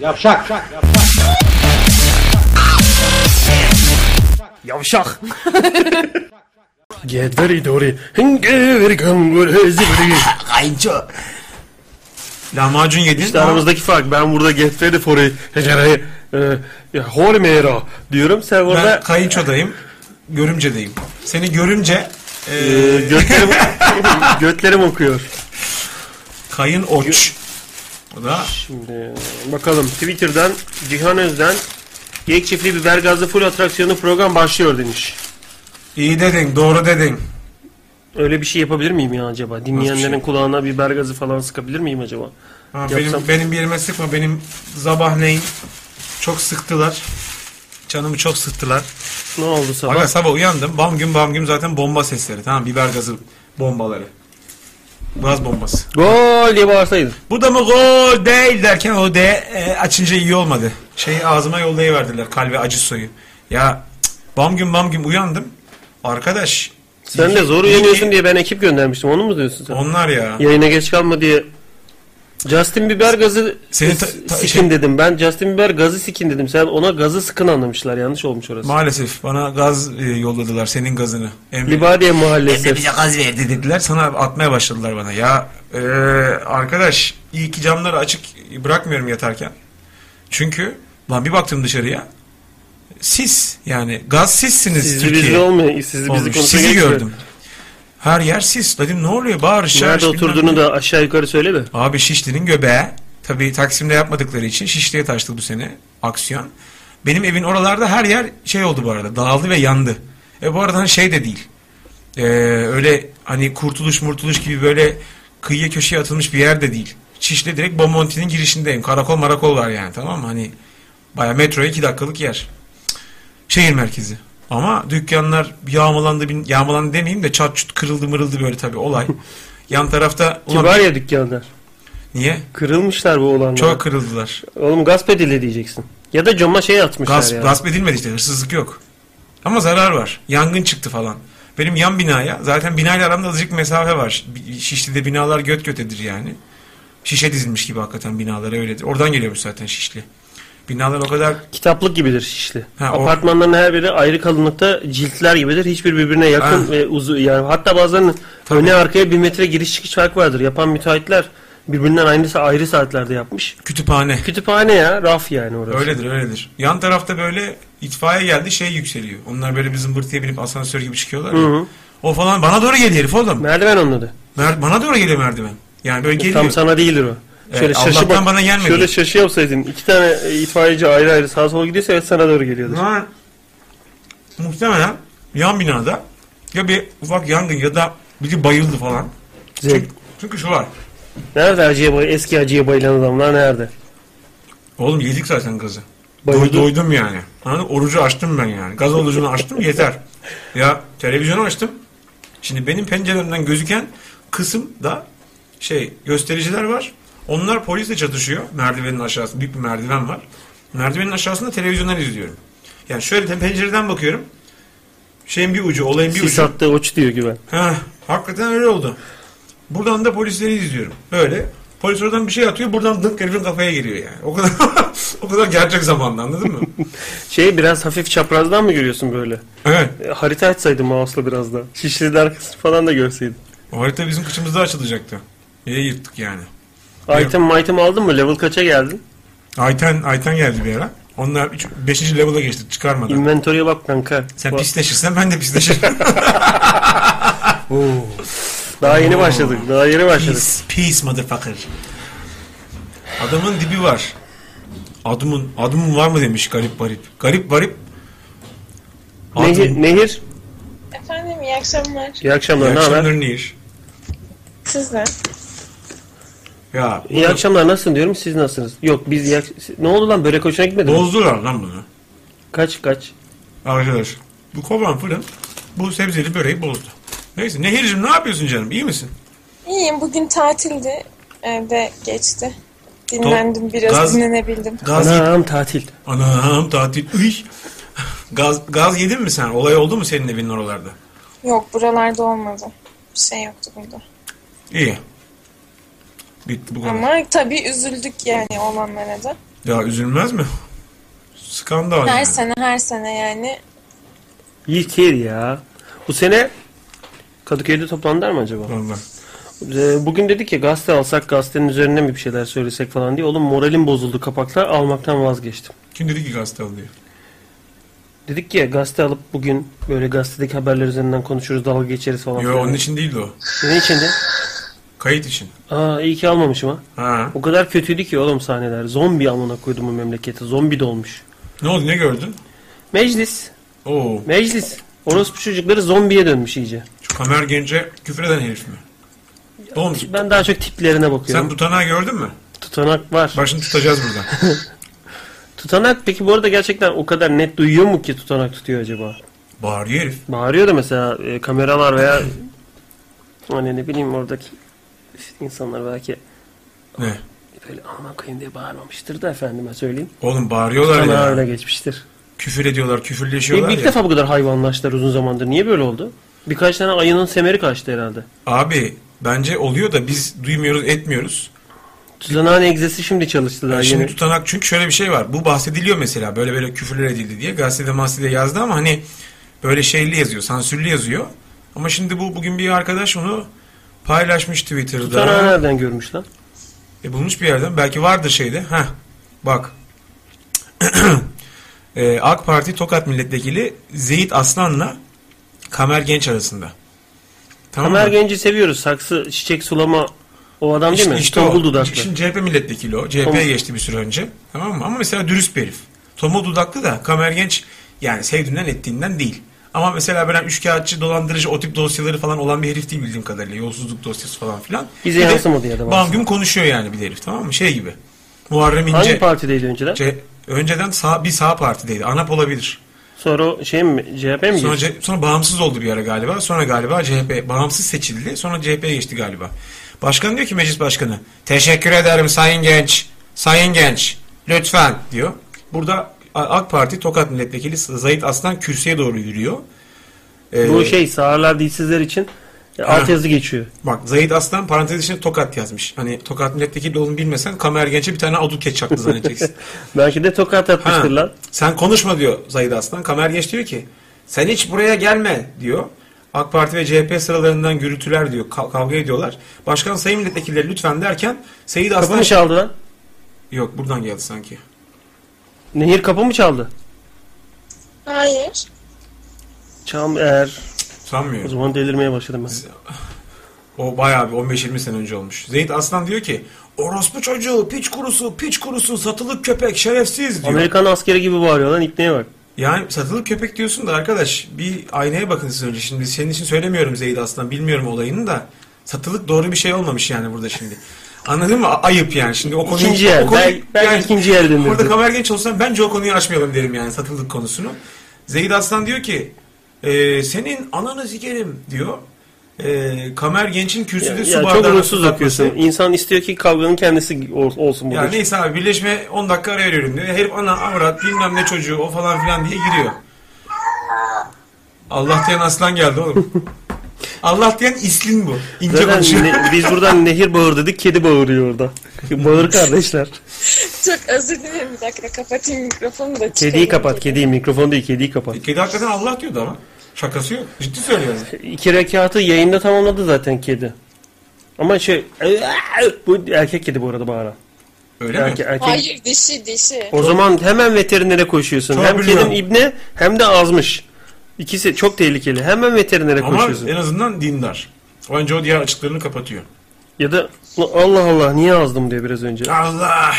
Yavşak. Yavşak. Get very dory. Get very Kayınço. Lahmacun yedin. İşte aramızdaki fark. Ben burada get it. Hecerayı. Ya hormera diyorum. Sen Ben orada kayınçodayım. Görümcedeyim. Seni görünce e, e, götlerim, götlerim okuyor. kayın oç. O da Şimdi bakalım Twitter'dan Cihan Özden Geyik çiftliği biber gazlı full atraksiyonlu program başlıyor demiş. iyi dedin, doğru dedin. Öyle bir şey yapabilir miyim ya acaba? Dinleyenlerin şey? kulağına biber gazı falan sıkabilir miyim acaba? Ha, Yapsam- benim benim bir yerime sıkma. Benim sabahleyin çok sıktılar. Canımı çok sıktılar. Ne oldu sabah? Aga sabah uyandım. Bam gün bam gün zaten bomba sesleri. Tamam biber gazı bombaları. Gaz bombası. Gol diye bağırsaydın. Bu da mı gol değil derken o de e, açınca iyi olmadı. Şeyi ağzıma yollayıverdiler kalbe acı soyu. Ya cık, bam gün bam gün uyandım. Arkadaş. Sen iyi de zor iyi uyanıyorsun diye ben ekip göndermiştim. Onu mu diyorsun sen? Onlar ya. Yayına geç kalma diye. Justin Bieber gazı Seni ta- ta- sikin şey- dedim. Ben Justin Bieber gazı sikin dedim. Sen ona gazı sıkın anlamışlar. Yanlış olmuş orası. Maalesef bana gaz e, yolladılar senin gazını. Emre, Libadiye mahallesi. Emre bize gaz verdi dediler. Sana atmaya başladılar bana. Ya e, arkadaş iyi ki camları açık bırakmıyorum yatarken. Çünkü lan bir baktım dışarıya. Sis yani gaz sizsiniz Sizli Türkiye. bizli olmuyor. Olmuş. konuşa Sizi gördüm. Her yer sis. Dedim ne oluyor? Bağırış Nerede oturduğunu da aşağı yukarı söyle de. Abi Şişli'nin göbeği. Tabii Taksim'de yapmadıkları için Şişli'ye taştı bu sene aksiyon. Benim evin oralarda her yer şey oldu bu arada. Dağıldı ve yandı. E bu arada hani şey de değil. Ee, öyle hani kurtuluş murtuluş gibi böyle kıyıya köşeye atılmış bir yer de değil. Şişli direkt Bomonti'nin girişindeyim. Karakol marakol var yani tamam mı? Hani baya metroya iki dakikalık yer. Şehir merkezi. Ama dükkanlar yağmalandı, yağmalandı demeyeyim de çat çut kırıldı mırıldı böyle tabii olay. Yan tarafta ulan Kibar ya dükkanlar. niye? Kırılmışlar bu olanlar. Çok kırıldılar. Oğlum gasp edildi diyeceksin. Ya da cama şey atmışlar Gasp, ya. gasp edilmedi işte hırsızlık yok. Ama zarar var. Yangın çıktı falan. Benim yan binaya zaten binayla aramda azıcık mesafe var. Şişli'de binalar göt götedir yani. Şişe dizilmiş gibi hakikaten binalar öyledir. Oradan geliyormuş zaten Şişli. Binalar o kadar Kitaplık gibidir Şişli. Ha, Apartmanların her biri ayrı kalınlıkta ciltler gibidir. Hiçbir birbirine yakın Ha. ve uzun yani hatta bazen Tabii. öne arkaya bir metre giriş çıkış fark vardır. Yapan müteahhitler birbirinden aynı ayrı saatlerde yapmış. kütüphane. Kütüphane ya, raf yani orası. Öyledir öyledir. Yan tarafta böyle itfaiye geldi şey yükseliyor. Onlar böyle bir zımbırtıya binip asansör gibi çıkıyorlar. Hı hı. O falan bana doğru geliyor herif oğlum. Merdiven onun adı. Mer- bana doğru geliyor merdiven. Yani böyle geliyor. Tam sana değildir o. Evet, Şöyle şaşı Allah'tan bak- bana gelmedi. Şöyle şaşı yapsaydın. iki tane e, itfaiyeci ayrı ayrı sağa sola gidiyorsa evet sana doğru geliyordur. Bunlar muhtemelen yan binada ya bir ufak yangın ya da biri bayıldı falan. Çünkü, çünkü şu var. Nerede acıya bay eski acıya bayılan adamlar nerede? Oğlum yedik zaten gazı. Doy, doydum yani. Anladın? Orucu açtım ben yani. Gaz orucunu açtım yeter. Ya televizyonu açtım. Şimdi benim penceremden gözüken kısımda şey göstericiler var. Onlar polisle çatışıyor. Merdivenin aşağısında büyük bir merdiven var. Merdivenin aşağısında televizyondan izliyorum. Yani şöyle pencereden bakıyorum. Şeyin bir ucu, olayın bir Sis ucu. attı uç diyor güven. Heh, hakikaten öyle oldu. Buradan da polisleri izliyorum. Böyle. Polis oradan bir şey atıyor. Buradan dınk herifin kafaya giriyor yani. O kadar o kadar gerçek zamanda anladın mı? Şey biraz hafif çaprazdan mı görüyorsun böyle? Evet. E, harita açsaydın mouse'la biraz da. Şişli'nin arkasını falan da görseydin. O harita bizim kıçımızda açılacaktı. İyi yırttık yani. Item item aldın mı? Level kaça geldin? Ayten, Ayten geldi bir ara. Onlar 5. level'a geçti çıkarmadan. Inventory'e bak kanka. Sen Bak, pisleşirsen ben de pisleşirim. Oo. Daha yeni başladık. Daha yeni başladık. Peace, peace motherfucker. Adamın dibi var. Adımın, adımın var mı demiş garip garip. Garip garip. Adım. Nehir, Nehir. Efendim iyi akşamlar. İyi akşamlar. İyi Ne haber? akşamlar Nehir. Siz de. Ya İyi akşamlar. Nasılsın diyorum. Siz nasılsınız? Yok biz iyi ak- Ne oldu lan? Börek hoşuna gitmedi mi? bozdular lan bunu. Kaç kaç? Arkadaş bu kovan fırın bu sebzeli böreği bozdu. Neyse Nehir'cim ne yapıyorsun canım iyi misin? İyiyim bugün tatildi. Evde geçti. Dinlendim biraz Gaz- dinlenebildim. Gaz. Anam tatil. Anam tatil. Üy. Gaz, gaz yedin mi sen? Olay oldu mu senin evinin oralarda? Yok buralarda olmadı. Bir şey yoktu burada. İyi. Bitti bu kadar. Ama tabii üzüldük yani olanlara da. Ya üzülmez mi? Skandal Her yani. sene her sene yani. Yeter ya. Bu sene Kadıköy'de toplandılar mı acaba? Vallahi. Ee, Bugün dedik ya gazete alsak gazetenin üzerine mi bir şeyler söylesek falan diye. Oğlum moralim bozuldu kapaklar almaktan vazgeçtim. Kim dedi ki gazete alıyor? Dedik ya gazete alıp bugün böyle gazetedeki haberler üzerinden konuşuruz dalga geçeriz falan. Yo filan. onun için değildi o. Ne içindi? Kayıt için. Aa iyi ki almamışım ha. Ha. O kadar kötüydü ki oğlum sahneler. Zombi amına koydum bu memlekete. Zombi dolmuş. Ne oldu ne gördün? Meclis. Oo. Meclis. Orospu çocukları zombiye dönmüş iyice. Şu Kamer Gence küfür eden herif mi? Oğlum Ben daha çok tiplerine bakıyorum. sen tutanağı gördün mü? Tutanak var. Başını tutacağız buradan. Tutanak peki bu arada gerçekten o kadar net duyuyor mu ki tutanak tutuyor acaba? Bağırıyor herif. Bağırıyor da mesela e, kameralar veya hani ne bileyim oradaki insanlar belki Ne? böyle aman koyayım diye bağırmamıştır da efendime söyleyeyim. Oğlum bağırıyorlar Tutanağa ya. öyle geçmiştir. Küfür ediyorlar, İlk, küfürleşiyorlar ilk ya. defa bu kadar hayvanlaştılar uzun zamandır. Niye böyle oldu? Birkaç tane ayının semeri kaçtı herhalde. Abi bence oluyor da biz duymuyoruz, etmiyoruz. Tutanağın egzesi şimdi çalıştı daha Şimdi yeni. tutanak çünkü şöyle bir şey var. Bu bahsediliyor mesela böyle böyle küfürler edildi diye. Gazetede mahsede yazdı ama hani böyle şeyli yazıyor, sansürlü yazıyor. Ama şimdi bu bugün bir arkadaş onu paylaşmış Twitter'da. Tutanağı nereden görmüş lan? E, bulmuş bir yerden. Belki vardır şeyde. Heh. Bak. e, AK Parti Tokat Milletvekili Zeyit Aslan'la Kamer Genç arasında. Tamam Kamer mı? Genci seviyoruz. Saksı, çiçek sulama o adam değil İşte, mi? işte Tombul o. dudaklı. Şimdi CHP milletvekili o. CHP'ye Tombul. geçti bir süre önce. Tamam mı? Ama mesela dürüst bir herif. Tombul dudaklı da Kamer Genç yani sevdiğinden ettiğinden değil. Ama mesela böyle üçkağıtçı, dolandırıcı, o tip dosyaları falan olan bir herif değil bildiğim kadarıyla. Yolsuzluk dosyası falan filan. Bize yansımadı ya da gün konuşuyor yani bir herif tamam mı? Şey gibi. Muharrem İnce. Hangi partideydi önceden? Ce- önceden sağ, bir sağ partideydi. ANAP olabilir. Sonra şey mi? CHP mi Sonra? C- sonra bağımsız oldu bir ara galiba. Sonra galiba CHP bağımsız seçildi. Sonra CHP'ye geçti galiba. Başkan diyor ki meclis başkanı. Teşekkür ederim sayın genç. Sayın genç. Lütfen diyor. Burada AK Parti Tokat Milletvekili Zahit Aslan kürsüye doğru yürüyor. Ee, Bu şey sağırlar dilsizler için alt yazı geçiyor. Bak Zahit Aslan parantez içinde Tokat yazmış. Hani Tokat Milletvekili olduğunu bilmesen Kamer Genç'e bir tane aduket çaktı zannedeceksin. Belki de tokat atmıştır Ha, lan. Sen konuşma diyor Zahid Aslan. Kamer Genç diyor ki sen hiç buraya gelme diyor. AK Parti ve CHP sıralarından gürültüler diyor. Ka- kavga ediyorlar. Başkan sayın milletvekilleri lütfen derken Seyit Aslan... mı çaldı lan? Yok buradan geldi sanki. Nehir kapı mı çaldı? Hayır. Çam eğer. O Sanmıyorum. zaman delirmeye başladım ben. O bayağı bir 15-20 sene önce olmuş. Zeyt Aslan diyor ki orospu çocuğu, piç kurusu, piç kurusu, satılık köpek, şerefsiz diyor. Amerikan askeri gibi bağırıyor lan ipneye bak. Yani satılık köpek diyorsun da arkadaş bir aynaya bakın siz önce. Şimdi senin için söylemiyorum Zeyd Aslan. Bilmiyorum olayını da. Satılık doğru bir şey olmamış yani burada şimdi. Anladın mı? Ayıp yani. Şimdi o konuyu... İkinci o konuyu- Belki, belki ikinci el denirdi. Orada kamer genç olsam bence o konuyu açmayalım derim yani satılık konusunu. Zeyd Aslan diyor ki e, senin ananı sikerim diyor. E, kamer gençin kürsüde Ya, su ya çok bardağına ruhsuz su okuyorsun. İnsan istiyor ki kavganın kendisi ol- olsun burada. Ya neyse abi birleşme 10 dakika ara veriyorum diyor. Herif ana avrat bilmem ne çocuğu o falan filan diye giriyor. Allah diyen aslan geldi oğlum. Allah diyen islin bu. İnce Zaten konuşuyor. ne- biz buradan nehir bağır dedik, kedi bağırıyor orada. Bağır kardeşler. Çok özür dilerim bir dakika kapatayım mikrofonu da çıkarayım. Kediyi kapat, kediyi. Mikrofon değil, kediyi kapat. Kedi hakikaten Allah diyordu ama. Şakası yok. Ciddi söylüyorum. İki rekatı yayında tamamladı zaten kedi. Ama şey... Bu erkek kedi bu arada bağıran. Öyle mi? Erkek. Hayır dişi dişi. O zaman hemen veterinere koşuyorsun. Çok hem biliyorum. kedin ibne hem de azmış. İkisi çok tehlikeli. Hemen veterinere Ama koşuyorsun. en azından dindar. Bence o diğer açıklarını kapatıyor. Ya da Allah Allah niye azdım diyor biraz önce. Allah!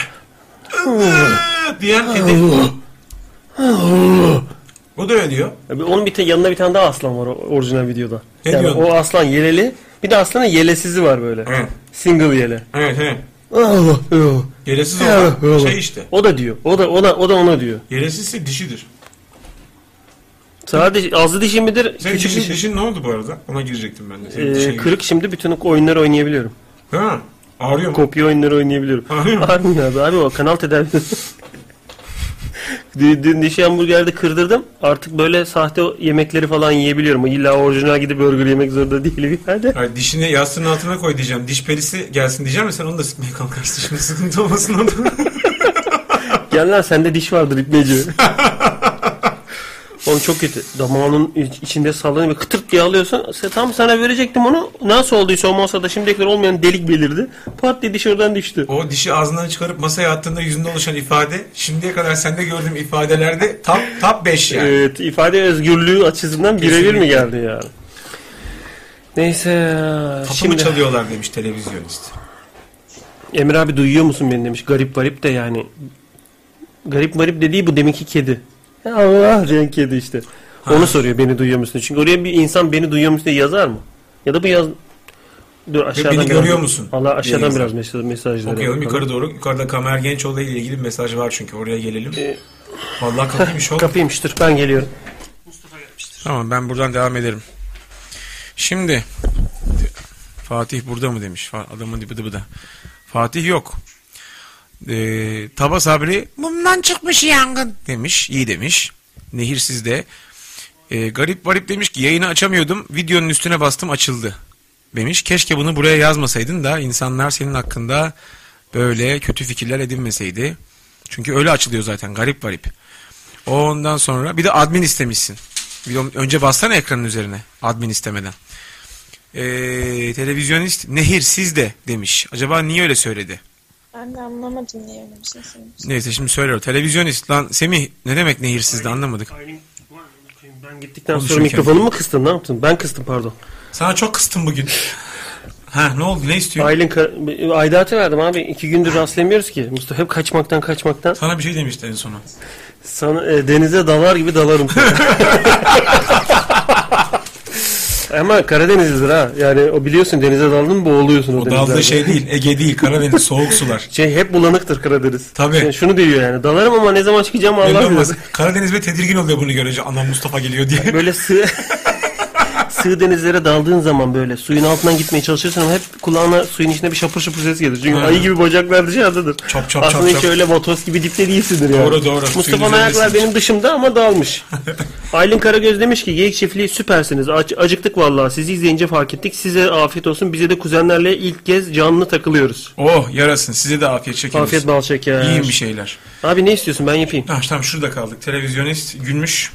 diyen kedi. o da öyle diyor. Abi Onun bir te- yanında bir tane daha aslan var o- orijinal videoda. Ne yani diyorsun? o aslan yeleli. Bir de aslanın yelesizi var böyle. Evet. Single yele. Evet evet. Allah Allah. Yeresiz olan şey işte. O da diyor. O da o da o da ona diyor. Yeresizse dişidir. Sadece azı dişi midir? Sen küçük dişin, dişi. dişin ne oldu bu arada? Ona girecektim ben de. Senin Ee, kırık şimdi bütün oyunları oynayabiliyorum. Ha, ağrıyor mu? Kopya oyunları oynayabiliyorum. Ağrıyor mu? Ağrımıyor abi. Abi o kanal tedavisi. Dün, dün dişi hamburgerde kırdırdım. Artık böyle sahte yemekleri falan yiyebiliyorum. İlla orijinal gidip burger yemek zorunda değilim yani. Hayır, dişini yastığın altına koy diyeceğim. Diş perisi gelsin diyeceğim ve sen onu da sıkmaya kalkarsın. Şimdi sıkıntı olmasın orada. Gel lan sende diş vardır ipneci. Oğlum çok kötü. Damağının iç- içinde sallanıyor ve kıtırt diye alıyorsun. Se- Tam sana verecektim onu. Nasıl olduysa o masada şimdiye kadar olmayan delik belirdi. Pat diye dışarıdan düştü. o dişi ağzından çıkarıp masaya attığında yüzünde oluşan ifade şimdiye kadar sende gördüğüm ifadelerde top top 5 yani. Evet ifade özgürlüğü açısından birebir mi Kesinlikle. geldi yani? Neyse. Kapımı Şimdi çalıyorlar demiş televizyonist. Emir abi duyuyor musun beni demiş. Garip garip de yani. Garip garip dediği bu deminki kedi. Allah diyen kedi işte. Onu soruyor beni duyuyor musun? Çünkü oraya bir insan beni duyuyor musun diye yazar mı? Ya da bu yaz... Dur aşağıdan beni biraz- görüyor musun? Allah aşağıdan diye biraz mesaj, mesajları. Okuyalım bakalım. yukarı doğru. Yukarıda Kamer Gençoğlu ile ilgili bir mesaj var çünkü oraya gelelim. Ee, Vallahi kapıymış o. Kapıymıştır ben geliyorum. Tamam ben buradan devam ederim. Şimdi Fatih burada mı demiş. Adamın dibi bıdı Fatih yok. Ee, Taba Sabri mumdan çıkmış yangın demiş. İyi demiş. Nehir sizde. Ee, garip varip demiş ki yayını açamıyordum. Videonun üstüne bastım açıldı. Demiş. Keşke bunu buraya yazmasaydın da insanlar senin hakkında böyle kötü fikirler edinmeseydi. Çünkü öyle açılıyor zaten garip varip. Ondan sonra bir de admin istemişsin. De önce bassana ekranın üzerine admin istemeden. Ee, televizyonist Nehir sizde demiş. Acaba niye öyle söyledi? Ben de anlamadım öyle bir şey. Neyse şimdi söylüyor. Televizyonist lan Semih ne demek Nehir sizde anlamadık. Ben gittikten sonra Konuşurken. mikrofonumu mu kıstın ne yaptın? Ben kıstım pardon. Sana çok kıstım bugün. ha ne oldu ne istiyor? Aylin ka- aidatı verdim abi. iki gündür rastlayamıyoruz ki. Mustafa hep kaçmaktan kaçmaktan. Sana bir şey demişti en sonu. Sana e, denize dalar gibi dalarım. Ama Karadenizlidir ha. Yani o biliyorsun denize daldın mı boğuluyorsun o, O denizlerde. daldığı şey değil. Ege değil. Karadeniz soğuk sular. Şey hep bulanıktır Karadeniz. Tabii. Şey, şunu diyor yani. Dalarım ama ne zaman çıkacağım Allah bilir. Karadeniz ve tedirgin oluyor bunu görünce. Anam Mustafa geliyor diye. Böyle sığ sığ denizlere daldığın zaman böyle suyun altından gitmeye çalışıyorsun ama hep kulağına suyun içinde bir şapır şapır ses gelir. Çünkü Ha. ayı gibi bacaklar dışarıdadır. Çop çop Aslında çop hiç çop. öyle vatos gibi dipte değilsindir yani. Doğru, doğru. Mustafa'nın ayaklar benim dışımda ama dalmış. Aylin Karagöz demiş ki geyik çiftliği süpersiniz. Ac- acıktık vallahi. Sizi izleyince fark ettik. Size afiyet olsun. Bize de kuzenlerle ilk kez canlı takılıyoruz. Oh yarasın. Size de afiyet şeker. Afiyet bal şeker. Yiyin bir şeyler. Abi ne istiyorsun ben yapayım. Ah, tamam şurada kaldık. Televizyonist gülmüş.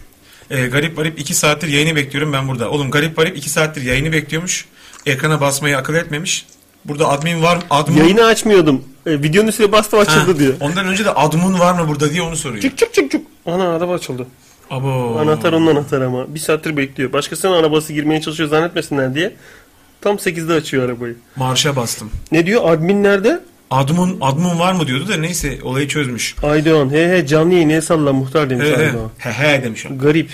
Ee, garip Varip 2 saattir yayını bekliyorum ben burada. Oğlum Garip Varip 2 saattir yayını bekliyormuş. Ekrana basmayı akıl etmemiş. Burada admin var mı? Admin... Yayını açmıyordum. E, videonun üstüne bastım Ha, açıldı diyor. Ondan önce de admin var mı burada diye onu soruyor. Çık çık çık çık. Ana araba açıldı. Abo. Anahtar onun anahtarı ama. Bir saattir bekliyor. Başkasının arabası girmeye çalışıyor zannetmesinler diye. Tam 8'de açıyor arabayı. Marşa bastım. Ne diyor? Admin nerede? Admin, admin var mı diyordu da neyse olayı çözmüş. Aydoğan. He he canlı yayın el salla muhtar demiş He he, Aydoğan. he he demiş. Garip.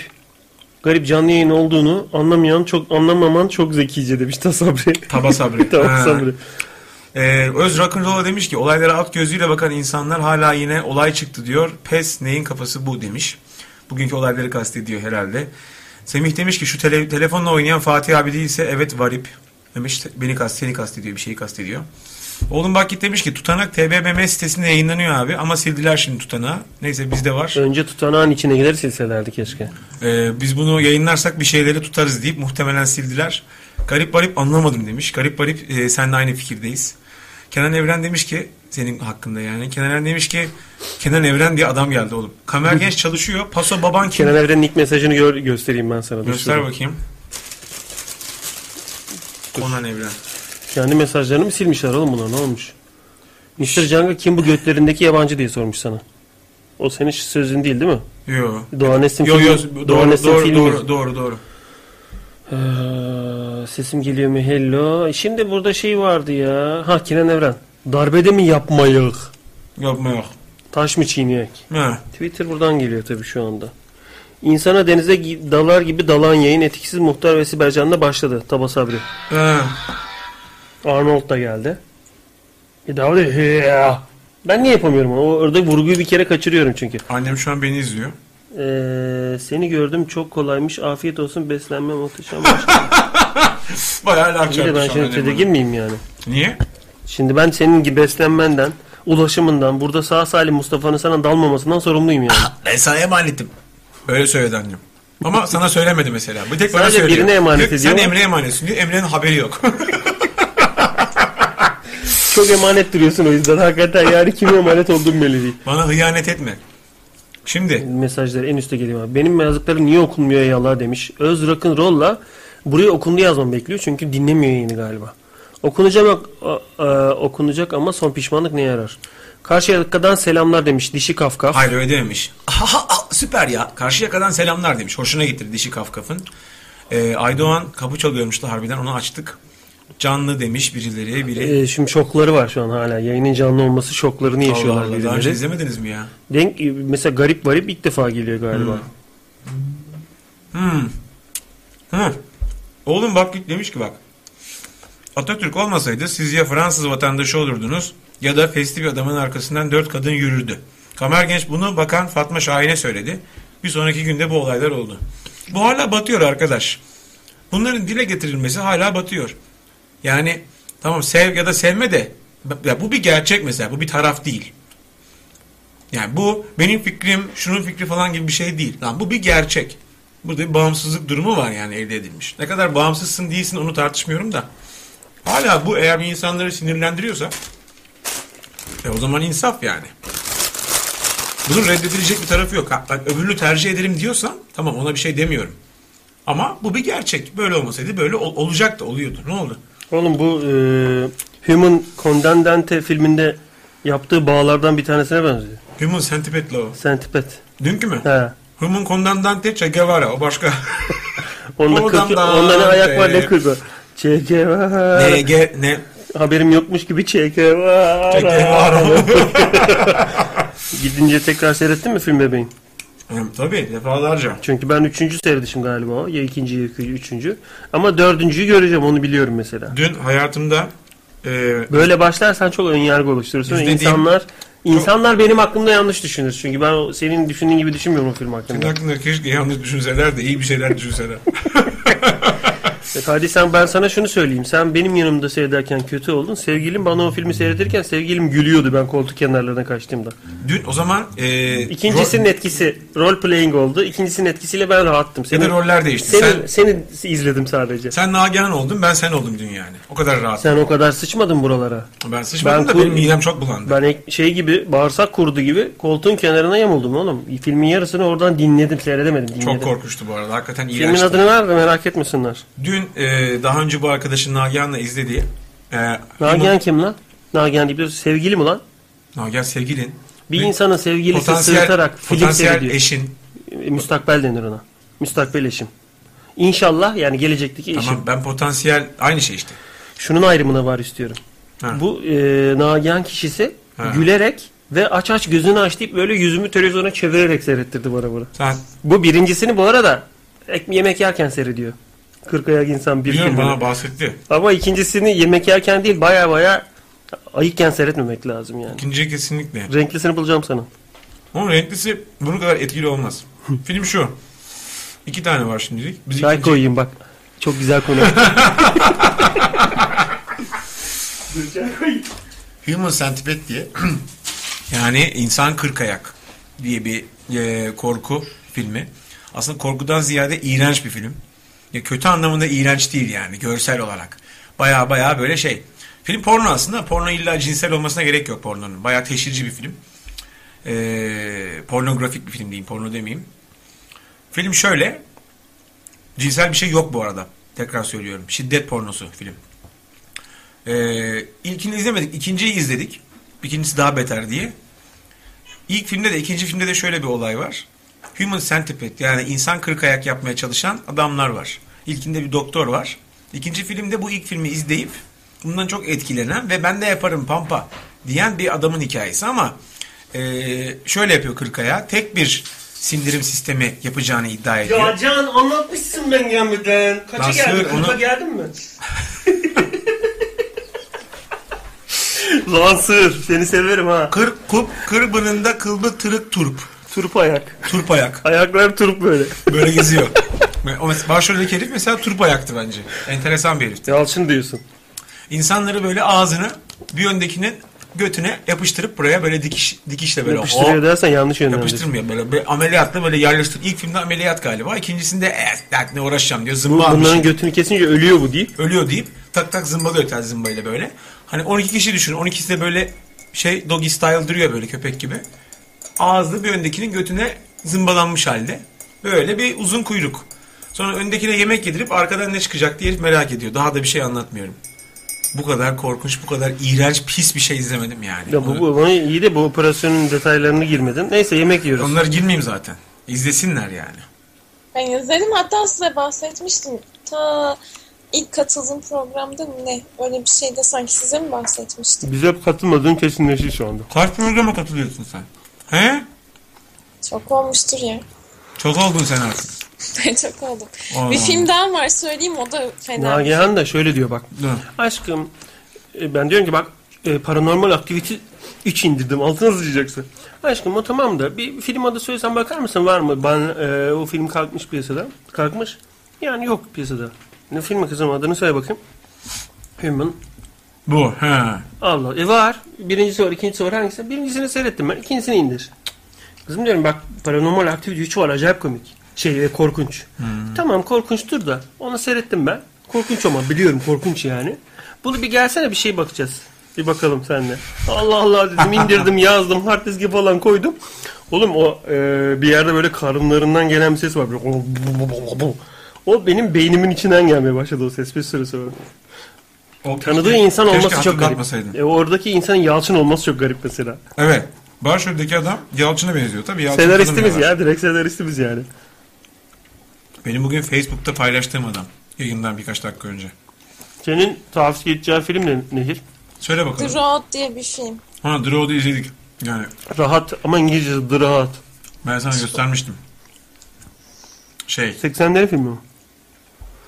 Garip canlı yayın olduğunu anlamayan çok anlamaman çok zekice demiş Tasabri. Taba sabri. Ha. Sabri. Ee, Öz Rock'n'Roll'a demiş ki olaylara alt gözüyle bakan insanlar hala yine olay çıktı diyor. Pes neyin kafası bu demiş. Bugünkü olayları kastediyor herhalde. Semih demiş ki şu tele- telefonla oynayan Fatih abi değilse evet varip demiş. Beni kast, seni kastediyor bir şeyi kastediyor. Oğlum bak git demiş ki tutanak TBMM sitesinde yayınlanıyor abi ama sildiler şimdi tutanağı. Neyse bizde var. Önce tutanağın içine gider silselerdi keşke. Ee, biz bunu yayınlarsak bir şeyleri tutarız deyip muhtemelen sildiler. Garip Barip anlamadım demiş. Garip Barip e, seninle aynı fikirdeyiz. Kenan Evren demiş ki senin hakkında yani. Kenan Evren demiş ki Kenan Evren diye adam geldi oğlum. Kamer Genç çalışıyor. Paso baban kim? Kenan Evren'in ilk mesajını gör- göstereyim ben sana. Dur Göster şurada. bakayım. Konan Evren. Kendi mesajlarını mı silmişler oğlum bunlar ne olmuş? Mr. Jungle kim bu götlerindeki yabancı diye sormuş sana. O senin sözün değil değil mi? Yo. Doğan Esin Yo filmi- yo Doğan doğru Esin doğru filmi. doğru doğru doğru. Ee, sesim geliyor mu? Hello. Şimdi burada şey vardı ya. Ha Kenan Evren. Darbede mi yapmayık? Yapma yok. Taş mı çiğneyek? Ha. Twitter buradan geliyor tabii şu anda. İnsana denize dalar gibi dalan yayın etkisiz muhtar ve Sibercan'da başladı. Taba Sabri. Ha. Arnold da geldi. Bir daha da "Hıya." Ben niye yapamıyorum onu? O orada vurguyu bir kere kaçırıyorum çünkü. Annem şu an beni izliyor. Ee, seni gördüm çok kolaymış. Afiyet olsun beslenme muhteşem. Bayağı laf İyi de ben şimdi tedirgin miyim yani? Niye? Şimdi ben senin gibi beslenmenden ulaşımından, burada sağ salim Mustafa'nın sana dalmamasından sorumluyum yani. Ben sana emanetim. Öyle söyledi annem. Ama sana söylemedi mesela. Bir tek bana Sadece söylüyor. birine emanet Diyor ki, ediyor Sen ama- Emre'ye emanetsin diyor. Emre'nin haberi yok. Çok emanet duruyorsun o yüzden hakikaten yani kime emanet olduğum belli değil. bana hıyanet etme. Şimdi Mesajlar en üstte geliyor abi. Benim yazdıklarım niye okunmuyor ey Allah demiş. Öz Rock'n'Roll'la buraya okundu yazmam bekliyor çünkü dinlemiyor yayını galiba. Okunacak, okunacak ama son pişmanlık ne yarar? Karşıyaka'dan selamlar demiş Dişi Kafkaf. hayır öyle dememiş. Aha, aha, süper ya. Karşıyaka'dan selamlar demiş. Hoşuna gitti dişi kafkafın. Ee, Aydoğan kapı çalıyormuştu harbiden onu açtık. Canlı demiş birileri. Biri E, şimdi şokları var şu an hala. Yayının canlı olması şoklarını yaşıyorlar Allah Allah, daha önce birileri. izlemediniz mi ya? Denk, mesela garip garip ilk defa geliyor galiba. Hmm. Hı. Oğlum bak demiş ki bak. Atatürk olmasaydı siz ya Fransız vatandaşı olurdunuz ya da fesli bir adamın arkasından dört kadın yürürdü. Kamer Genç bunu bakan Fatma Şahin'e söyledi. Bir sonraki günde bu olaylar oldu. Bu hala batıyor arkadaş. Bunların dile getirilmesi hala batıyor. Yani tamam sev ya da sevme de ya bu bir gerçek mesela bu bir taraf değil. Yani bu benim fikrim, şunun fikri falan gibi bir şey değil. Lan bu bir gerçek. Burada bir bağımsızlık durumu var yani elde edilmiş. Ne kadar bağımsızsın değilsin onu tartışmıyorum da. Hala bu eğer bir insanları sinirlendiriyorsa e o zaman insaf yani. Bunun reddedilecek bir tarafı yok. Ha, bak, öbürünü tercih ederim diyorsan tamam ona bir şey demiyorum. Ama bu bir gerçek. Böyle olmasaydı böyle ol- olacaktı, oluyordu. Ne oldu? Oğlum bu e, Human Condendente filminde yaptığı bağlardan bir tanesine benziyor. Human Centipede o. Sentipet. Dünkü mü? He. Human Condandante Che Guevara. O başka. Onda, kırk, da- onda ne ayak var ne kırk var. Che Guevara. ne, ge, ne? Haberim yokmuş gibi Che Guevara. Che Guevara. Gidince tekrar seyrettin mi film bebeğin? Tabii defalarca. Çünkü ben üçüncü seyredişim galiba o. Ya ikinci ya üçüncü. Ama dördüncüyü göreceğim onu biliyorum mesela. Dün hayatımda e, Böyle başlarsan çok ön yargı oluşturursun. İzlediğim- İnsanlar insanlar benim hakkımda yanlış düşünür. Çünkü ben o senin düşündüğün gibi düşünmüyorum o film senin hakkında. hakkında keşke yanlış düşünseler de iyi bir şeyler düşünseler. E sen ben sana şunu söyleyeyim. Sen benim yanımda seyrederken kötü oldun. Sevgilim bana o filmi seyretirken sevgilim gülüyordu ben koltuk kenarlarına kaçtığımda. Dün o zaman e, İkincisinin etkisi role playing oldu. İkincisinin etkisiyle ben rahattım. ya da Senin, roller değişti. senin, Sen, seni izledim sadece. sen Nagihan oldun ben sen oldum dün yani. O kadar rahat. Sen o kadar sıçmadın buralara. ben sıçmadım Ben da kur- benim midem çok bulandı. Ben şey gibi bağırsak kurdu gibi koltuğun kenarına yamuldum oğlum. Filmin yarısını oradan dinledim, seyredemedim. Dinledim. çok korkmuştu bu arada. Hakikaten Filmin iğrençti. adını ver de merak etmesinler. Dün e, daha önce bu arkadaşın Nagihan'la izlediği e, Nagihan kim lan? Nagihan deyip duruyorsun. sevgili mi lan? Nagihan sevgilin. Bir Ve insanın sevgilisi potansiyel, sırıtarak film seyrediyor. eşin. E, Müstakbel denir ona. Müstakbel eşim. İnşallah yani gelecekteki eşim. Tamam ben potansiyel aynı şey işte. Şunun ayrımına var istiyorum. Ha. Bu e, Nagihan kişisi Ha. gülerek ve aç aç gözünü aç deyip böyle yüzümü televizyona çevirerek seyrettirdi bana bunu. Sen Bu birincisini bu arada ek, yemek yerken seyrediyor. Kırk ayak insan bir biliyorum filmini. bana bahsetti. Ama ikincisini yemek yerken değil baya baya ayıkken seyretmemek lazım yani. İkinciye kesinlikle. Renklisini bulacağım sana. Ama renklisi bunun kadar etkili olmaz. Film şu. İki tane var şimdilik. Biz Çay ikinci- koyayım bak. Çok güzel konu. Human Centipede diye. yani insan kırk ayak diye bir e, korku filmi. Aslında korkudan ziyade iğrenç bir film. Ya kötü anlamında iğrenç değil yani görsel olarak. Baya baya böyle şey. Film porno aslında. Porno illa cinsel olmasına gerek yok pornonun. Baya teşhirci bir film. E, pornografik bir film diyeyim. Porno demeyeyim. Film şöyle. Cinsel bir şey yok bu arada. Tekrar söylüyorum. Şiddet pornosu film. Ee, ilkini izlemedik. ikinciyi izledik. İkincisi daha beter diye. İlk filmde de ikinci filmde de şöyle bir olay var. Human Centipede yani insan kırk ayak yapmaya çalışan adamlar var. İlkinde bir doktor var. İkinci filmde bu ilk filmi izleyip bundan çok etkilenen ve ben de yaparım pampa diyen bir adamın hikayesi ama ee, şöyle yapıyor kırk ayağı. Tek bir sindirim sistemi yapacağını iddia ediyor. ya Can anlatmışsın ben gelmeden. Kaça Nasıl? geldin? Onu- Kırka geldin mi? Lan sığır. Seni severim ha. Kır kup kırbınında kılbı tırık turp. Turp ayak. Turp ayak. Ayaklar turp böyle. Böyle geziyor. o başroldeki herif mesela turp ayaktı bence. Enteresan bir herifti. Yalçın diyorsun. İnsanları böyle ağzını bir öndekinin götüne yapıştırıp buraya böyle dikiş dikişle böyle Yapıştırıyor hop, dersen yanlış yönlendir. yapıştırmıyor böyle, böyle ameliyatla böyle yerleştir. İlk filmde ameliyat galiba. İkincisinde eh, ne uğraşacağım diyor. Bu, Zımba almış. bunların götünü kesince ölüyor bu deyip. ölüyor deyip tak tak zımbalıyor tel zımbayla böyle. Hani 12 kişi düşün. 12'si de böyle şey doggy style duruyor böyle köpek gibi. Ağızlı bir öndekinin götüne zımbalanmış halde. Böyle bir uzun kuyruk. Sonra öndekine yemek yedirip arkadan ne çıkacak diye merak ediyor. Daha da bir şey anlatmıyorum. Bu kadar korkunç, bu kadar iğrenç, pis bir şey izlemedim yani. Ya bu, bu, bu iyi de bu operasyonun detaylarını girmedin. Neyse yemek yiyoruz. Onları girmeyeyim zaten. İzlesinler yani. Ben izledim hatta size bahsetmiştim. Ta ilk katıldığım programda mı ne? Öyle bir şeyde sanki size mi bahsetmiştim? Bize hep katılmadığın kesinleşti şu anda. Kaç programa katılıyorsun sen? He? Çok olmuştur ya. Çok oldun sen artık. Ben çok oldum. Aa. Bir film daha var söyleyeyim o da fena. Nagihan da şöyle diyor bak. Dur. Aşkım e, ben diyorum ki bak e, paranormal aktivite 3 indirdim altına sıçacaksın. Aşkım o tamam da bir film adı söylesen bakar mısın var mı? Ben e, o film kalkmış piyasada. Kalkmış. Yani yok piyasada. Ne filmi kızım adını söyle bakayım. Human. Bu. He. Allah. E var. Birincisi var, ikincisi var. Hangisi? Birincisini seyrettim ben. İkincisini indir. Kızım diyorum bak paranormal aktivite 3 var. Acayip komik. Şey e, korkunç. Tamam korkunçtur da. Onu seyrettim ben. Korkunç ama biliyorum korkunç yani. Bunu bir gelsene bir şey bakacağız. Bir bakalım seninle. Allah Allah dedim indirdim yazdım hard diske falan koydum. Oğlum o e, bir yerde böyle karınlarından gelen bir ses var. Böyle, o benim beynimin içinden gelmeye başladı o ses bir süre sonra. O Tanıdığı insan olması çok garip. E, oradaki insanın Yalçın olması çok garip mesela. Evet. Başroldeki adam Yalçın'a benziyor. Tabii Yalçın Senaristimiz ya direkt senaristimiz yani. Benim bugün Facebook'ta paylaştığım adam. Yayından birkaç dakika önce. Senin tavsiye edeceğin film ne Nehir? Söyle bakalım. The Road diye bir film. Ha Draw'da izledik. Yani Rahat ama İngilizcesi The Rahat. ben sana göstermiştim. Şey, 80'lerin filmi mi?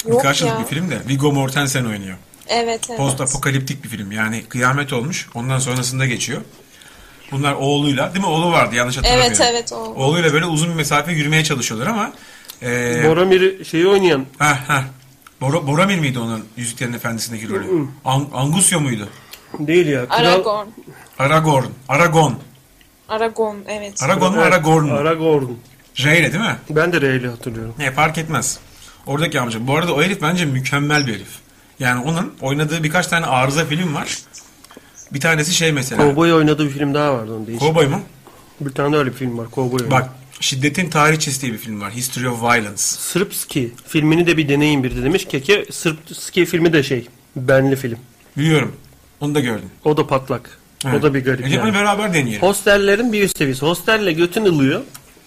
Yok birkaç ya. yıllık bir film de Viggo Mortensen oynuyor. Evet evet. Post apokaliptik bir film. Yani kıyamet olmuş. Ondan sonrasında geçiyor. Bunlar oğluyla, değil mi? Oğlu vardı yanlış hatırlamıyorum. Evet evet o. Oğluyla böyle uzun bir mesafe yürümeye çalışıyorlar ama e, Boromir'i şeyi oynayan heh, heh. Bora, Boromir miydi onun Yüzüklerin Efendisi'ndeki rolü? An, Angusyo muydu? değil ya. Kral- Aragorn. Aragorn. Aragon. Aragon evet. Aragon mu Aragorn mu? Aragorn. J ile değil mi? Ben de R ile hatırlıyorum. Ne fark etmez. Oradaki amca. Bu arada o herif bence mükemmel bir herif. Yani onun oynadığı birkaç tane arıza film var. Bir tanesi şey mesela. Cowboy oynadığı bir film daha vardı onun değişik. Cowboy mu? Bir tane de öyle bir film var. Oynadı. Bak Şiddetin Tarihçesi diye bir film var. History of Violence. Sırpski filmini de bir deneyin bir de demiş. Keke Sırpski filmi de şey. Benli film. Biliyorum. Onu da gördüm. O da patlak. Evet. O da bir garip E, yani. beraber deneyelim. Hostellerin bir üst seviyesi. Hostelle götün ılıyor.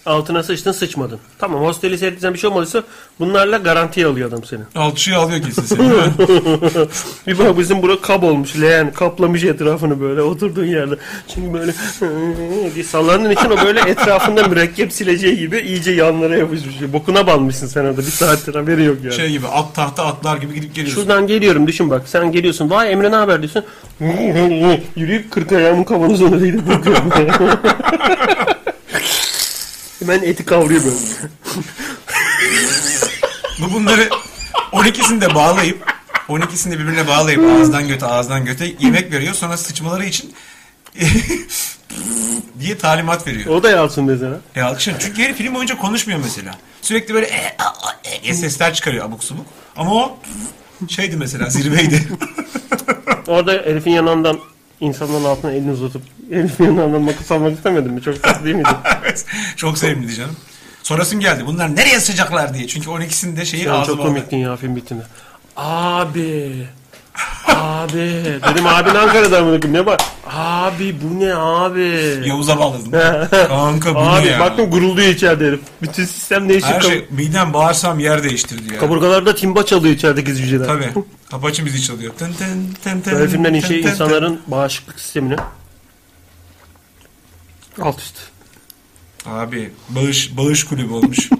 Altına sıçtın sıçmadın. Tamam hosteli seyrettiğin bir şey olmadıysa bunlarla garantiye alıyor adam seni. Alçıyı alıyor kesin seni. Bir bak bizim bura kab olmuş. Leğen kaplamış etrafını böyle oturduğun yerde. Çünkü böyle diye sallandığın için o böyle etrafında mürekkep sileceği gibi iyice yanlara yapışmış. Bokuna balmışsın sen orada. Bir saattir haberi yok yani. şey gibi at tahta atlar gibi gidip geliyorsun. Şuradan geliyorum düşün bak. Sen geliyorsun. Vay Emre ne haber diyorsun. Yürüyüp kırk ayağımın kavanozuna bakıyorum. Hemen eti kavruyor böyle. Bu bunları 12'sini de bağlayıp 12'sini de birbirine bağlayıp ağızdan göte ağızdan göte yemek veriyor. Sonra sıçmaları için diye talimat veriyor. O da yansın mesela. E alkışın. Çünkü herif film boyunca konuşmuyor mesela. Sürekli böyle e, a, a, e, diye sesler çıkarıyor abuk subuk. Ama o şeydi mesela zirveydi. Orada herifin yanından insanların altına elini uzatıp herifin yanından makas almak istemedin mi? Çok tatlı değil miydi? Evet. Çok sevimliydi canım. Sonrasın geldi. Bunlar nereye sıcaklar diye. Çünkü 12'sinde şeyi Sen ağzı çok komiktin ya film bittiğinde. Abi. Abi. Dedim abin Ankara'dan mı? Ne var? Abi bu ne abi? Yavuz'a bağladın. Kanka bu Abi ne ya? baktım gurulduyor içeride herif. Bütün sistem değişik. Her şey midem bağırsam yer değiştirdi ya. Kaburgalarda timba çalıyor içerideki cüceler. Tabii. Apache müziği çalıyor. Tın tın tın tın. Böyle filmlerin tın şey tın insanların bağışıklık sistemini alt üst. tın. Abi bağış, bağış kulübü olmuş.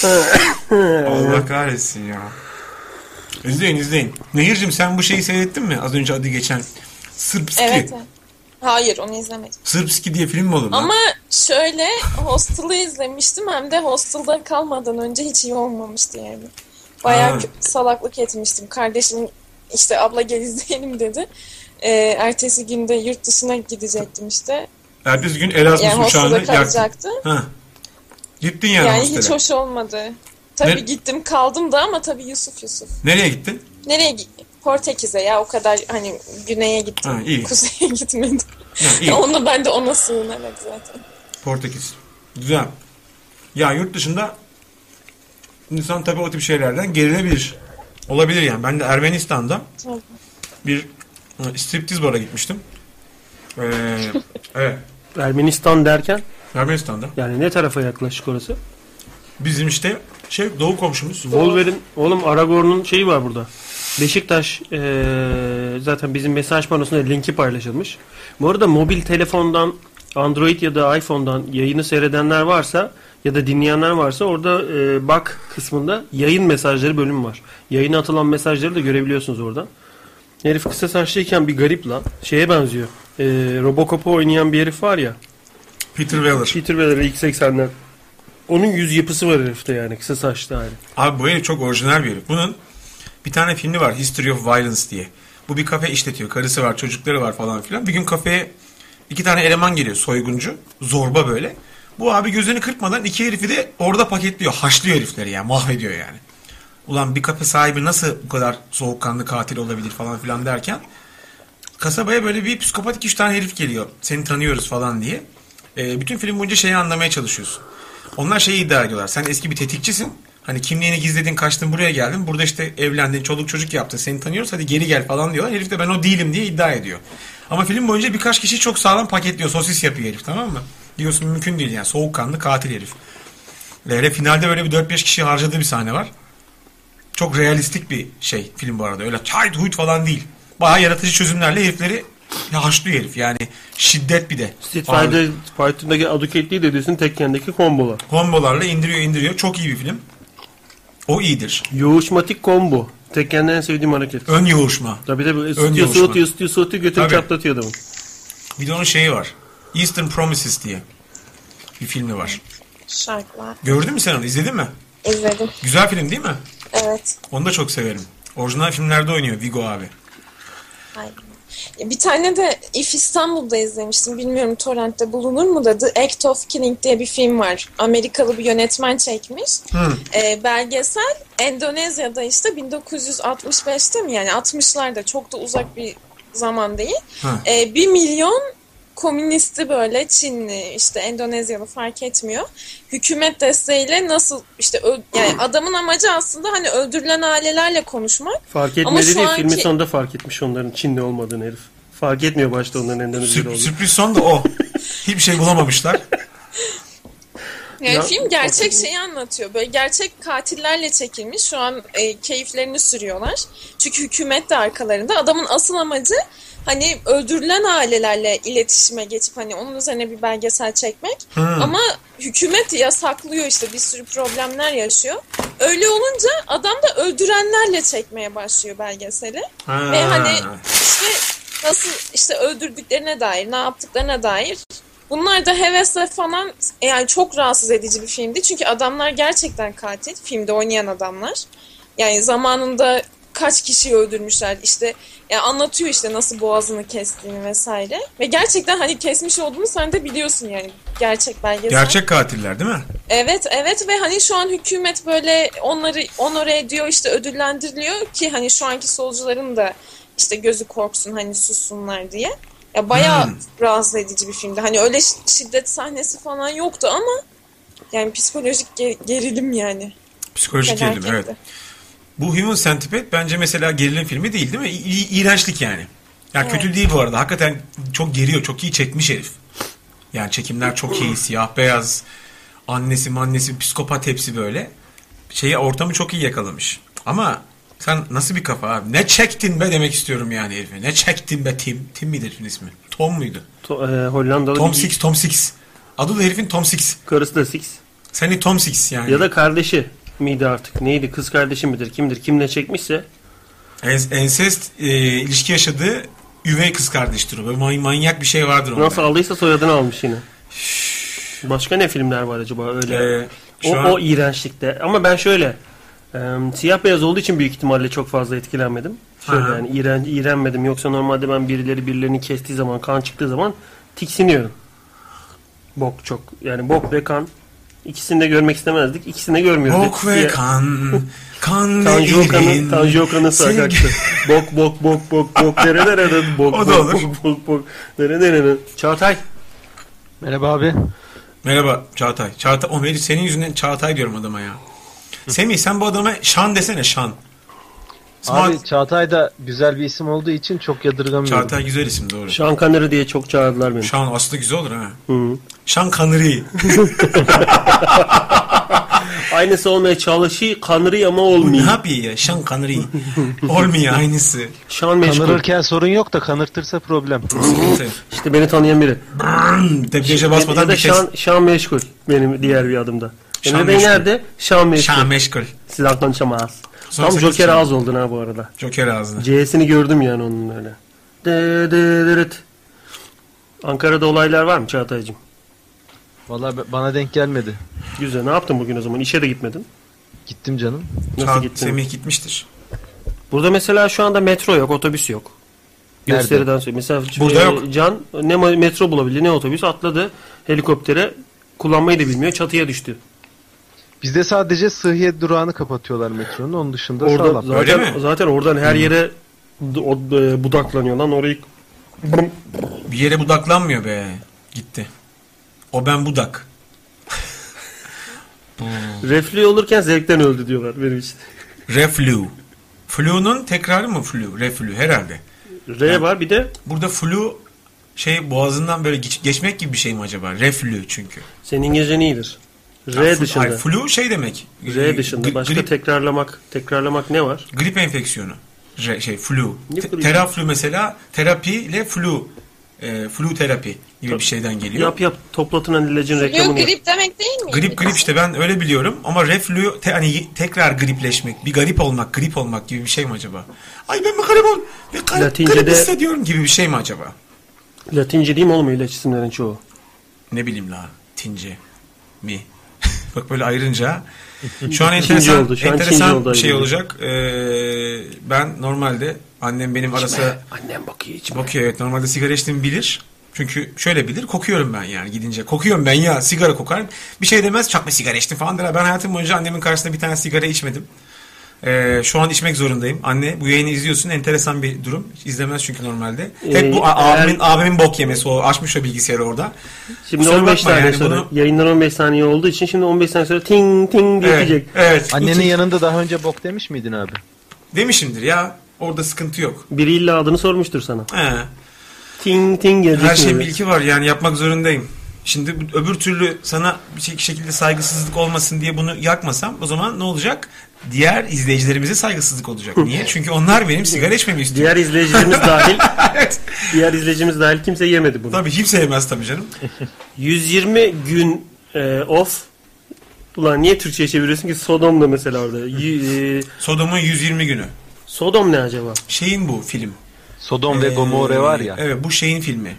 Allah kahretsin ya. İzleyin izleyin. Nehir'cim sen bu şeyi seyrettin mi? Az önce adı geçen. Sırpski. Evet. Hayır onu izlemedim. Sırpski diye film mi olur lan? Ama şöyle Hostel'ı izlemiştim hem de Hostel'da kalmadan önce hiç iyi olmamıştı yani. Bayağı Ha. salaklık etmiştim. Kardeşim işte abla gel izleyelim dedi. Ee, ertesi günde yurt dışına gidecektim işte. Ertesi gün Erasmus Yani yaktın. kalacaktı. Ha. Gittin yani, Yani hostele. hiç hoş olmadı. Tabii Ne- gittim kaldım da ama tabii Yusuf Yusuf. Nereye gittin? Nereye gittim? Portekiz'e ya o kadar hani güneye gittim. Ha, iyi. Kuzeye gitmedim. Ha, iyi. Onu ben de ona sığınarak zaten. Portekiz. Güzel. Ya yurt dışında insan tabii o tip şeylerden gerilebilir. Olabilir yani. Ben de Ermenistan'da Tabii. bir e, striptiz bara gitmiştim. Ee, evet. Ermenistan derken Ermenistan'da. yani ne tarafa yaklaşık orası? Bizim işte şey doğu komşumuz. Wolverine oğlum Aragorn'un şeyi var burada. Beşiktaş eee, zaten bizim mesaj panosunda linki paylaşılmış. Bu arada mobil telefondan Android ya da iPhone'dan yayını seyredenler varsa ya da dinleyenler varsa orada eee, bak kısmında yayın mesajları bölümü var. Yayına atılan mesajları da görebiliyorsunuz oradan. Herif kısa saçlıyken bir garip lan. Şeye benziyor. Eee Robocop'u oynayan bir herif var ya. Peter Weller. Peter Weller ilk 80'ler. Onun yüz yapısı var herifte yani kısa saçlı hali. Abi bu herif çok orijinal bir herif. Bunun bir tane filmi var History of Violence diye. Bu bir kafe işletiyor. Karısı var, çocukları var falan filan. Bir gün kafeye iki tane eleman geliyor soyguncu. Zorba böyle. Bu abi gözünü kırpmadan iki herifi de orada paketliyor. Haşlıyor herifleri yani. Mahvediyor yani. Ulan bir kafe sahibi nasıl bu kadar soğukkanlı katil olabilir falan filan derken kasabaya böyle bir psikopat iki üç tane herif geliyor. Seni tanıyoruz falan diye. Ee, bütün film boyunca şeyi anlamaya çalışıyorsun. Onlar şeyi iddia ediyorlar. Sen eski bir tetikçisin. Hani kimliğini gizledin, kaçtın buraya geldin. Burada işte evlendin, çoluk çocuk yaptın. Seni tanıyoruz hadi geri gel falan diyorlar. Herif de ben o değilim diye iddia ediyor. Ama film boyunca birkaç kişi çok sağlam paketliyor. Sosis yapıyor herif tamam mı? Diyorsun mümkün değil yani. Soğukkanlı katil herif. Ve finalde böyle bir 4-5 kişi harcadığı bir sahne var. Çok realistik bir şey film bu arada. Öyle çayt huyt falan değil. Bayağı yaratıcı çözümlerle herifleri haşlıyor herif. Yani şiddet bir de. Street. Fighter Fighter'daki Aduketli'yi de diyorsun Tekken'deki kombolar. Kombolarla indiriyor indiriyor. Çok iyi bir film. O iyidir. Yoğuşmatik combo. Tekken'de en sevdiğim hareket. Ön yoğuşma. Tabii tabii yoğuşma. soğutuyor ısıtıyor soğutuyor Tabii. çatlatıyor adamın. Bir de onun şeyi var. Eastern Promises diye bir filmi var. Şarkılar. Gördün mü sen onu? İzledin mi? İzledim. Güzel film değil mi? Evet. Onu da çok severim. Orijinal filmlerde oynuyor Vigo abi. Aynen. Bir tane de If İstanbul'da izlemiştim. Bilmiyorum torrentte bulunur mu da The Act of Killing diye bir film var. Amerikalı bir yönetmen çekmiş. Ee, belgesel Endonezya'da işte 1965'te mi yani 60'larda çok da uzak bir zaman değil. Hı. Ee, bir milyon komünisti böyle Çinli işte Endonezyalı fark etmiyor. Hükümet desteğiyle nasıl işte yani adamın amacı aslında hani öldürülen ailelerle konuşmak. Fark Ama etmedi şu değil anki- filmin sonunda fark etmiş onların Çinli olmadığını herif. Fark etmiyor başta onların Endonezyalı olduğunu. sürpriz son da o. Hiçbir şey bulamamışlar. Yani Ya- film gerçek şeyi anlatıyor. Böyle gerçek katillerle çekilmiş. Şu an e, keyiflerini sürüyorlar. Çünkü hükümet de arkalarında. Adamın asıl amacı hani öldürülen ailelerle iletişime geçip hani onun üzerine bir belgesel çekmek. Hmm. Ama hükümet yasaklıyor işte bir sürü problemler yaşıyor. Öyle olunca adam da öldürenlerle çekmeye başlıyor belgeseli. Ha. Ve hani işte nasıl işte öldürdüklerine dair, ne yaptıklarına dair bunlar da hevesle falan yani çok rahatsız edici bir filmdi. Çünkü adamlar gerçekten katil. Filmde oynayan adamlar. Yani zamanında kaç kişiyi öldürmüşler işte yani anlatıyor işte nasıl boğazını kestiğini vesaire. Ve gerçekten hani kesmiş olduğunu sen de biliyorsun yani gerçek belgesel. Gerçek katiller değil mi? Evet evet ve hani şu an hükümet böyle onları onore ediyor işte ödüllendiriliyor ki hani şu anki solcuların da işte gözü korksun hani sussunlar diye. Ya bayağı Hmm. rahatsız edici bir filmdi. Hani öyle şiddet sahnesi falan yoktu ama yani psikolojik ge- gerilim yani. Psikolojik gerilim evet. Bu Human Centipede bence mesela gerilim filmi değil değil mi? İ- iğrençlik yani. Ya Evet. kötü değil bu arada. Hakikaten çok geriyor. Çok iyi çekmiş herif. Yani çekimler çok iyi. Siyah beyaz. Annesi mannesi psikopat hepsi böyle. Şeyi ortamı çok iyi yakalamış. Ama sen nasıl bir kafa abi? Ne çektin be demek istiyorum yani herife. Ne çektin be Tim? Tim midir herifin ismi? Tom muydu? To- e, Hollandalı Tom bir Six, Tom Six. Adı da herifin Tom Six. karısı da Six. Seni Tom Six yani. Ya da kardeşi miydi artık? Neydi? Kız kardeşi midir? Kimdir? Kimle çekmişse En- ensest e, ilişki yaşadığı üvey kız kardeştir o. Böyle manyak bir şey vardır onda. nasıl aldıysa soyadını almış yine. Başka ne filmler var acaba öyle? Ee, o, an o iğrençlikte. Ama ben şöyle e, siyah beyaz olduğu için büyük ihtimalle çok fazla etkilenmedim. Şöyle Aha. yani iğren, iğrenmedim. Yoksa normalde ben birileri birilerini kestiği zaman kan çıktığı zaman tiksiniyorum. Bok çok. Yani bok ve kan. İkisini de görmek istemezdik. İkisini de görmüyoruz. Bok ve kan, kan ve Tanju Okan'ın irin. Tanju Okan'ın Sevgi- sakaktı. bok bok bok bok bok nere nere bok O da bok olur. bok bok bok nere nere Çağatay Merhaba abi. Merhaba Çağatay. Çağatay, o senin yüzünden Çağatay diyorum adama ya. Semih sen bu adama Şan desene Şan. Smart. Abi Çağatay da güzel bir isim olduğu için çok yadırgamıyorum. Çağatay güzel isim doğru. Şan Kanırı diye çok çağırdılar beni. Şan aslında güzel olur ha. Hı. Şan Kanırı. Aynısı olmaya çalışıyor kanırı ama ne olmuyor. yapıyor ya? Şan Kanırı. Olmuyor aynısı. Şan meşgul. Kanırırken sorun yok da kanırtırsa problem. İşte beni tanıyan biri. Debriyaja basmadan bir kez. Şan, Şan meşgul benim diğer bir adımda. Şan Emre Bey meşgul. nerede? Şan meşgul. Şan meşgul. Sizden konuşamaz. Son Tam Joker Şan. ağız oldun ha bu arada. Joker ağzına. C'sini gördüm yani onun öyle. De, de, dırıt. Ankara'da olaylar var mı Çağatay'cığım? Vallahi be- bana denk gelmedi. Güzel. Ne yaptın bugün o zaman? İşe de gitmedin. Gittim canım. Nasıl Çağ- gittin? Semih gitmiştir. Burada mesela şu anda metro yok, otobüs yok. Nerede? Gösteriden söyleyeyim. Mesela Burada e, yok. Can ne metro bulabildi ne otobüs atladı helikoptere kullanmayı da bilmiyor çatıya düştü. Bizde sadece Sıhhiye durağını kapatıyorlar metronun. Onun dışında Orada sağlam. zaten Öyle mi? zaten oradan her yere d- o, e, budaklanıyor lan orayı Bir yere budaklanmıyor be. Gitti. O ben budak. reflü olurken zevkten öldü diyorlar benim için. Reflu. Flu'nun tekrarı mı flu? Reflü herhalde. R var bir de Burada flu şey boğazından böyle geç- geçmek gibi bir şey mi acaba? Reflü çünkü. senin İngilizcen iyidir. R Ya, flu- dışında. hayır, flu şey demek. R dışında başka grip, tekrarlamak tekrarlamak ne var? grip enfeksiyonu. Re- şey flu. Te- teraflu mesela terapi ile flu. E, flu terapi gibi bir şeyden geliyor. Yap yap toplatılan ilacın Flu reklamını yap. grip demek değil mi? Grip grip işte ben öyle biliyorum ama reflü te, hani tekrar gripleşmek, bir garip olmak, grip olmak gibi bir şey mi acaba? Ay ben mi garip ol, bir garip, Latince'de- garip hissediyorum gibi bir şey mi acaba? Latince değil mi oğlum ilaç isimlerin çoğu? Ne bileyim la, tince mi? Bak böyle ayırınca şu an enteresan, oldu, şu an enteresan oldu bir şey olacak. Ee, ben normalde annem benim arası Annem bakıyor içime. bakıyor evet normalde sigara içtiğimi bilir. Çünkü şöyle bilir kokuyorum ben yani gidince. Kokuyorum ben ya sigara kokar. Bir şey demez bir sigara içtim falan der. Ben hayatım boyunca annemin karşısında bir tane sigara içmedim. Ee, şu an içmek zorundayım. Anne bu yayını izliyorsun. Enteresan bir durum. İzlemez çünkü normalde. Hep Ee, bu a- eğer- abimin, abimin bok yemesi o. Açmış o bilgisayarı orada. Şimdi Kusura 15 bakma saniye yani sonra bunu- yayınlar 15 saniye olduğu için şimdi 15 saniye sonra ting ting diye Evet. diyecek. evet. Annenin yanında daha önce bok demiş miydin abi? Demişimdir ya. Orada sıkıntı yok. Biri illa adını sormuştur sana. He. Ting ting gelecek. Her bir ilki var yani yapmak zorundayım. Şimdi öbür türlü sana bir şey- şekilde saygısızlık olmasın diye bunu yakmasam o zaman ne olacak? Diğer izleyicilerimize saygısızlık olacak. Niye? Çünkü onlar benim sigara içmemi istiyor. Diğer izleyicilerimiz dahil evet. diğer izleyicimiz dahil kimse yemedi bunu. Tabii kimse yemez tabii canım. 120 gün e, off Ulan niye Türkçe'ye çeviriyorsun ki Sodom'da mesela orada. Y- e, Sodom'un 120 günü. Sodom ne acaba? Şeyin bu film. Sodom ve Ee, Gomorre var ya. Evet bu şeyin filmi.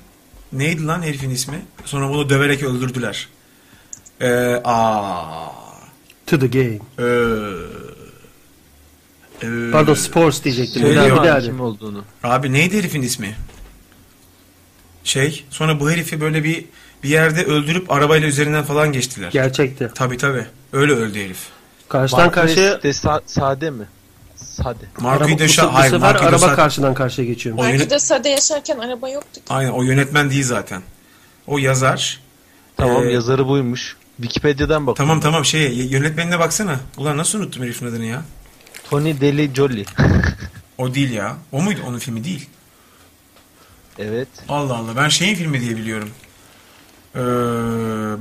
Neydi lan herifin ismi? Sonra bunu döverek öldürdüler. Ee, aa, To the game. ee, ee, Pardon sports diyecektim. Daha abi kim olduğunu. Abi neydi herifin ismi? Şey, sonra bu herifi böyle bir bir yerde öldürüp arabayla üzerinden falan geçtiler. Gerçekti. Tabi tabi. Öyle öldü herif. Karşıdan karşıya de Sa- Sade mi? Sade. Marco de bu, Şa- bu hayır, sefer Marco de araba Sa- karşıdan karşıya geçiyor. O Belki yönet- de sade yaşarken araba yoktu. ki. Aynen o yönetmen değil zaten. O yazar. Tamam Ee, yazarı buymuş. Wikipedia'dan bak. Tamam tamam şey yönetmenine baksana. Ulan nasıl unuttum herifin adını ya? Tony Deli Jolly. O değil ya. O muydu? Onun filmi değil. evet. Allah Allah. Ben şeyin filmi diye biliyorum. Ee,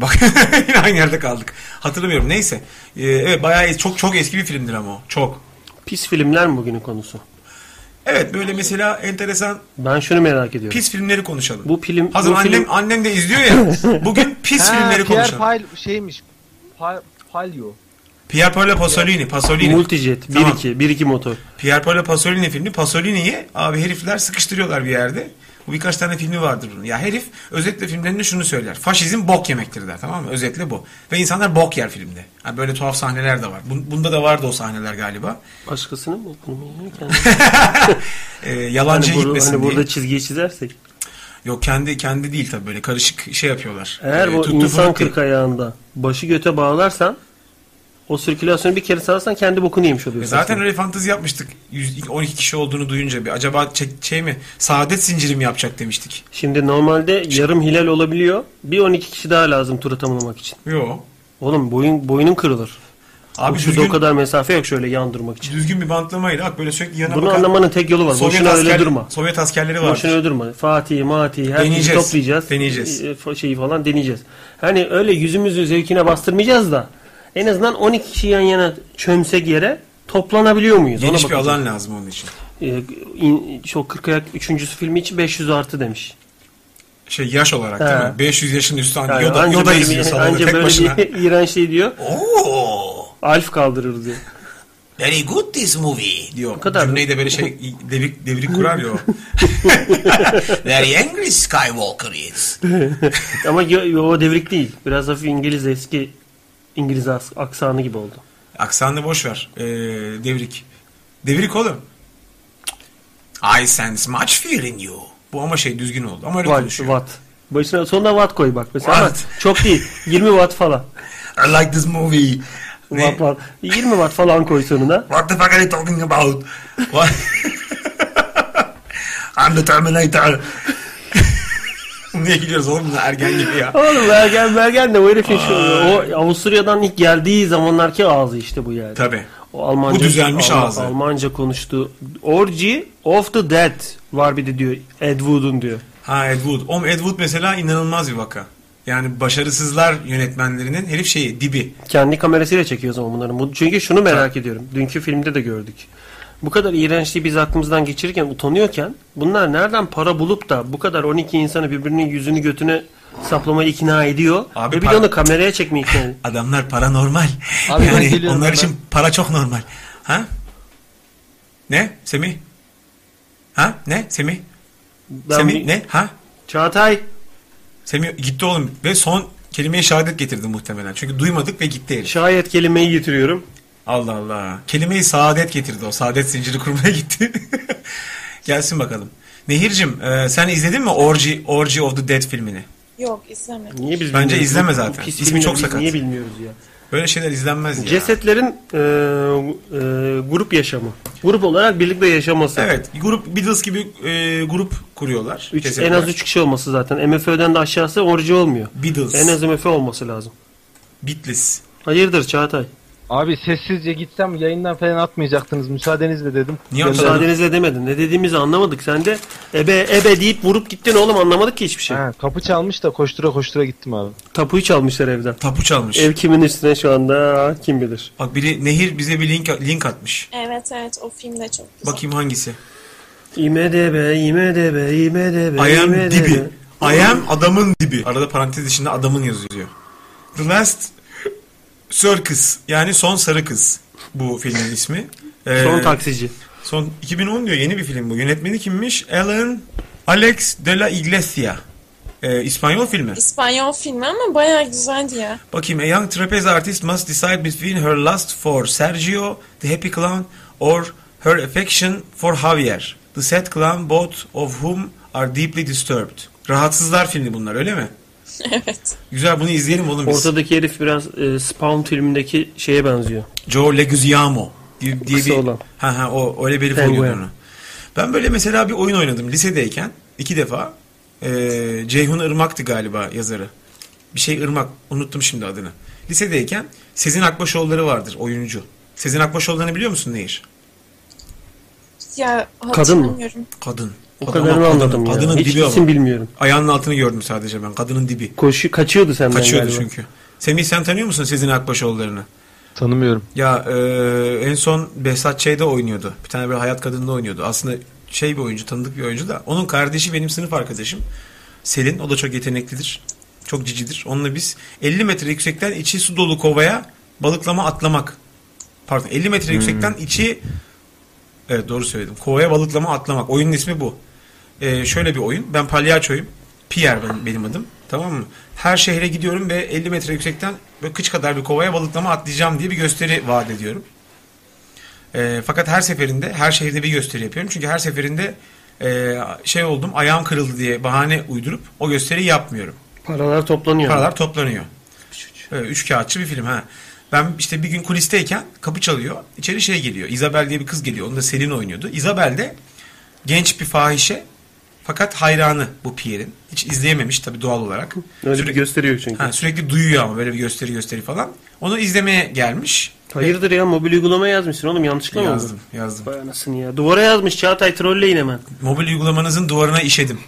bak yine aynı yerde kaldık. Hatırlamıyorum. Neyse. Ee, evet bayağı es- çok çok eski bir filmdir ama o. Çok. Pis filmler mi bugünün konusu? Evet böyle mesela enteresan Ben şunu merak ediyorum. pis filmleri konuşalım. Bu film Hazır bu annem film annem de izliyor ya. Bugün pis Ha, filmleri Pierre konuşalım. Pal şeymiş. Pa- Palio. Pier Paolo Pasolini, Pasolini. Multijet 1 Tamam. 2 1 2 motor. Pier Paolo Pasolini filmi. Pasolini'yi abi herifler sıkıştırıyorlar bir yerde. Bu birkaç tane filmi vardır bunun. Ya herif özetle filmlerinde şunu söyler. Faşizm bok yemektir der tamam mı? Özetle bu. Ve insanlar bok yer filmde. Ha, böyle tuhaf sahneler de var. Bun- Bunda da vardı o sahneler galiba. Başkasının mı? Bunu mu yiyor kendi? Ee, yalancıya hani, gitmesin hani diye. burada çizgiyi çizersek. Yok kendi kendi değil tabii böyle karışık şey yapıyorlar. Eğer Ee, bu insan kırk ayağında başı göte bağlarsan o sirkülasyonu bir kere sağlarsan kendi bokunu yemiş E oluyorsun. Zaten aslında. öyle fantezi yapmıştık. 100, 12 kişi olduğunu duyunca bir acaba çe- şey mi? Saadet zinciri mi yapacak demiştik. Şimdi normalde yarım hilal olabiliyor. Bir 12 kişi daha lazım turu tamamlamak için. Yo. Oğlum boyun boyunun kırılır. Abi Uçsuz düzgün, o kadar mesafe yok şöyle yan durmak için. düzgün bir bantlamayla bak böyle sürekli yana Bunu bakan anlamanın tek yolu var. Sovyet, Boşuna öyle asker- durma. Sovyet askerleri var. Boşuna öyle durma. Fatih, Mati, her Deneyeceğiz. toplayacağız. Deneyeceğiz. E, fa- Şeyi falan deneyeceğiz. Hani öyle yüzümüzü zevkine bastırmayacağız da en azından 12 kişi yan yana çömsek yere toplanabiliyor muyuz? Geniş Ona bir alan lazım onun için. E, in, şu 40 ayak 3. filmi için 500 artı demiş. Şey yaş olarak He. değil mi? 500 yaşın üstü Yani Yoda, anca Yoda böyle izliyor salonda anca tek böyle başına. bir iğrenç şey diyor. Oo, Alf kaldırır diyor. very good this movie diyor. Bu kadar. Cümleyi de böyle şey devrik, devrik kurar ya o. very angry Skywalker is. Ama o devrik değil. Biraz hafif İngiliz eski İngiliz aksanı gibi oldu. Aksanını boş ver. Ee, devrik. Devrik oğlum. I sense much fear in you. Bu ama şey düzgün oldu. Ama öyle Watt, konuşuyor. watt. Başına sonuna watt koy bak mesela Watt. çok değil. 20 watt falan. I like this movie. Ne? Watt, watt. 20 watt falan koy sonuna. What the fuck are you talking about? What? I'm the Terminator. Niye gidiyoruz oğlum ergen gibi ya? Oğlum Bergen Bergen de o herifin şu, o Avusturya'dan ilk geldiği zamanlarki ağzı işte bu yani. Tabii. O Almanca, Bu düzelmiş Alman- ağzı. Almanca konuştu. Orgy of the Dead var bir de diyor. Ed Wood'un diyor. Ha Ed Wood. Oğlum Ed Wood mesela inanılmaz bir vaka. Yani başarısızlar yönetmenlerinin herif şeyi dibi. Kendi kamerasıyla çekiyor zaman bunları. Bu- Çünkü şunu merak ediyorum. Dünkü filmde de gördük. Bu kadar iğrençliği biz aklımızdan geçirirken, utanıyorken bunlar nereden para bulup da bu kadar 12 insanı birbirinin yüzünü götüne saplamaya ikna ediyor. Abi ve bir de onu kameraya çekmeye ikna ediyor. Adamlar paranormal. Abi ben yani onlar hemen. için para çok normal. Ha? Ne? Semih? Ha? Ne? Semih? Ben Semih bir- ne? Ha? Çağatay Semih gitti oğlum ve son kelimeye şehadet getirdi muhtemelen. Çünkü duymadık ve gitti herif. şayet kelimeyi getiriyorum. Allah Allah. Kelimeyi saadet getirdi o. Saadet zinciri kurmaya gitti. Gelsin bakalım. Nehir'cim e, sen izledin mi Orgy, Orgy of the Dead filmini? Yok izlemedim. Niye biz Bence bilmiyoruz? izleme Bu- bu zaten. pis İsmi çok biz sakat. Niye bilmiyoruz ya? Böyle şeyler izlenmez ya. Cesetlerin e, e, grup yaşamı. Grup olarak birlikte yaşaması. Evet. Grup Beatles gibi e, grup kuruyorlar. Üç, en az 3 kişi olması zaten. MFÖ'den de aşağısı orijinal olmuyor. Beatles. En az MFÖ olması lazım. Beatles. Hayırdır Çağatay? Abi sessizce gitsem yayından falan atmayacaktınız müsaadenizle dedim. Niye atmadın? Müsaadenizle demedin. Ne dediğimizi anlamadık. Sen de ebe ebe deyip vurup gittin oğlum anlamadık ki hiçbir şey. Ha, kapı çalmış da koştura koştura gittim abi. Tapuyu çalmışlar evden. Tapu çalmış. Ev kimin üstüne şu anda kim bilir. Bak biri Nehir bize bir link link atmış. Evet evet o film de çok güzel. Bakayım hangisi? İMDB, İMDB, İMDB, I am IMDb. dibi. I am adamın dibi. Arada parantez içinde adamın yazıyor. The Last Circus yani Son Sarı Kız bu filmin ismi. Ee, Son taksici. Son 2010 diyor yeni bir film bu. Yönetmeni kimmiş? Alan Alex de la Iglesia. Ee, İspanyol filmi. İspanyol filmi ama bayağı güzeldi ya. Bakayım. A young trapeze artist must decide between her lust for Sergio, the happy clown, or her affection for Javier, the sad clown, both of whom are deeply disturbed. Rahatsızlar filmi bunlar öyle mi? evet. Güzel bunu izleyelim oğlum biz. Ortadaki herif biraz e, Spawn filmindeki şeye benziyor. Joe Leguizamo diye, diye Kısa bir... olan. Ha ha o öyle bir herif Penguin. oynuyordu onu. Ben böyle mesela bir oyun oynadım lisedeyken iki defa. Ee, Ceyhun Irmak'tı galiba yazarı. Bir şey Irmak unuttum şimdi adını. Lisedeyken Sezin Akbaşoğulları vardır oyuncu. Sezin Akbaşoğulları'nı biliyor musun Nehir? Ya Kadın mı? Kadın. O Kadın- kadarını kadın- anladım ya. Kadının Hiç dibi isim ama. bilmiyorum. Ayağının altını gördüm sadece ben. Kadının dibi. Koşu kaçıyordu senden Kaçıyordu galiba. çünkü. Semih sen tanıyor musun Sezin Akbaşoğulları'nı? Tanımıyorum. Ya e, en son Behzat Ç'de oynuyordu. Bir tane böyle hayat kadında oynuyordu. Aslında şey bir oyuncu, tanıdık bir oyuncu da. Onun kardeşi benim sınıf arkadaşım. Selin. O da çok yeteneklidir. Çok cicidir. Onunla biz 50 metre yüksekten içi su dolu kovaya balıklama atlamak. Pardon 50 metre yüksekten içi Evet doğru söyledim. Kovaya balıklama atlamak. Oyunun ismi bu. E, şöyle bir oyun. Ben palyaçoyum. Pierre benim, benim adım. Tamam mı? Her şehre gidiyorum ve 50 metre yüksekten böyle kıç kadar bir kovaya balıklama atlayacağım diye bir gösteri vaat ediyorum. E, fakat her seferinde her şehirde bir gösteri yapıyorum. Çünkü her seferinde e, şey oldum ayağım kırıldı diye bahane uydurup o gösteriyi yapmıyorum. Paralar toplanıyor. Paralar toplanıyor. Evet, üç kağıtçı bir film ha. Ben işte bir gün kulisteyken kapı çalıyor. İçeri şey geliyor. Isabel diye bir kız geliyor. Onu da Selin oynuyordu. Isabel de genç bir fahişe fakat hayranı bu Pierre'in. Hiç izleyememiş tabii doğal olarak. Öyle bir Sürekli, gösteriyor çünkü. ha, sürekli duyuyor ama böyle bir gösteri gösteri falan. Onu izlemeye gelmiş. Hayırdır ya mobil uygulama yazmışsın oğlum yanlışlıkla mı oldu? Yazdım, yazdım. Vay anasını ya. Duvara yazmış Çağatay trolleyin hemen. Mobil uygulamanızın duvarına işedim.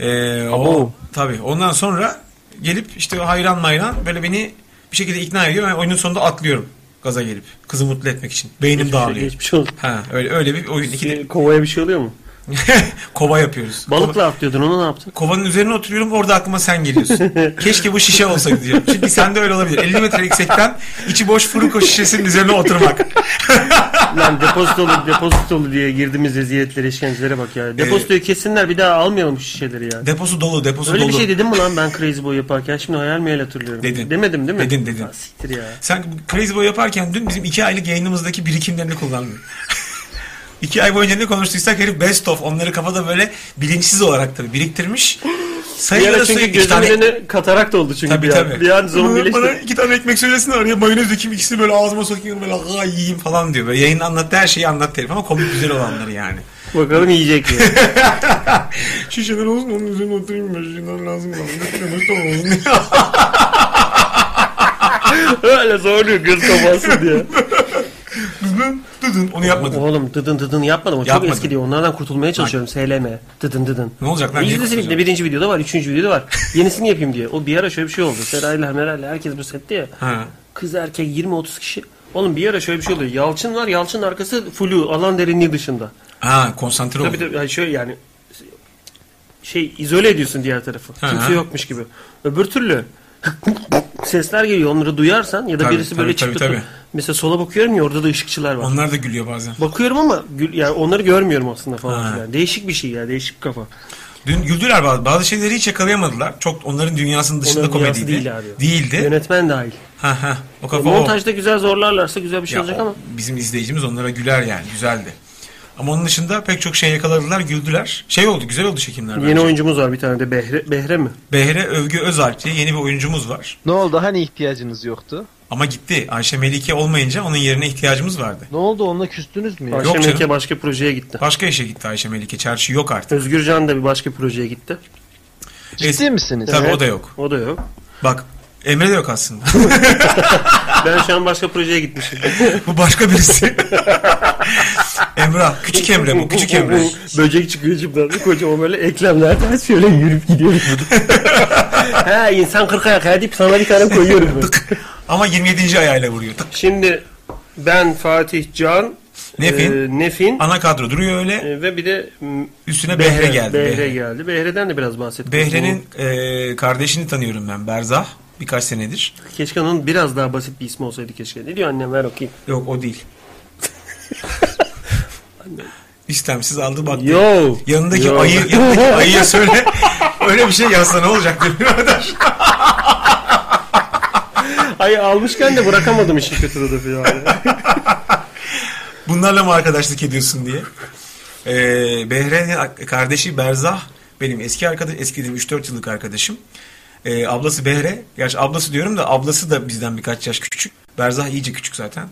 Ee, o, tabii. Ondan sonra gelip işte hayran mayran böyle beni bir şekilde ikna ediyor. Ben oyunun sonunda atlıyorum gaza gelip. Kızı mutlu etmek için. Beynim dağılıyor. Geçmiş olsun. Ha öyle öyle bir oyun. İki de Şey, Kovaya bir şey oluyor mu? kova yapıyoruz. Balıkla atlıyordun onu ne yaptın? Kovanın üzerine oturuyorum orada aklıma sen geliyorsun. Keşke bu şişe olsaydı diyorum. Çünkü sende öyle olabilir. 50 metre yüksekten içi boş furuko şişesinin üzerine oturmak. Lan depozitolu depozitolu diye girdiğimiz eziyetlere işkencelere bak ya. Depozitoyu kessinler bir daha almayalım bu şişeleri ya. Deposu dolu, deposu Öyle dolu. bir şey dedim mi lan ben Crazy Boy yaparken? Şimdi hayal meyal hatırlıyorum. Dedin. Demedim değil mi? Dedin, dedin. Ha, siktir ya. Sen Crazy Boy yaparken dün bizim iki aylık yayınımızdaki birikimlerini kullandın. İki ay boyunca ne konuştuysak herif best of onları kafada böyle bilinçsiz olarak tabii biriktirmiş. Bir Sayılara ara çünkü gözümün tane... önüne katarakt oldu çünkü Tabii bir an. tabii. Bir an Bana zombileşti. iki tane ekmek söylesin araya mayonez dökeyim ikisini böyle ağzıma sokayım böyle ha yiyeyim falan diyor. Böyle yayında anlattı her şeyi anlattı herif ama komik güzel olanları yani. Bakalım yiyecek mi? Şişeler olsun onun üzerine oturayım ben şişeler lazım bana. Nasıl olsun Öyle zorluyor göz kapansın diye. Dıdın, dıdın. Onu yapmadım. Oğlum dıdın dıdın yapmadım. O çok Yapmadım. eski diyor. Onlardan kurtulmaya çalışıyorum. SLM. Dıdın dıdın. Ne olacak lan? De kurtulacağım? birinci videoda var. Üçüncü videoda var. Yenisini yapayım diye. O bir ara şöyle bir şey oldu. Serayla Meral'le herkes bu sette ya. Ha. Kız erkek 20-30 kişi. Oğlum bir ara şöyle bir şey oluyor. Yalçın var. Yalçın arkası flu. Alan derinliği dışında. Ha konsantre Tabii oldu. tabii. Yani şöyle yani şey izole ediyorsun diğer tarafı. Kimse yokmuş gibi. Öbür türlü sesler geliyor. Onları duyarsan ya da Tabii, birisi tabii, böyle tabii, çıktı. tabii. Mesela sola bakıyorum ya orada da ışıkçılar var. Onlar da gülüyor bazen. Bakıyorum ama gül, yani onları görmüyorum aslında falan Ha. Değişik bir şey ya, değişik kafa. Dün güldüler bazı, bazı şeyleri hiç yakalayamadılar. Çok onların dünyasının dışında Onların komediydi. değil abi. Değildi. Yönetmen dahil. Ha ha. O kafa o. Montajda güzel zorlarlarsa güzel bir şey Ya olacak o- ama. Bizim izleyicimiz onlara güler yani. Güzeldi. Ama onun dışında pek çok şey yakaladılar, güldüler. Şey oldu, güzel oldu çekimler Yeni bence. oyuncumuz var bir tane de Behre, Behre mi? Behre Övgü Özalp diye yeni bir oyuncumuz var. Ne oldu? Hani ihtiyacınız yoktu? Ama gitti. Ayşe Melike olmayınca onun yerine ihtiyacımız vardı. Ne oldu? Onunla küstünüz mü ya? Ayşe Yok Melike canım. başka projeye gitti. Başka işe gitti Ayşe Melike. Çarşı yok artık. Özgürcan da bir başka projeye gitti. Ciddi Es- misiniz? Tabii Evet. o da yok. O da yok. Bak Emre de yok aslında. Ben şu an başka projeye gitmişim. bu başka birisi. Emrah. Küçük Emre bu. Küçük Emre. Böcek çıkıyor içimden. Kocaman böyle eklemlerden şöyle yürüyüp gidiyorum. ha insan kırk ayak ha deyip sana bir tane koyuyorum. böyle. Ama 27. ayağıyla vuruyor. Tık. Şimdi ben Fatih Can Nefin. e, Nefin Ana kadro duruyor öyle. e, ve bir de Üstüne Behre, geldi. Behre, Behre. geldi. Behre'den de biraz bahsettim. Behre'nin e, kardeşini tanıyorum ben. Berzah. Birkaç senedir. Keşke onun biraz daha basit bir ismi olsaydı keşke. Ne diyor annem ver okuyayım. Yok o değil. İstemsiz aldı baktı. Yo. Yanındaki Yo. ayı, yanındaki ayıya söyle. Öyle bir şey yazsa ne olacak diyor arkadaş. Ay almışken de bırakamadım işin kötü tarafı yani. Bunlarla mı arkadaşlık ediyorsun diye. Ee, Behre'nin kardeşi Berzah benim eski arkadaş, eski dedim 3-4 yıllık arkadaşım. Ee, ablası Behre, gerçi ablası diyorum da ablası da bizden birkaç yaş küçük. Berzah iyice küçük zaten.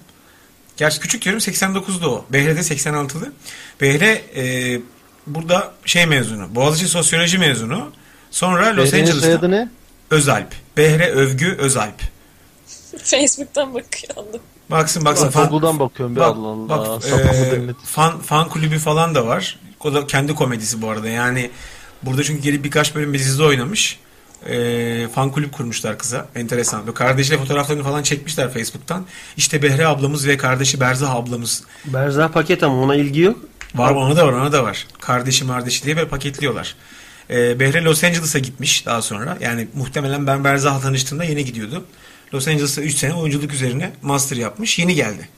Gerçi küçük diyorum 89'da o. Behre de 86'lı. Behre e, burada şey mezunu, Boğaziçi Sosyoloji mezunu. Sonra Los Angeles'ta ne? Özalp. Behre Övgü Özalp. Facebook'tan bakıyordum. Baksın baksın. Bak, fan- Google'dan bakıyorum be Bak, Allah Allah. bak e, fan, fan kulübü falan da var. O da kendi komedisi bu arada. Yani burada çünkü gelip birkaç bölüm bir dizide oynamış. E, fan kulüp kurmuşlar kıza. Enteresan. Böyle kardeşiyle fotoğraflarını falan çekmişler Facebook'tan. İşte Behre ablamız ve kardeşi Berzah ablamız. Berzah paket ama ona ilgi yok. Var ona da var ona da var. Kardeşi kardeşi diye böyle paketliyorlar. E, Behre Los Angeles'a gitmiş daha sonra. Yani muhtemelen ben Berzah'la tanıştığımda yeni gidiyordu. Los Angeles'ta 3 sene oyunculuk üzerine master yapmış. Yeni geldi.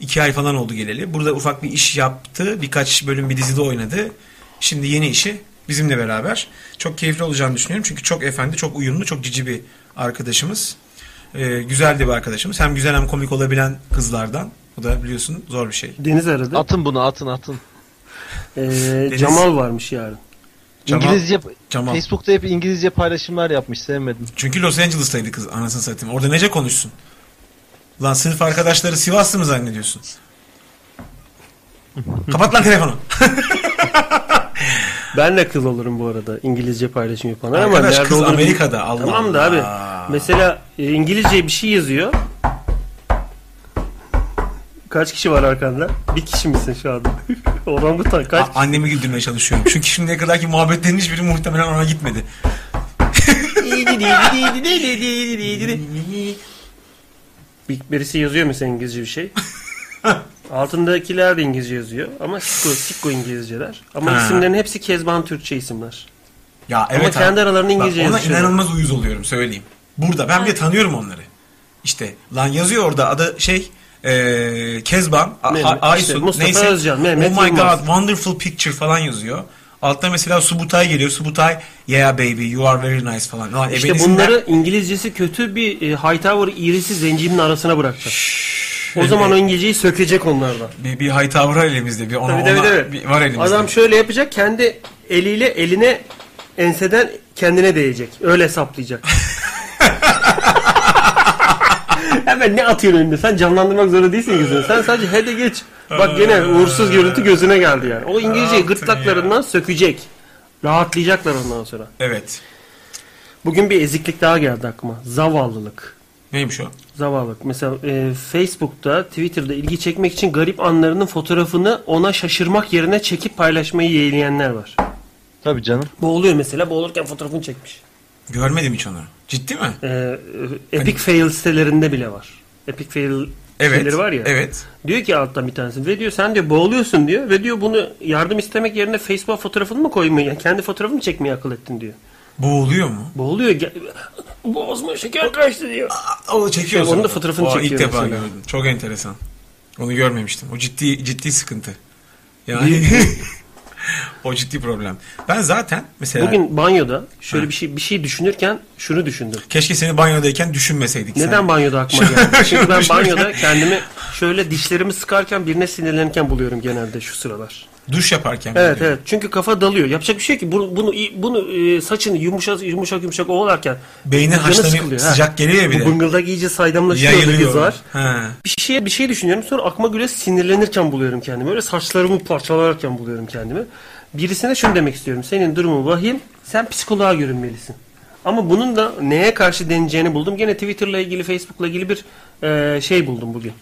2 ay falan oldu geleli. Burada ufak bir iş yaptı. Birkaç bölüm bir dizide oynadı. Şimdi yeni işi bizimle beraber. Çok keyifli olacağını düşünüyorum. Çünkü çok efendi, çok uyumlu, çok cici bir arkadaşımız. Ee, güzel de bir arkadaşımız. Hem güzel hem komik olabilen kızlardan. Bu da biliyorsun zor bir şey. Deniz aradı. Atın bunu atın atın. Ee, Cemal varmış yarın. Cemal- İngilizce Cemal. Facebook'ta hep İngilizce paylaşımlar yapmış sevmedim. Çünkü Los Angeles'taydı kız anasını satayım. Orada nece konuşsun? Lan sınıf arkadaşları Sivaslı mı zannediyorsun? Kapat lan telefonu. Ben de kıl olurum bu arada İngilizce paylaşım yapanlar ama Arkadaş nerede kız olduğunu Amerika'da. Allah Tamam da Allah. abi. Mesela e, İngilizce bir şey yazıyor. Kaç kişi var arkanda? Bir kişi misin şu anda? Orangutan kaç? A- annemi güldürmeye çalışıyorum. Çünkü şimdiye kadarki muhabbetlerin hiçbiri muhtemelen ona gitmedi. Bir, birisi yazıyor mesela İngilizce bir şey. Altındakiler de İngilizce yazıyor. Ama sikko, sikko İngilizceler. Ama Ha. isimlerin hepsi Kezban Türkçe isimler. Ya evet Ama abi. kendi aralarında İngilizce Bak, ona yazışıyorlar. inanılmaz uyuz oluyorum söyleyeyim. Burada ben bir de tanıyorum onları. İşte lan yazıyor orada adı şey e, Kezban, Mehmet, A- işte Aysun, Mustafa neyse. Özcan, Mehmet oh my Yılmaz. god, wonderful picture falan yazıyor. Altta mesela Subutay geliyor. Subutay, yeah baby, you are very nice falan. Lan İşte bunları İngilizcesi kötü bir e, Hightower iğrisi zencinin arasına bırakacak. O zaman o İngilizceyi sökecek onlardan. bir, bir Hightower elimizde. Bir ona, Tabii tabii ona tabii. bir var elimizde. Adam şöyle yapacak kendi eliyle eline enseden kendine değecek. Öyle saplayacak. Hemen ne atıyorsun önüne? Sen canlandırmak zorunda değilsin gözünü. Sen sadece hede geç. Bak gene uğursuz görüntü gözüne geldi yani. O İngilizceyi gırtlaklarından sökecek. Rahatlayacaklar ondan sonra. Evet. Bugün bir eziklik daha geldi aklıma. Zavallılık. Neymiş o? Zavallılık. Mesela e, Facebook'ta, Twitter'da ilgi çekmek için garip anlarının fotoğrafını ona şaşırmak yerine çekip paylaşmayı yeğleyenler var. Tabii canım. Boğuluyor mesela. Boğulurken fotoğrafını çekmiş. Görmedim hiç onu. Ciddi mi? E, e, Epic Fail sitelerinde bile var. Epic Fail Evet. şeyleri var ya. Evet. Diyor ki alttan bir tanesi ve diyor sen diyor boğuluyorsun diyor ve diyor bunu yardım istemek yerine Facebook fotoğrafını mı koymayı yani kendi fotoğrafını çekmeyi akıl ettin diyor. Bu oluyor mu? Boğuluyor. Boğazıma şeker kaçtı diyor. O çekiyor. Onun da fotoğrafını O çekiyor İlk defa mesela. gördüm. Çok enteresan. Onu görmemiştim. O ciddi ciddi sıkıntı. Yani o ciddi problem. Ben zaten mesela Bugün banyoda şöyle Ha. bir şey bir şey düşünürken şunu düşündüm. keşke seni banyodayken düşünmeseydik. Neden sen. banyoda aklıma geldi? Çünkü ben banyoda kendimi şöyle dişlerimi sıkarken birine sinirlenirken buluyorum genelde şu sıralar. Duş yaparken. Evet biliyorum. evet. Çünkü kafa dalıyor. Yapacak bir şey ki bunu bunu bunu e, saçını yumuşak yumuşak yumuşak ovalarken Beynin canı haşlanıyor. ha. Sıcak geliyor bir bu de. bıngıldak iyice saydamlaşıyor Yayılıyor. var. Ha. Bir şeye bir şey düşünüyorum sonra aklıma göre sinirlenirken buluyorum kendimi. Öyle saçlarımı parçalarken buluyorum kendimi. Birisine şunu demek istiyorum. Senin durumun vahim. Sen psikoloğa görünmelisin. Ama bunun da neye karşı deneyeceğini buldum. Gene Twitter'la ilgili, Facebook'la ilgili bir e, şey buldum bugün.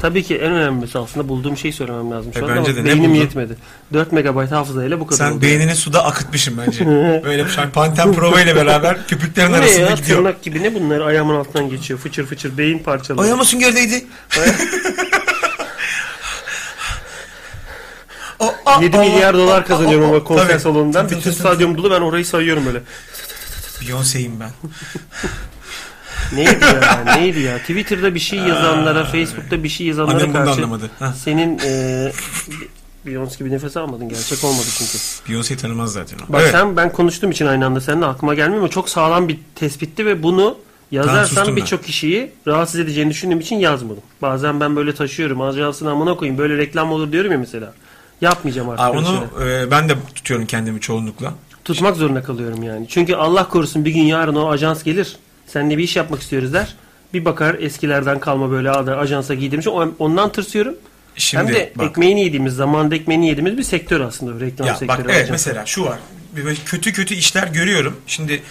Tabii ki en önemlisi aslında bulduğum şeyi söylemem lazım şu E, anda bence de. Beynim yetmedi. 4 MB hafızayla bu kadar Sen oldu. beynini suda akıtmışsın bence. Böyle bir şey. Panten prova ile beraber köpüklerin arasında ya? gidiyor. Tırnak gibi ne bunlar ayağımın altından geçiyor. Fıçır fıçır beyin parçaları. Ayağıma süngerdeydi. O, a- 7 a- milyar dolar kazanıyorum ama konser salonundan. Bütün stadyum dolu ben orayı sayıyorum böyle. Beyoncé'yim ben. Neydi ya? Neydi ya? Twitter'da bir şey yazanlara, Facebook'ta bir şey yazanlara Annem karşı anlamadı. Senin e, Beyoncé gibi nefes almadın. Gerçek olmadı çünkü. Beyoncé'yi tanımaz zaten o. Bak evet. sen ben konuştuğum için aynı anda senin de aklıma gelmiyor ama çok sağlam bir tespitti ve bunu yazarsan birçok kişiyi rahatsız edeceğini düşündüğüm için yazmadım. Bazen ben böyle taşıyorum. Ajansın amına koyayım. Böyle reklam olur diyorum ya mesela. Yapmayacağım artık. Aa, onu e, ben de tutuyorum kendimi çoğunlukla. tutmak zorunda kalıyorum yani. Çünkü Allah korusun bir gün yarın o ajans gelir. Seninle bir iş yapmak istiyoruz der. Bir bakar eskilerden kalma böyle ajansa giydirmiş. Ondan tırsıyorum. Şimdi Hem de bak. ekmeğini yediğimiz, zamanda ekmeğini yediğimiz bir sektör aslında. Reklam Ya sektörü. bak evet ajans. mesela şu var. Bir böyle kötü kötü işler görüyorum. Şimdi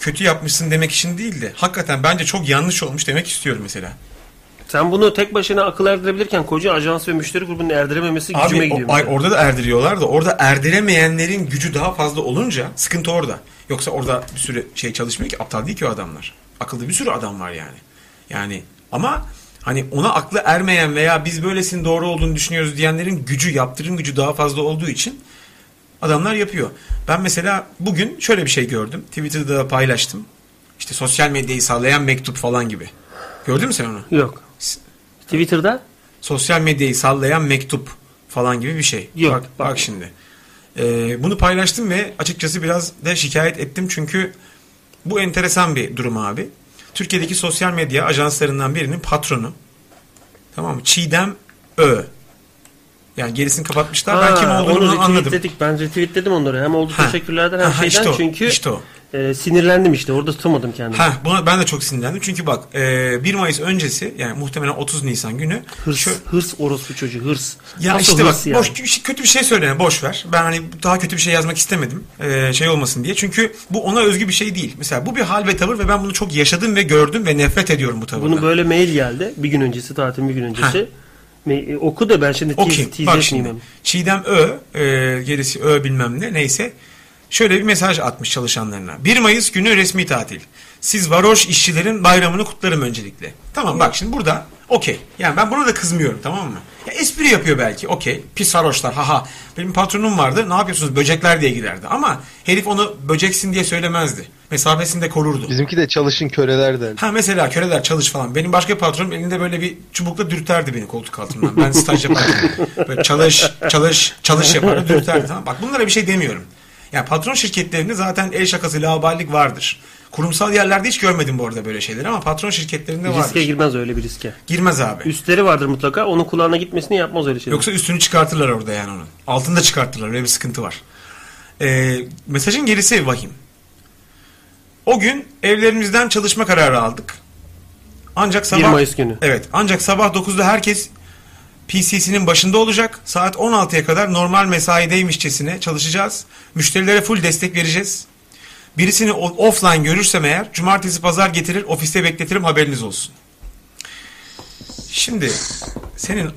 kötü yapmışsın demek için değil de hakikaten bence çok yanlış olmuş demek istiyorum mesela. Sen bunu tek başına akıl erdirebilirken koca ajans ve müşteri grubunun erdirememesi gücüme Abi gidiyor. o- ay, mesela. orada da erdiriyorlar da orada erdiremeyenlerin gücü daha fazla olunca sıkıntı orada. Yoksa orada bir sürü şey çalışmıyor ki aptal değil ki o adamlar. Akıllı bir sürü adam var yani. Yani ama hani ona aklı ermeyen veya biz böylesin doğru olduğunu düşünüyoruz diyenlerin gücü yaptırım gücü daha fazla olduğu için adamlar yapıyor. Ben mesela bugün şöyle bir şey gördüm. Twitter'da da paylaştım. İşte sosyal medyayı sağlayan mektup falan gibi. Gördün mü sen onu? Yok. Twitter'da sosyal medyayı sallayan mektup falan gibi bir şey. Yok, Bak, bak. bak. şimdi. Ee, bunu paylaştım ve açıkçası biraz da şikayet ettim çünkü bu enteresan bir durum abi. Türkiye'deki sosyal medya ajanslarından birinin patronu. Tamam mı? Çiğdem Ö. Yani gerisini kapatmışlar. ben kim Ha, olduğunu onu anladım. retweetledik. Ben retweetledim onları. Hem oldu Ha. teşekkürlerden hem Ha, şeyden işte o, çünkü işte o. e, sinirlendim işte. Orada tutamadım kendimi. Ha, buna ben de çok sinirlendim. Çünkü bak e, 1 Mayıs öncesi yani muhtemelen 30 Nisan günü Hırs, şu- hırs orospu çocuğu hırs. Ya Nasıl işte bak hırs yani? boş kötü bir şey söyleme boş ver. Ben hani daha kötü bir şey yazmak istemedim. Ee, şey olmasın diye. Çünkü bu ona özgü bir şey değil. Mesela bu bir hal ve tavır ve ben bunu çok yaşadım ve gördüm ve nefret ediyorum bu tavırdan. Bunu böyle mail geldi. Bir gün öncesi tatilin bir gün öncesi. E, oku da ben şimdi tease, Okuyayım. tease Bak şimdi. Çiğdem Ö, e, gerisi Ö bilmem ne neyse. Şöyle bir mesaj atmış çalışanlarına. 1 Mayıs günü resmi tatil. Siz varoş işçilerin bayramını kutlarım öncelikle. Tamam bak şimdi burada okey. Yani ben buna da kızmıyorum tamam mı? Ya espri yapıyor belki okey. Pis varoşlar haha. Benim patronum vardı ne yapıyorsunuz böcekler diye giderdi. Ama herif onu böceksin diye söylemezdi. Mesafesini de korurdu. Bizimki de çalışın köreler der. Ha mesela köreler çalış falan. Benim başka bir patronum elinde böyle bir çubukla dürterdi beni koltuk altından. Ben staj yaparken. Böyle çalış, çalış, çalış yapardı dürterdi. Tamam. Bak bunlara bir şey demiyorum. Yani patron şirketlerinde zaten el şakası, laballik vardır. Kurumsal yerlerde hiç görmedim bu arada böyle şeyleri ama patron şirketlerinde vardır. Riske girmez öyle bir riske. Girmez abi. Üstleri vardır mutlaka. Onun kulağına gitmesini yapmaz öyle şeyler. Yoksa üstünü çıkartırlar orada yani onun. Altında çıkartırlar. Öyle bir sıkıntı var. Ee, mesajın gerisi vahim. O gün evlerimizden çalışma kararı aldık. Ancak 1 sabah Mayıs günü. Evet. Ancak sabah 9'da herkes PC'sinin başında olacak. Saat 16'ya kadar normal mesaideymişçesine çalışacağız. Müşterilere full destek vereceğiz. Birisini offline görürsem eğer cumartesi pazar getirir ofiste bekletirim haberiniz olsun. Şimdi senin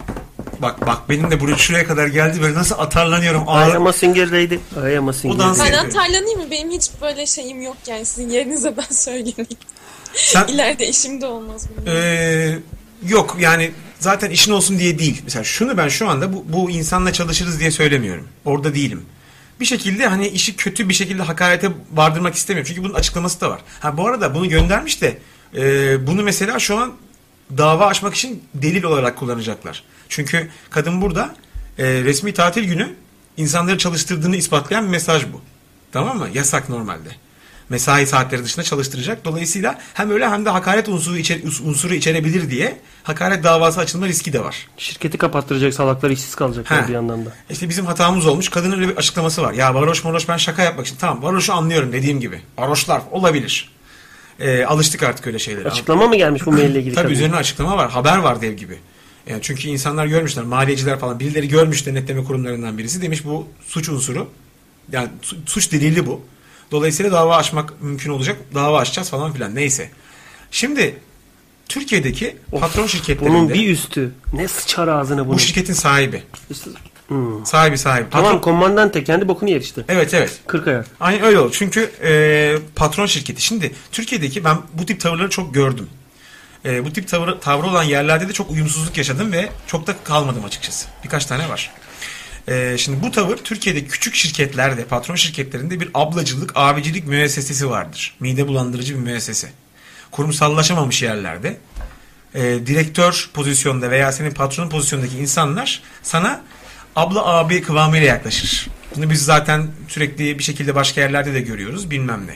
bak bak benim de buraya şuraya kadar geldi böyle nasıl atarlanıyorum. I Ağır, am a single lady. I am a dans- lady. Ben Seviyorum. atarlanayım mı? Benim hiç böyle şeyim yok yani. Sizin yerinize ben söyleyeyim. sen, İleride işim de olmaz benim. Ee, yok yani zaten işin olsun diye değil. Mesela şunu ben şu anda bu, bu insanla çalışırız diye söylemiyorum. Orada değilim. Bir şekilde hani işi kötü bir şekilde hakarete vardırmak istemiyorum. Çünkü bunun açıklaması da var. Ha bu arada bunu göndermiş de e, bunu mesela şu an dava açmak için delil olarak kullanacaklar. Çünkü kadın burada e, resmi tatil günü insanları çalıştırdığını ispatlayan bir mesaj bu. Tamam mı? Yasak normalde. Mesai saatleri dışında çalıştıracak. Dolayısıyla hem öyle hem de hakaret unsuru, içer, unsuru içerebilir diye hakaret davası açılma riski de var. Şirketi kapattıracak salaklar işsiz kalacaklar bir yandan da. İşte bizim hatamız olmuş. Kadının öyle bir açıklaması var. Ya varoş maroş ben şaka yapmak için. Tamam varoşu anlıyorum dediğim gibi. Varoşlar olabilir. Ee, alıştık artık öyle şeylere. Açıklama mı gelmiş bu maille ilgili? Tabii kadın? üzerine açıklama var. Haber var dev gibi. Yani çünkü insanlar görmüşler. Maliyeciler falan. Birileri görmüş denetleme kurumlarından birisi. Demiş bu suç unsuru. Yani su- suç delili bu. Dolayısıyla dava açmak mümkün olacak. Dava açacağız falan filan. Neyse. Şimdi Türkiye'deki Of, patron şirketlerinde Bunun bir üstü. Ne sıçar ağzına bunu. bu şirketin sahibi. Hmm. Sahibi sahibi. Tamam Patron- komandante kendi bokunu yer işte. Evet evet. 40 ayak. Aynen öyle olur. Çünkü e, patron şirketi. Şimdi Türkiye'deki ben bu tip tavırları çok gördüm. E, bu tip tavrı, tavrı olan yerlerde de çok uyumsuzluk yaşadım ve çok da kalmadım açıkçası. Birkaç tane var. E, şimdi bu tavır Türkiye'de küçük şirketlerde, patron şirketlerinde bir ablacılık, abicilik müessesesi vardır. Mide bulandırıcı bir müessese. Kurumsallaşamamış yerlerde e, direktör pozisyonda veya senin patronun pozisyondaki insanlar sana abla abi kıvamıyla yaklaşır. Bunu biz zaten sürekli bir şekilde başka yerlerde de görüyoruz bilmem ne.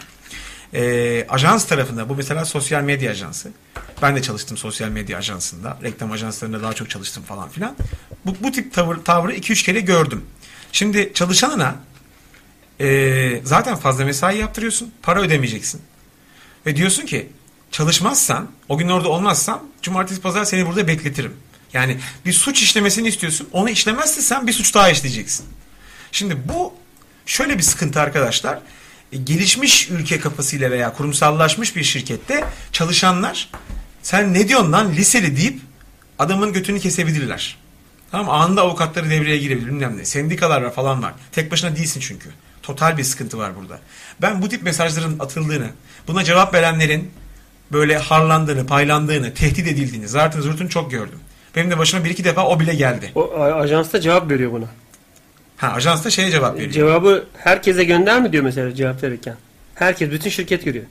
E, ajans tarafında bu mesela sosyal medya ajansı. Ben de çalıştım sosyal medya ajansında. Reklam ajanslarında daha çok çalıştım falan filan. Bu, bu tip tavır, tavrı 2-3 kere gördüm. Şimdi çalışanına e, zaten fazla mesai yaptırıyorsun. Para ödemeyeceksin. Ve diyorsun ki çalışmazsan, o gün orada olmazsam cumartesi pazar seni burada bekletirim. Yani bir suç işlemesini istiyorsun. Onu işlemezse sen bir suç daha işleyeceksin. Şimdi bu şöyle bir sıkıntı arkadaşlar. E, gelişmiş ülke kafasıyla veya kurumsallaşmış bir şirkette çalışanlar sen ne diyorsun lan liseli deyip adamın götünü kesebilirler. Tamam? Anında avukatları devreye girebilir bilmem ne. Sendikalar var falan var. Tek başına değilsin çünkü. Total bir sıkıntı var burada. Ben bu tip mesajların atıldığını, buna cevap verenlerin böyle harlandığını, paylandığını, tehdit edildiğini, zartın zurtunu çok gördüm. Benim de başıma bir iki defa o bile geldi. O a- ajans da cevap veriyor buna. Ha ajans da şeye cevap veriyor. Cevabı herkese gönder mi diyor mesela cevap verirken. Herkes bütün şirket görüyor.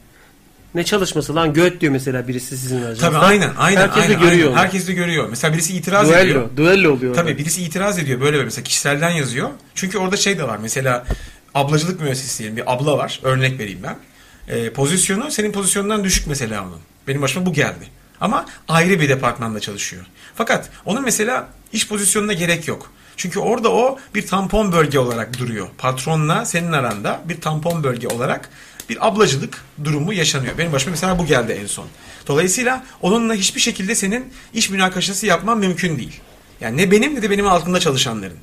Ne çalışması lan göt diyor mesela birisi sizin ajansta. Tabii aynen aynen. Herkes de aynen, görüyor aynen. Herkes de görüyor. Mesela birisi itiraz ediyor. Duello, duello oluyor. Tabii orada. birisi itiraz ediyor böyle böyle mesela kişiselden yazıyor. Çünkü orada şey de var mesela ablacılık müessesesi diyelim bir abla var örnek vereyim ben. Ee, pozisyonu senin pozisyonundan düşük mesela onun. Benim başıma bu geldi. Ama ayrı bir departmanda çalışıyor. Fakat onun mesela iş pozisyonuna gerek yok. Çünkü orada o bir tampon bölge olarak duruyor. Patronla senin aranda bir tampon bölge olarak bir ablacılık durumu yaşanıyor. Benim başıma mesela bu geldi en son. Dolayısıyla onunla hiçbir şekilde senin iş münakaşası yapman mümkün değil. Yani ne benim ne de benim altında çalışanların.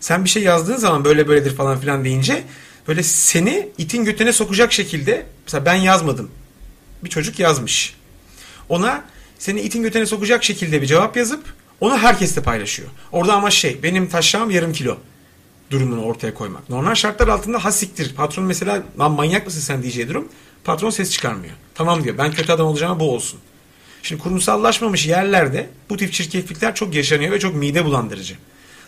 Sen bir şey yazdığın zaman böyle böyledir falan filan deyince böyle seni itin götüne sokacak şekilde mesela ben yazmadım. Bir çocuk yazmış. Ona seni itin götüne sokacak şekilde bir cevap yazıp onu herkesle paylaşıyor. Orada ama şey benim taşağım yarım kilo durumunu ortaya koymak. Normal şartlar altında ha siktir. Patron mesela lan manyak mısın sen diyeceği durum. Patron ses çıkarmıyor. Tamam diyor ben kötü adam olacağıma bu olsun. Şimdi kurumsallaşmamış yerlerde bu tip çirkeflikler çok yaşanıyor ve çok mide bulandırıcı.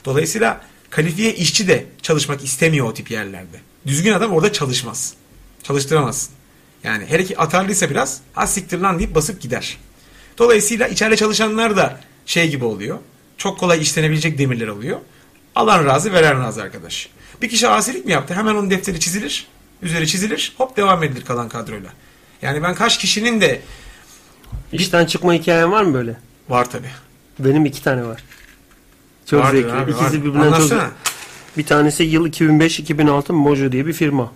Dolayısıyla kalifiye işçi de çalışmak istemiyor o tip yerlerde. Düzgün adam orada çalışmaz. Çalıştıramazsın. Yani her iki atarlıysa biraz ha siktir lan deyip basıp gider. Dolayısıyla içeride çalışanlar da şey gibi oluyor. Çok kolay işlenebilecek demirler oluyor. Alan razı veren razı arkadaş. Bir kişi asilik mi yaptı? Hemen onun defteri çizilir. Üzeri çizilir. Hop devam edilir kalan kadroyla. Yani ben kaç kişinin de İşten çıkma hikayen var mı böyle? var tabi. Benim iki tane var. Çok Vardır zevkli. abi, İkisi var. birbirinden çok Anlatsana. Bir tanesi yıl 2005-2006 Mojo diye bir firma.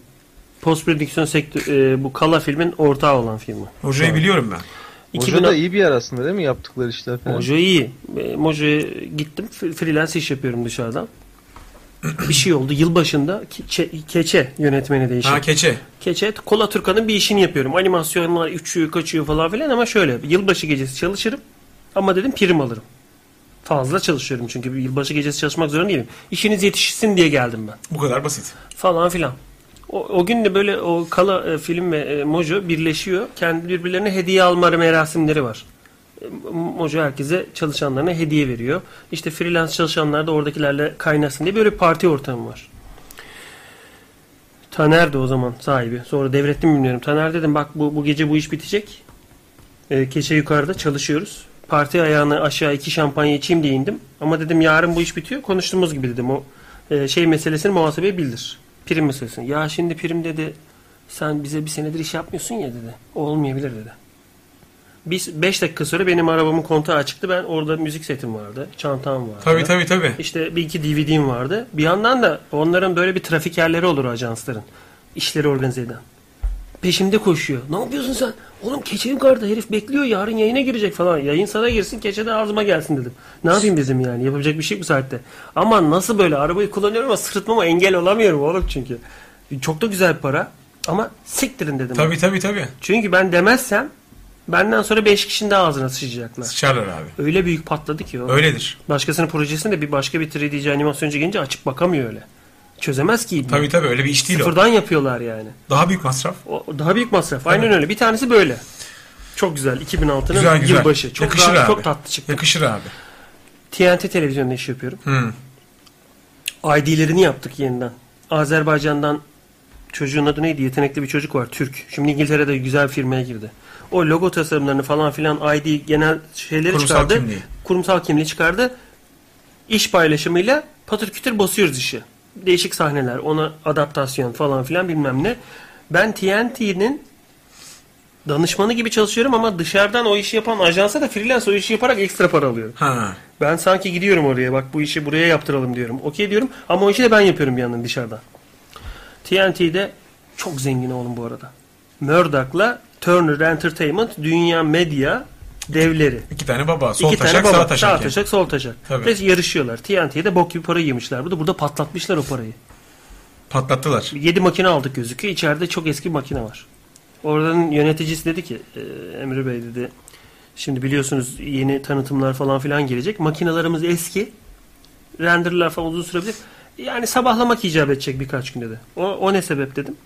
Post prodüksiyon sektör e, bu Kala filmin ortağı olan firma. Hocayı biliyorum ben. Hoca da iyi bir yer aslında değil mi yaptıkları işler falan. Mojo iyi. E, Mojo'ya gittim. Freelance iş yapıyorum dışarıdan. bir şey oldu. Yılbaşında Ke- Keçe yönetmeni değişti. Ha keçe. Keçe Kola Turkan'ın bir işini yapıyorum. Animasyonlar uçuyor kaçıyor falan filan ama şöyle yılbaşı gecesi çalışırım ama dedim prim alırım. Fazla çalışıyorum çünkü bir yılbaşı gecesi çalışmak zorunda değilim. İşiniz yetişsin diye geldim ben. Bu kadar basit. Falan filan. O, o gün de böyle o Kala e, film ve e, Mojo birleşiyor. Kendi birbirlerine hediye alma merasimleri var. E, Mojo herkese çalışanlarına hediye veriyor. İşte freelance çalışanlar da oradakilerle kaynasın diye böyle parti ortamı var. Taner de o zaman sahibi. Sonra devrettim bilmiyorum. Taner dedim bak bu, bu gece bu iş bitecek. E, keçe yukarıda çalışıyoruz. Parti ayağına aşağı iki şampanya içeyim diye indim. Ama dedim yarın bu iş bitiyor. Konuştuğumuz gibi dedim. O e, şey meselesini muhasebeye bildir. Prim meselesini. Ya şimdi prim dedi. Sen bize bir senedir iş yapmıyorsun ya dedi. Olmayabilir dedi. Biz 5 dakika sonra benim arabamın kontağı açıktı. Ben orada müzik setim vardı. Çantam vardı. Tabii tabii tabii. İşte bir iki DVD'm vardı. Bir yandan da onların böyle bir trafikerleri olur ajansların. İşleri organize eden. Peşimde koşuyor. Ne yapıyorsun sen? Oğlum keçe yukarıda herif bekliyor yarın yayına girecek falan. Yayın sana girsin keçe de ağzıma gelsin dedim. Ne yapayım dedim yani yapacak bir şey yok bu saatte. Ama nasıl böyle arabayı kullanıyorum ama sırıtmama engel olamıyorum oğlum çünkü. Çok da güzel para ama siktirin dedim. Tabii tabii tabii. Çünkü ben demezsem benden sonra 5 kişinin daha ağzına sıçacaklar. Sıçarlar abi. Öyle büyük patladı ki o. Öyledir. Başkasının projesinde bir başka bir 3D'ci animasyoncu gelince açıp bakamıyor öyle. Çözemez ki. Tabii tabii öyle bir iş değil o. Sıfırdan yapıyorlar yani. Daha büyük masraf. O daha büyük masraf. Aynen öyle. Bir tanesi böyle. Çok güzel. 2006'nın Güzel güzel. yılbaşı. Çok Yakışır rahat, abi. çok tatlı çıktı. Yakışır abi. TNT televizyonda iş yapıyorum. Hı. ID'lerini yaptık yeniden. Azerbaycan'dan çocuğun adı neydi? Yetenekli bir çocuk var. Türk. Şimdi İngiltere'de güzel bir firmaya girdi. O logo tasarımlarını falan filan ID genel şeyleri Kurumsal çıkardı. kimliği. Kurumsal kimliği çıkardı. İş paylaşımıyla patır kütür basıyoruz işi. Değişik sahneler, ona adaptasyon falan filan bilmem ne. Ben TNT'nin danışmanı gibi çalışıyorum ama dışarıdan o işi yapan ajansa da freelance o işi yaparak ekstra para alıyorum. Ha. Ben sanki gidiyorum oraya bak bu işi buraya yaptıralım diyorum. Okey diyorum ama o işi de ben yapıyorum bir yandan dışarıdan. TNT'de çok zengin oğlum bu arada. Murdoch'la Turner Entertainment dünya medya devleri. İki tane baba. Sol İki taşak tane baba. sağ taşak. Sağ yani. taşak sol taşak. Tabii. Ve yarışıyorlar. TNT'de bok gibi para yemişler. Burada burada patlatmışlar o parayı. Patlattılar. 7 makine aldık gözüküyor. İçeride çok eski bir makine var. Oradanın yöneticisi dedi ki e, Emre Bey dedi şimdi biliyorsunuz yeni tanıtımlar falan filan gelecek. Makinelerimiz eski. Renderler falan uzun sürebilir. Yani sabahlamak icap edecek birkaç gün dedi. O, o ne sebep dedim.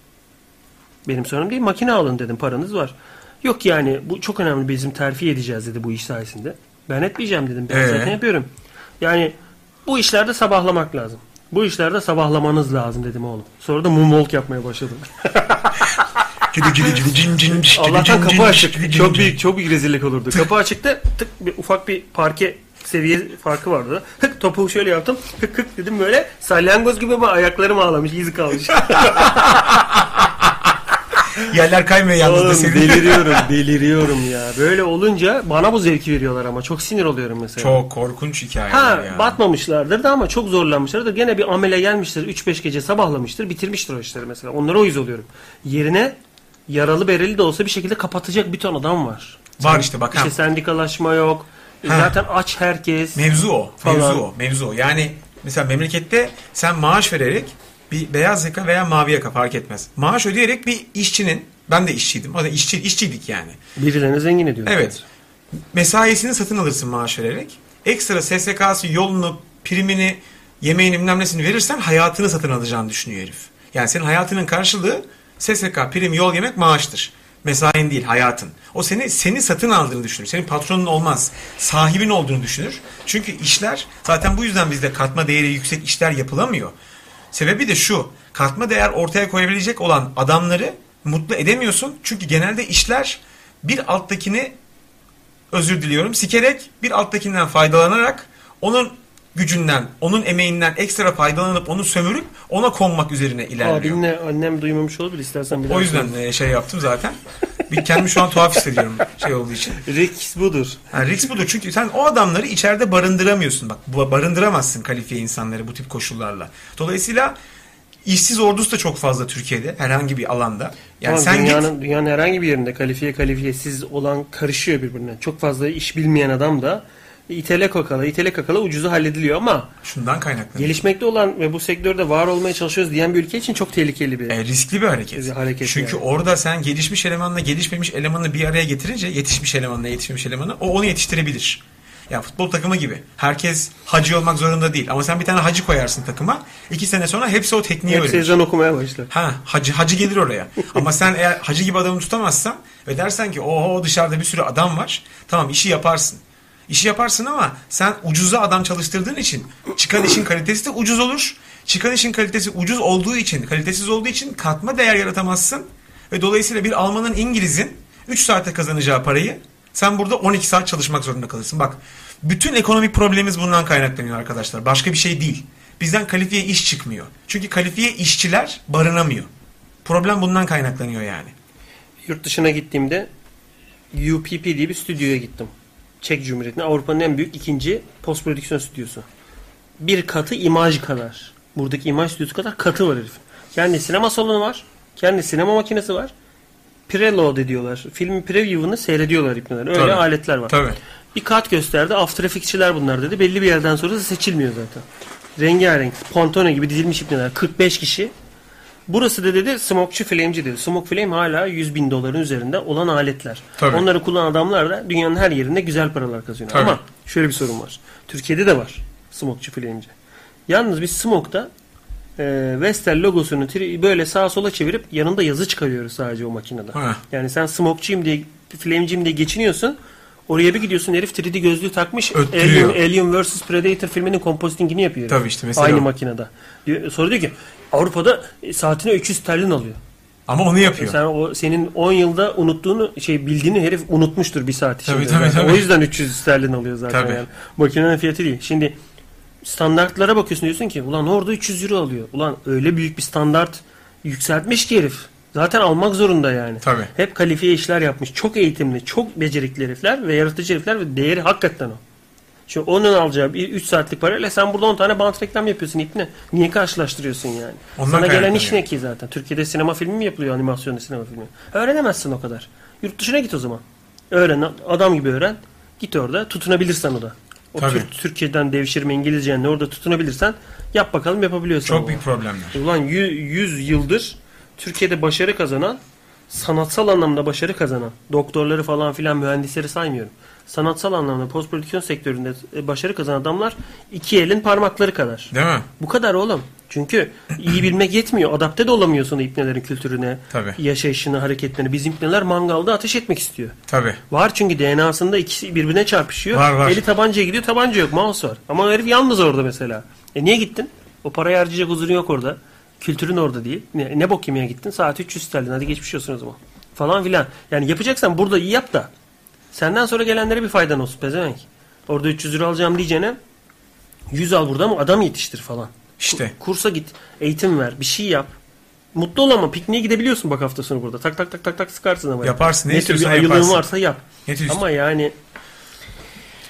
Benim sorunum değil. Makine alın dedim. Paranız var. Yok yani bu çok önemli bizim terfi edeceğiz dedi bu iş sayesinde. Ben etmeyeceğim dedim. Ben Ee? zaten yapıyorum. Yani bu işlerde sabahlamak lazım. Bu işlerde sabahlamanız lazım dedim oğlum. Sonra da moonwalk yapmaya başladım. Allah'tan kapı açık. Çok büyük, çok büyük rezillik olurdu. Kapı açıkta tık bir, ufak bir parke seviye farkı vardı. Hık topuğu şöyle yaptım. Hık hık dedim böyle salyangoz gibi ama ayaklarım ağlamış, izi kalmış. Yerler kaymıyor yalnız da Oğlum senin. deliriyorum, deliriyorum ya. Böyle olunca bana bu zevki veriyorlar ama çok sinir oluyorum mesela. Çok korkunç hikayeler Ha ya. batmamışlardır da ama çok zorlanmışlardır. Gene bir amele gelmiştir. 3-5 gece sabahlamıştır. Bitirmiştir o işleri mesela. Onlara uyuz oluyorum. Yerine yaralı bereli de olsa bir şekilde kapatacak bir ton adam var. Var işte bak. İşte sendikalaşma yok. Ha. Zaten aç herkes. Mevzu o. Falan. Mevzu o. Mevzu o. Yani mesela memlekette sen maaş vererek bir beyaz yaka veya mavi yaka fark etmez. Maaş ödeyerek bir işçinin ben de işçiydim. O da işçi, işçiydik yani. Birilerini zengin ediyor. Evet. Mesaisini satın alırsın maaş vererek. Ekstra SSK'sı, yolunu, primini, yemeğini bilmem nesini verirsen hayatını satın alacağını düşünüyor herif. Yani senin hayatının karşılığı SSK, prim, yol yemek maaştır. Mesain değil, hayatın. O seni seni satın aldığını düşünür. Senin patronun olmaz. Sahibin olduğunu düşünür. Çünkü işler zaten bu yüzden bizde katma değeri yüksek işler yapılamıyor. Sebebi de şu. Katma değer ortaya koyabilecek olan adamları mutlu edemiyorsun. Çünkü genelde işler bir alttakini özür diliyorum sikerek bir alttakinden faydalanarak onun gücünden, onun emeğinden ekstra faydalanıp onu sömürüp ona konmak üzerine ilerliyor. Abinle annem duymamış olabilir istersen bir O yüzden e, şey yaptım zaten. Bir kendimi şu an tuhaf hissediyorum şey olduğu için. Risk budur. Yani risk budur çünkü sen o adamları içeride barındıramıyorsun. Bak barındıramazsın kalifiye insanları bu tip koşullarla. Dolayısıyla işsiz ordusu da çok fazla Türkiye'de herhangi bir alanda. Yani Tamam, sen git dünyanın, dünyanın herhangi bir yerinde kalifiye kalifiyesiz olan karışıyor birbirine. Çok fazla iş bilmeyen adam da itele kakala itele kakala ucuzu hallediliyor ama şundan kaynaklanıyor. gelişmekte olan ve bu sektörde var olmaya çalışıyoruz diyen bir ülke için çok tehlikeli bir. E, riskli bir hareket. Bir hareket Çünkü yani. orada sen gelişmiş elemanla gelişmemiş elemanı bir araya getirince yetişmiş elemanla yetişmemiş elemanı o onu yetiştirebilir. Ya futbol takımı gibi. Herkes hacı olmak zorunda değil. Ama sen bir tane hacı koyarsın takıma. iki sene sonra hepsi o tekniği öğrenir. ezan okumaya başlar. Ha hacı hacı gelir oraya. Ama sen eğer hacı gibi adamı tutamazsan ve dersen ki oho dışarıda bir sürü adam var. Tamam işi yaparsın. İşi yaparsın ama sen ucuza adam çalıştırdığın için çıkan işin kalitesi de ucuz olur. Çıkan işin kalitesi ucuz olduğu için, kalitesiz olduğu için katma değer yaratamazsın. Ve dolayısıyla bir Alman'ın İngiliz'in 3 saate kazanacağı parayı sen burada 12 saat çalışmak zorunda kalırsın. Bak bütün ekonomik problemimiz bundan kaynaklanıyor arkadaşlar. Başka bir şey değil. Bizden kalifiye iş çıkmıyor. Çünkü kalifiye işçiler barınamıyor. Problem bundan kaynaklanıyor yani. Yurt dışına gittiğimde UPP diye bir stüdyoya gittim. Çek Cumhuriyeti'nde Avrupa'nın en büyük ikinci post prodüksiyon stüdyosu. Bir katı imaj kadar. Buradaki imaj stüdyosu kadar katı var herif. Kendi sinema salonu var. Kendi sinema makinesi var. Preload ediyorlar. Filmin preview'ını seyrediyorlar ipneler. Öyle Tabii. aletler var. Tabii. Bir kat gösterdi. After Effects'çiler bunlar dedi. Belli bir yerden sonra seçilmiyor zaten. Rengarenk. Pantone gibi dizilmiş ipneler. 45 kişi. Burası da dedi smokçu flame'ci dedi. Smoke flame hala 100 bin doların üzerinde olan aletler. Tabii. Onları kullanan adamlar da dünyanın her yerinde güzel paralar kazanıyor. Tabii. Ama şöyle bir sorun var. Türkiye'de de var smokçu flame'ci. Yalnız biz smoke'da e, Vestel logosunu böyle sağa sola çevirip yanında yazı çıkarıyoruz sadece o makinede. Ha. Yani sen smokçuyum diye flame'ciyim diye geçiniyorsun. Oraya bir gidiyorsun herif 3D gözlüğü takmış. Öttürüyor. Alien, Alien vs Predator filminin kompozitingini yapıyor. Tabii işte mesela Aynı o. makinede. Diyor- Sonra diyor ki Avrupa'da saatine 300 sterlin alıyor. Ama onu yapıyor. Sen o senin 10 yılda unuttuğunu şey bildiğini herif unutmuştur bir saat içinde. Tabii, tabii, tabii. O yüzden 300 sterlin alıyor zaten Tabii. yani. Makinenin fiyatı değil. Şimdi standartlara bakıyorsun diyorsun ki ulan orada 300 euro alıyor. Ulan öyle büyük bir standart yükseltmiş ki herif. Zaten almak zorunda yani. Tabii. Hep kalifiye işler yapmış. Çok eğitimli, çok becerikli herifler ve yaratıcı herifler ve değeri hakikaten o. Şimdi onun alacağı bir 3 saatlik parayla sen burada 10 tane bant reklam yapıyorsun ipne. Niye karşılaştırıyorsun yani? Ondan Sana gelen iş ne ki zaten? Türkiye'de sinema filmi mi yapılıyor animasyonda sinema filmi? Öğrenemezsin o kadar. Yurt dışına git o zaman. Öğren, adam gibi öğren. Git orada tutunabilirsen o da. O Tabii. Türk- Türkiye'den devşirme İngilizcenle orada tutunabilirsen yap bakalım yapabiliyorsan. Çok büyük problemler. Ulan 100 yıldır Türkiye'de başarı kazanan, sanatsal anlamda başarı kazanan, doktorları falan filan mühendisleri saymıyorum. Sanatsal anlamda post prodüksiyon sektöründe e, başarı kazanan adamlar iki elin parmakları kadar. Değil mi? Bu kadar oğlum. Çünkü iyi bilmek yetmiyor. Adapte de olamıyorsun ipnelerin kültürüne, Tabii. yaşayışına, hareketlerine. Bizim ipneler mangalda ateş etmek istiyor. Tabii. Var çünkü DNA'sında ikisi birbirine çarpışıyor. Var, var. Eli tabancaya gidiyor, tabanca yok, mouse var. Ama herif yalnız orada mesela. E niye gittin? O parayı harcayacak huzurun yok orada. Kültürün orada değil. Ne, ne bok yemeye gittin? Saat 300 sterlin. Hadi geçmiş olsun o zaman. Falan filan. Yani yapacaksan burada iyi yap da. Senden sonra gelenlere bir faydan olsun pezevenk. Orada 300 lira alacağım diyeceğine 100 al burada ama adam yetiştir falan. İşte. Kursa git. Eğitim ver. Bir şey yap. Mutlu ol ama pikniğe gidebiliyorsun bak hafta sonu burada. Tak tak tak tak tak sıkarsın ama. Yaparsın, ne Ne tür bir ayılığın varsa yap. Ne tür- Ama yani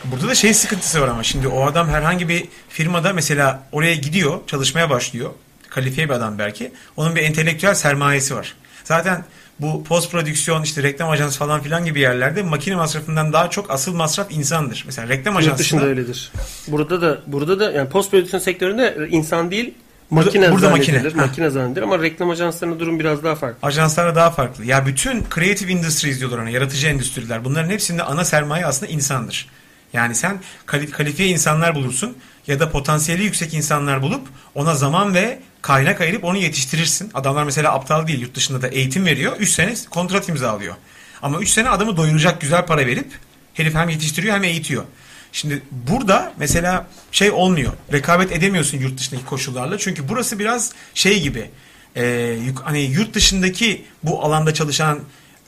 Burada da şey sıkıntısı var ama şimdi o adam herhangi bir firmada mesela oraya gidiyor, çalışmaya başlıyor. Kalifiye bir adam belki. Onun bir entelektüel sermayesi var. Zaten bu post prodüksiyon işte reklam ajansı falan filan gibi yerlerde makine masrafından daha çok asıl masraf insandır. Mesela reklam yurt dışında ajansında öyledir. Burada da burada da yani post prodüksiyon sektöründe insan değil Burada- makine burada zannedilir. makine. Makine zannedilir ama reklam ajanslarında durum biraz daha farklı. ajanslara daha farklı. Ya bütün creative industries diyorlar ona, yaratıcı endüstriler. Bunların hepsinde ana sermaye aslında insandır. Yani sen kali- kalifiye insanlar bulursun ya da potansiyeli yüksek insanlar bulup ona zaman ve kaynak ayırıp onu yetiştirirsin. Adamlar mesela aptal değil yurt dışında da eğitim veriyor. 3 sene kontrat imzalıyor. Ama 3 sene adamı doyuracak güzel para verip herif hem yetiştiriyor hem eğitiyor. Şimdi burada mesela şey olmuyor. Rekabet edemiyorsun yurt dışındaki koşullarla. Çünkü burası biraz şey gibi. e, hani yurt dışındaki bu alanda çalışan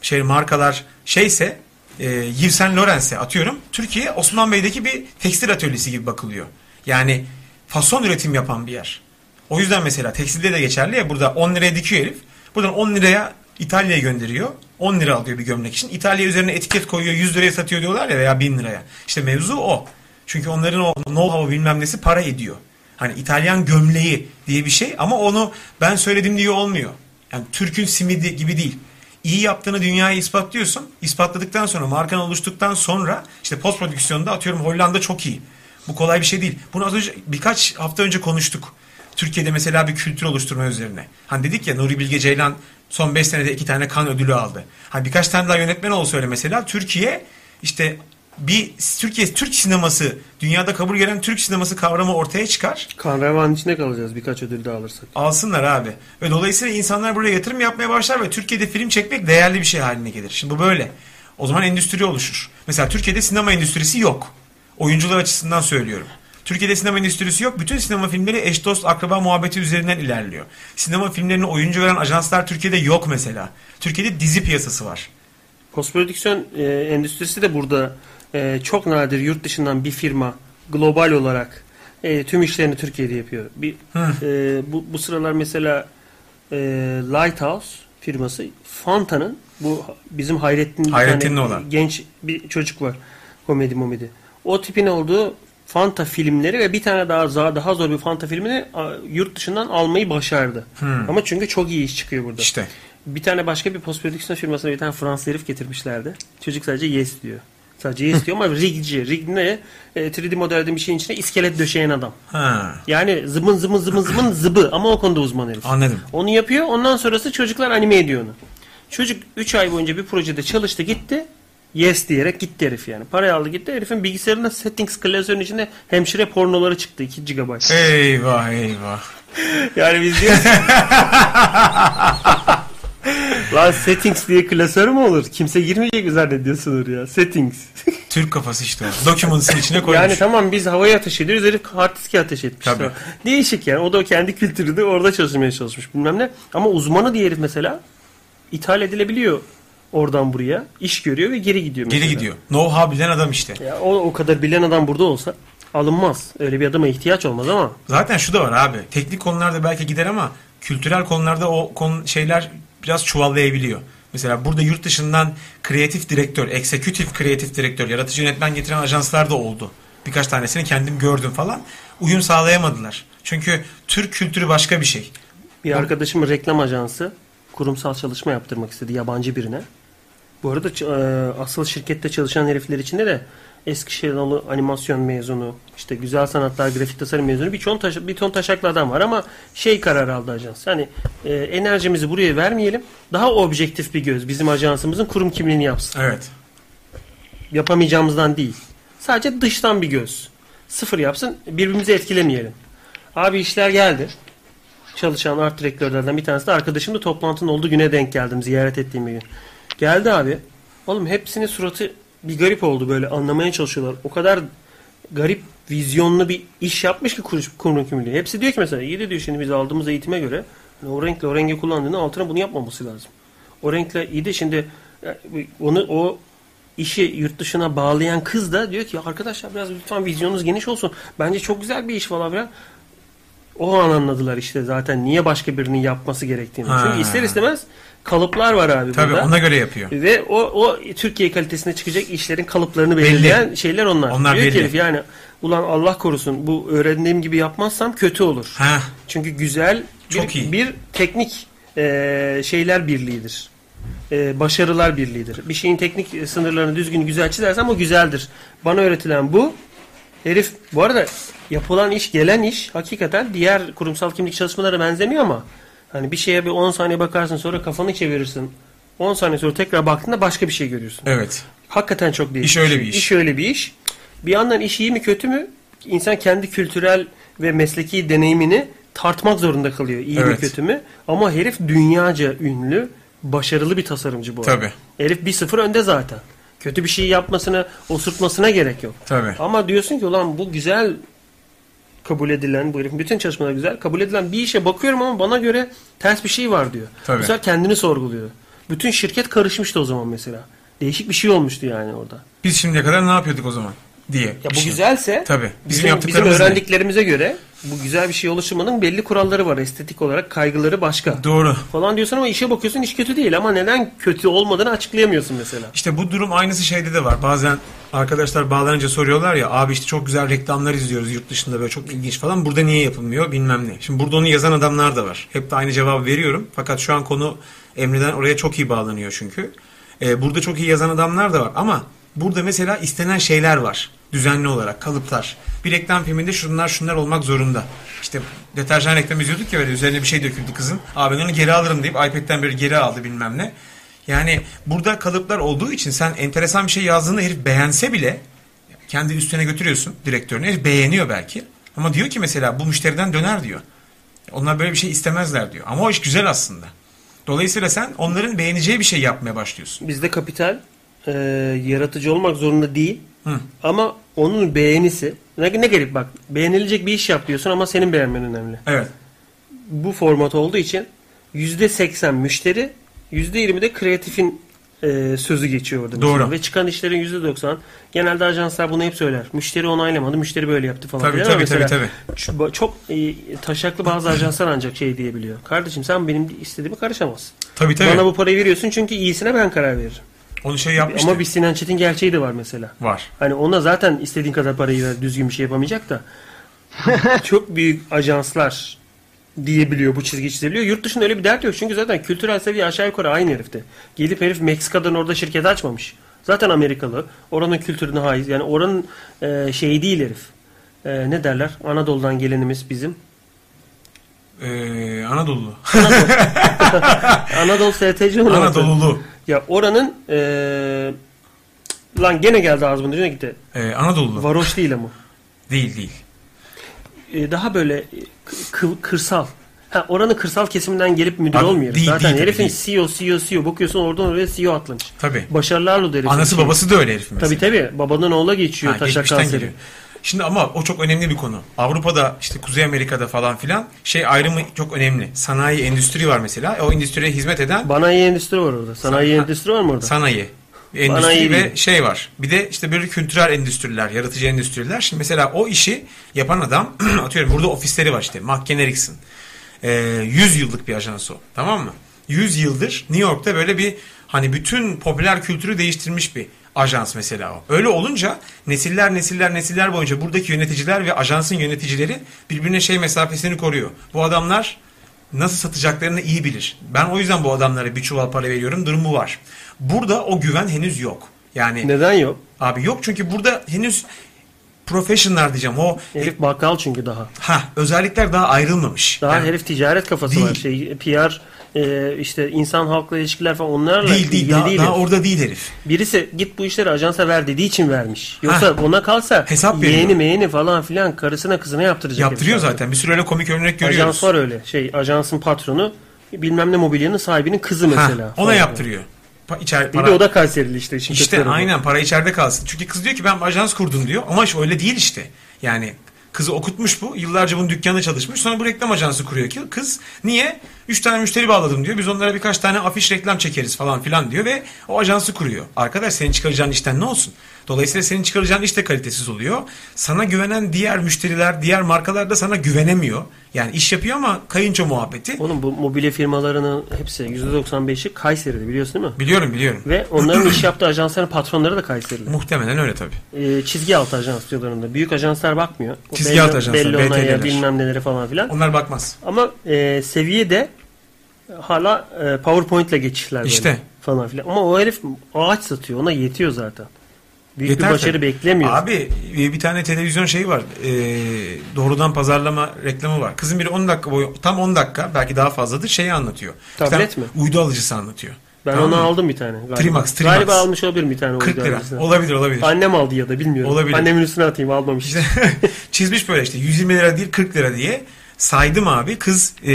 şey markalar şeyse e, Yves Saint atıyorum. Türkiye Osman Bey'deki bir tekstil atölyesi gibi bakılıyor. Yani fason üretim yapan bir yer. O yüzden mesela tekstilde de geçerli ya burada 10 liraya dikiyor herif. Buradan 10 liraya İtalya'ya gönderiyor. 10 lira alıyor bir gömlek için. İtalya üzerine etiket koyuyor 100 liraya satıyor diyorlar ya veya 1000 liraya. İşte mevzu o. Çünkü onların o know-how bilmem nesi para ediyor. Hani İtalyan gömleği diye bir şey ama onu ben söyledim diye olmuyor. Yani Türk'ün simidi gibi değil. İyi yaptığını dünyaya ispatlıyorsun. İspatladıktan sonra markan oluştuktan sonra işte post prodüksiyonda atıyorum Hollanda çok iyi. Bu kolay bir şey değil. Bunu az önce birkaç hafta önce konuştuk. Türkiye'de mesela bir kültür oluşturma üzerine. Hani dedik ya Nuri Bilge Ceylan son 5 senede iki tane kan ödülü aldı. Hani birkaç tane daha yönetmen olsa öyle mesela Türkiye işte bir Türkiye Türk sineması dünyada kabul gören Türk sineması kavramı ortaya çıkar. Kan revan içinde kalacağız birkaç ödül daha alırsak. Alsınlar abi. Ve dolayısıyla insanlar buraya yatırım yapmaya başlar ve Türkiye'de film çekmek değerli bir şey haline gelir. Şimdi bu böyle. O zaman endüstri oluşur. Mesela Türkiye'de sinema endüstrisi yok. Oyuncular açısından söylüyorum. Türkiye'de sinema endüstrisi yok. Bütün sinema filmleri eş dost akraba muhabbeti üzerinden ilerliyor. Sinema filmlerine oyuncu veren ajanslar Türkiye'de yok mesela. Türkiye'de dizi piyasası var. Post prodüksiyon e, endüstrisi de burada e, çok nadir yurt dışından bir firma global olarak e, tüm işlerini Türkiye'de yapıyor. Bir e, bu, bu sıralar mesela e, Lighthouse firması Fanta'nın bu bizim Hayrettin tane olan. genç bir çocuk var. Komedi momedi. O tipin olduğu Fanta filmleri ve bir tane daha za- daha zor bir Fanta filmini yurt dışından almayı başardı. Hmm. Ama çünkü çok iyi iş çıkıyor burada. İşte. Bir tane başka bir post prodüksiyon firmasına bir tane Fransız herif getirmişlerdi. Çocuk sadece yes diyor. Sadece yes diyor ama rigci. Rig ne? E, 3D modelde bir şeyin içine iskelet döşeyen adam. Ha, Yani zımın zımın zımın zımın zıbı ama o konuda uzman herif. anladım. Onu yapıyor ondan sonrası çocuklar anime ediyor onu. Çocuk 3 ay boyunca bir projede çalıştı gitti. Yes diyerek gitti herif yani. Parayı aldı gitti. Herifin bilgisayarında settings klasörün içinde hemşire pornoları çıktı 2 GB. Eyvah eyvah. Yani biz diyoruz Lan settings diye klasör mü olur? Kimse girmeyecek mi zannediyorsunuz ya? Settings. Türk kafası işte o. Documents'ın içine koymuş. yani tamam biz havaya ateş ediyoruz. Herif hard disk'e ateş etmiş. Tabii. Tamam. Değişik yani. O da kendi kültürü de orada çalışmaya çalışmış bilmem ne. Ama uzmanı diye herif mesela ithal edilebiliyor oradan buraya. iş görüyor ve geri gidiyor mesela. Geri gidiyor. Know-how bilen adam işte. Ya o, o kadar bilen adam burada olsa alınmaz. Öyle bir adama ihtiyaç olmaz ama Zaten şu da var abi. Teknik konularda belki gider ama kültürel konularda o konu şeyler biraz çuvallayabiliyor. Mesela burada yurt dışından kreatif direktör, executive kreatif direktör, yaratıcı yönetmen getiren ajanslar da oldu. Birkaç tanesini kendim gördüm falan. Uyum sağlayamadılar. Çünkü Türk kültürü başka bir şey. Bir arkadaşım reklam ajansı kurumsal çalışma yaptırmak istedi yabancı birine. Bu arada e, asıl şirkette çalışan herifler içinde de Eskişehir'li animasyon mezunu, işte güzel sanatlar, grafik tasarım mezunu bir ton, taş- bir ton taşaklı adam var ama şey karar aldı ajans. Yani e, enerjimizi buraya vermeyelim. Daha objektif bir göz bizim ajansımızın kurum kimliğini yapsın. Evet. Yapamayacağımızdan değil. Sadece dıştan bir göz. Sıfır yapsın birbirimizi etkilemeyelim. Abi işler geldi. Çalışan art direktörlerden bir tanesi de arkadaşım da toplantının olduğu güne denk geldim. Ziyaret ettiğim bir gün. Geldi abi. Oğlum hepsinin suratı bir garip oldu böyle anlamaya çalışıyorlar. O kadar garip vizyonlu bir iş yapmış ki kurum kimliği. Hepsi diyor ki mesela iyi de diyor şimdi biz aldığımız eğitime göre Yani o renkle o rengi kullandığında altına bunu yapmaması lazım. O renkle iyi de şimdi e, onu o işi yurt dışına bağlayan kız da diyor ki arkadaşlar biraz lütfen vizyonunuz geniş olsun. Bence çok güzel bir iş falan filan. O an anladılar işte zaten niye başka birinin yapması gerektiğini. Ha. Çünkü ister istemez kalıplar var abi Tabii burada. ona göre yapıyor. Ve o, o Türkiye kalitesine çıkacak işlerin kalıplarını belirleyen şeyler onlar. Onlar Diyor belli. herif yani ulan Allah korusun bu öğrendiğim gibi yapmazsam kötü olur. Ha, Çünkü güzel bir, Çok iyi. bir teknik e, şeyler birliğidir. E, başarılar birliğidir. Bir şeyin teknik sınırlarını düzgün güzel çizersen o güzeldir. Bana öğretilen bu. Herif bu arada yapılan iş gelen iş hakikaten diğer kurumsal kimlik çalışmalara benzemiyor ama hani bir şeye bir 10 saniye bakarsın sonra kafanı çevirirsin. 10 saniye sonra tekrar baktığında başka bir şey görüyorsun. evet. Hakikaten çok değişik. İş öyle bir iş. İş öyle bir iş. Bir yandan iş iyi mi kötü mü? İnsan kendi kültürel ve mesleki deneyimini tartmak zorunda kalıyor. İyi mi Evet. kötü mü? Ama herif dünyaca ünlü, başarılı bir tasarımcı bu. arada. Tabii. Herif bir sıfır önde zaten. Kötü bir şey yapmasına, osurtmasına gerek yok. Tabii. Ama diyorsun ki ulan bu güzel kabul edilen, bu herifin bütün çalışmaları güzel kabul edilen bir işe bakıyorum ama bana göre ters bir şey var diyor. Tabii. Sefer kendini sorguluyor. Bütün şirket karışmıştı o zaman mesela. Değişik bir şey olmuştu yani orada. Biz şimdiye kadar ne yapıyorduk o zaman diye. Ya bu şey. güzelse Tabii. Bizim, bizim, bizim yaptıklarımız ne? öğrendiklerimize göre bu güzel bir şey oluşturmanın belli kuralları var. Estetik olarak kaygıları başka. Doğru. Falan diyorsun ama işe bakıyorsun iş kötü değil ama neden kötü olmadığını açıklayamıyorsun mesela. İşte bu durum aynısı şeyde de var. Bazen arkadaşlar bağlanınca soruyorlar ya abi işte çok güzel reklamlar izliyoruz yurt dışında böyle çok ilginç falan. Burada niye yapılmıyor bilmem ne. Şimdi burada onu yazan adamlar da var. Hep de aynı cevabı veriyorum. Fakat şu an konu Emre'den oraya çok iyi bağlanıyor çünkü. Ee, burada çok iyi yazan adamlar da var. Ama burada mesela istenen şeyler var. Düzenli olarak kalıplar. Bir reklam filminde şunlar şunlar olmak zorunda. İşte deterjan reklamı izliyorduk ya böyle üzerine bir şey döküldü kızın. Abi onu geri alırım deyip iPad'den böyle geri aldı bilmem ne. Yani burada kalıplar olduğu için sen enteresan bir şey yazdığında herif beğense bile kendi üstüne götürüyorsun direktörüne. Herif beğeniyor belki. Ama diyor ki mesela bu müşteriden döner diyor. Onlar böyle bir şey istemezler diyor. Ama o iş güzel aslında. Dolayısıyla sen onların beğeneceği bir şey yapmaya başlıyorsun. Bizde kapital e, yaratıcı olmak zorunda değil. Hı. Ama onun beğenisi ne, ne garip bak beğenilecek bir iş yap diyorsun ama senin beğenmen önemli. Evet. Bu format olduğu için %80 müşteri %20 de kreatifin e, sözü geçiyor orada. mesela. Doğru. Ve çıkan işlerin %90 genelde ajanslar bunu hep söyler. Müşteri onaylamadı, müşteri böyle yaptı falan. Tabii tabii tabii tabii. şu- Çok e, taşaklı bazı ajanslar ancak şey diyebiliyor. Kardeşim sen benim istediğime karışamazsın. Tabii tabii. Bana bu parayı veriyorsun çünkü iyisine ben karar veririm. Onu şey yapmıştı. Ama bir Sinan Çetin gerçeği de var mesela. Var. Hani ona zaten istediğin kadar parayı ver düzgün bir şey yapamayacak da çok büyük ajanslar diyebiliyor bu çizgi çizebiliyor. Yurt dışında öyle bir dert yok. Çünkü zaten kültürel seviye aşağı yukarı aynı herifte. Gelip herif Meksika'dan orada şirket açmamış. Zaten Amerikalı. Oranın kültürüne haiz. Yani oranın e, şeyi değil herif. E, ne derler? Anadolu'dan gelenimiz bizim. Ee, Anadolu. Anadolu STC mi? Ya oranın e, lan gene geldi ağzımın ucuna gitti. Ee, Anadolulu. Varoş değil ama. Değil değil. e, daha böyle e, kı- kırsal. Ha, oranın kırsal kesiminden gelip müdür Abi, olmuyor. değil, Zaten değil herifin değil. CEO, CEO, CEO. Bakıyorsun oradan oraya CEO atlamış. Tabii. Başarılarla da herifin. Anası şeyi. babası da öyle herif mesela. Tabii tabii. Babadan oğula geçiyor Ha, taşak kanseri. geliyor. Şimdi ama o çok önemli bir konu. Avrupa'da işte Kuzey Amerika'da falan filan şey ayrımı çok önemli. Sanayi endüstri var mesela. O endüstriye hizmet eden Banayi endüstri var orada. Sanayi Sana- endüstri var mı orada? sanayi endüstri Sanayi ve değil. şey var. Bir de işte böyle kültürel endüstriler, yaratıcı endüstriler. Şimdi mesela o işi yapan adam atıyorum burada ofisleri var işte. McKen Erickson. Ee, 100 yıllık bir ajans o. Tamam mı? 100 yıldır New York'ta böyle bir hani bütün popüler kültürü değiştirmiş bir ajans mesela o. Öyle olunca nesiller nesiller nesiller boyunca buradaki yöneticiler ve ajansın yöneticileri birbirine şey mesafesini koruyor. Bu adamlar nasıl satacaklarını iyi bilir. Ben o yüzden bu adamlara bir çuval para veriyorum durumu var. Burada o güven henüz yok. Yani Neden yok? abi yok çünkü burada henüz professional diyeceğim. O Herif bakkal çünkü daha. ha özellikler daha ayrılmamış. Daha Yani herif ticaret kafası Değil. var. Şey, PR, e, işte insan halkla ilişkiler falan onlarla değil değil daha, değil daha orada değil herif. Birisi git bu işleri ajansa ver dediği için vermiş. Yoksa ona kalsa Hesap veriyor. yeğeni meğeni falan filan karısına kızına yaptıracak. Yaptırıyor zaten. zaten. Bir sürü öyle komik örnek görüyoruz. Ajans var öyle. Şey ajansın patronu bilmem ne mobilyanın sahibinin kızı Ha, mesela. ona falan. yaptırıyor. Pa, içer, Bir para, de o da Kayserili işte. işte aynen para içeride kalsın. Çünkü kız diyor ki ben ajans kurdum diyor. Ama öyle değil işte. Yani Kızı okutmuş bu. Yıllarca bunun dükkanında çalışmış. Sonra bu reklam ajansı kuruyor ki kız niye? 3 tane müşteri bağladım diyor. Biz onlara birkaç tane afiş reklam çekeriz falan filan diyor ve o ajansı kuruyor. Arkadaş senin çıkaracağın işten ne olsun? Dolayısıyla senin çıkaracağın iş de kalitesiz oluyor. Sana güvenen diğer müşteriler, diğer markalar da sana güvenemiyor. Yani iş yapıyor ama kayınço muhabbeti. Oğlum bu mobilya firmalarının hepsi %95'i Kayseri'de biliyorsun değil mi? Biliyorum biliyorum. Ve onların iş yaptığı ajansların patronları da Kayseri'de. Muhtemelen öyle tabii. Ee, çizgi altı ajans diyorlar onda. Büyük ajanslar bakmıyor. O Çizgi belli, altı ajanslar, Belli onaya bilmem neleri falan filan. Onlar bakmaz. Ama e, seviye de hala e, PowerPoint ile geçişler böyle İşte. falan filan. Ama o herif ağaç satıyor. Ona yetiyor zaten. Büyük Yeter bir başarı tabii. beklemiyor. Abi e, bir tane televizyon şeyi var. Ee, doğrudan pazarlama reklamı var. Kızın biri 10 dakika boyu tam 10 dakika belki daha fazladır şeyi anlatıyor. Tablet mi? Uydu alıcısı anlatıyor. ben Tamam onu mı? aldım bir tane. Galiba. Trimax, Trimax. Galiba almış olabilirim bir tane. 40 uydu lira. alıcısını. Olabilir olabilir. Annem aldı ya da bilmiyorum. Olabilir. Annemin üstüne atayım almamış. İşte çizmiş böyle işte 120 lira değil 40 lira diye saydım abi. Kız e,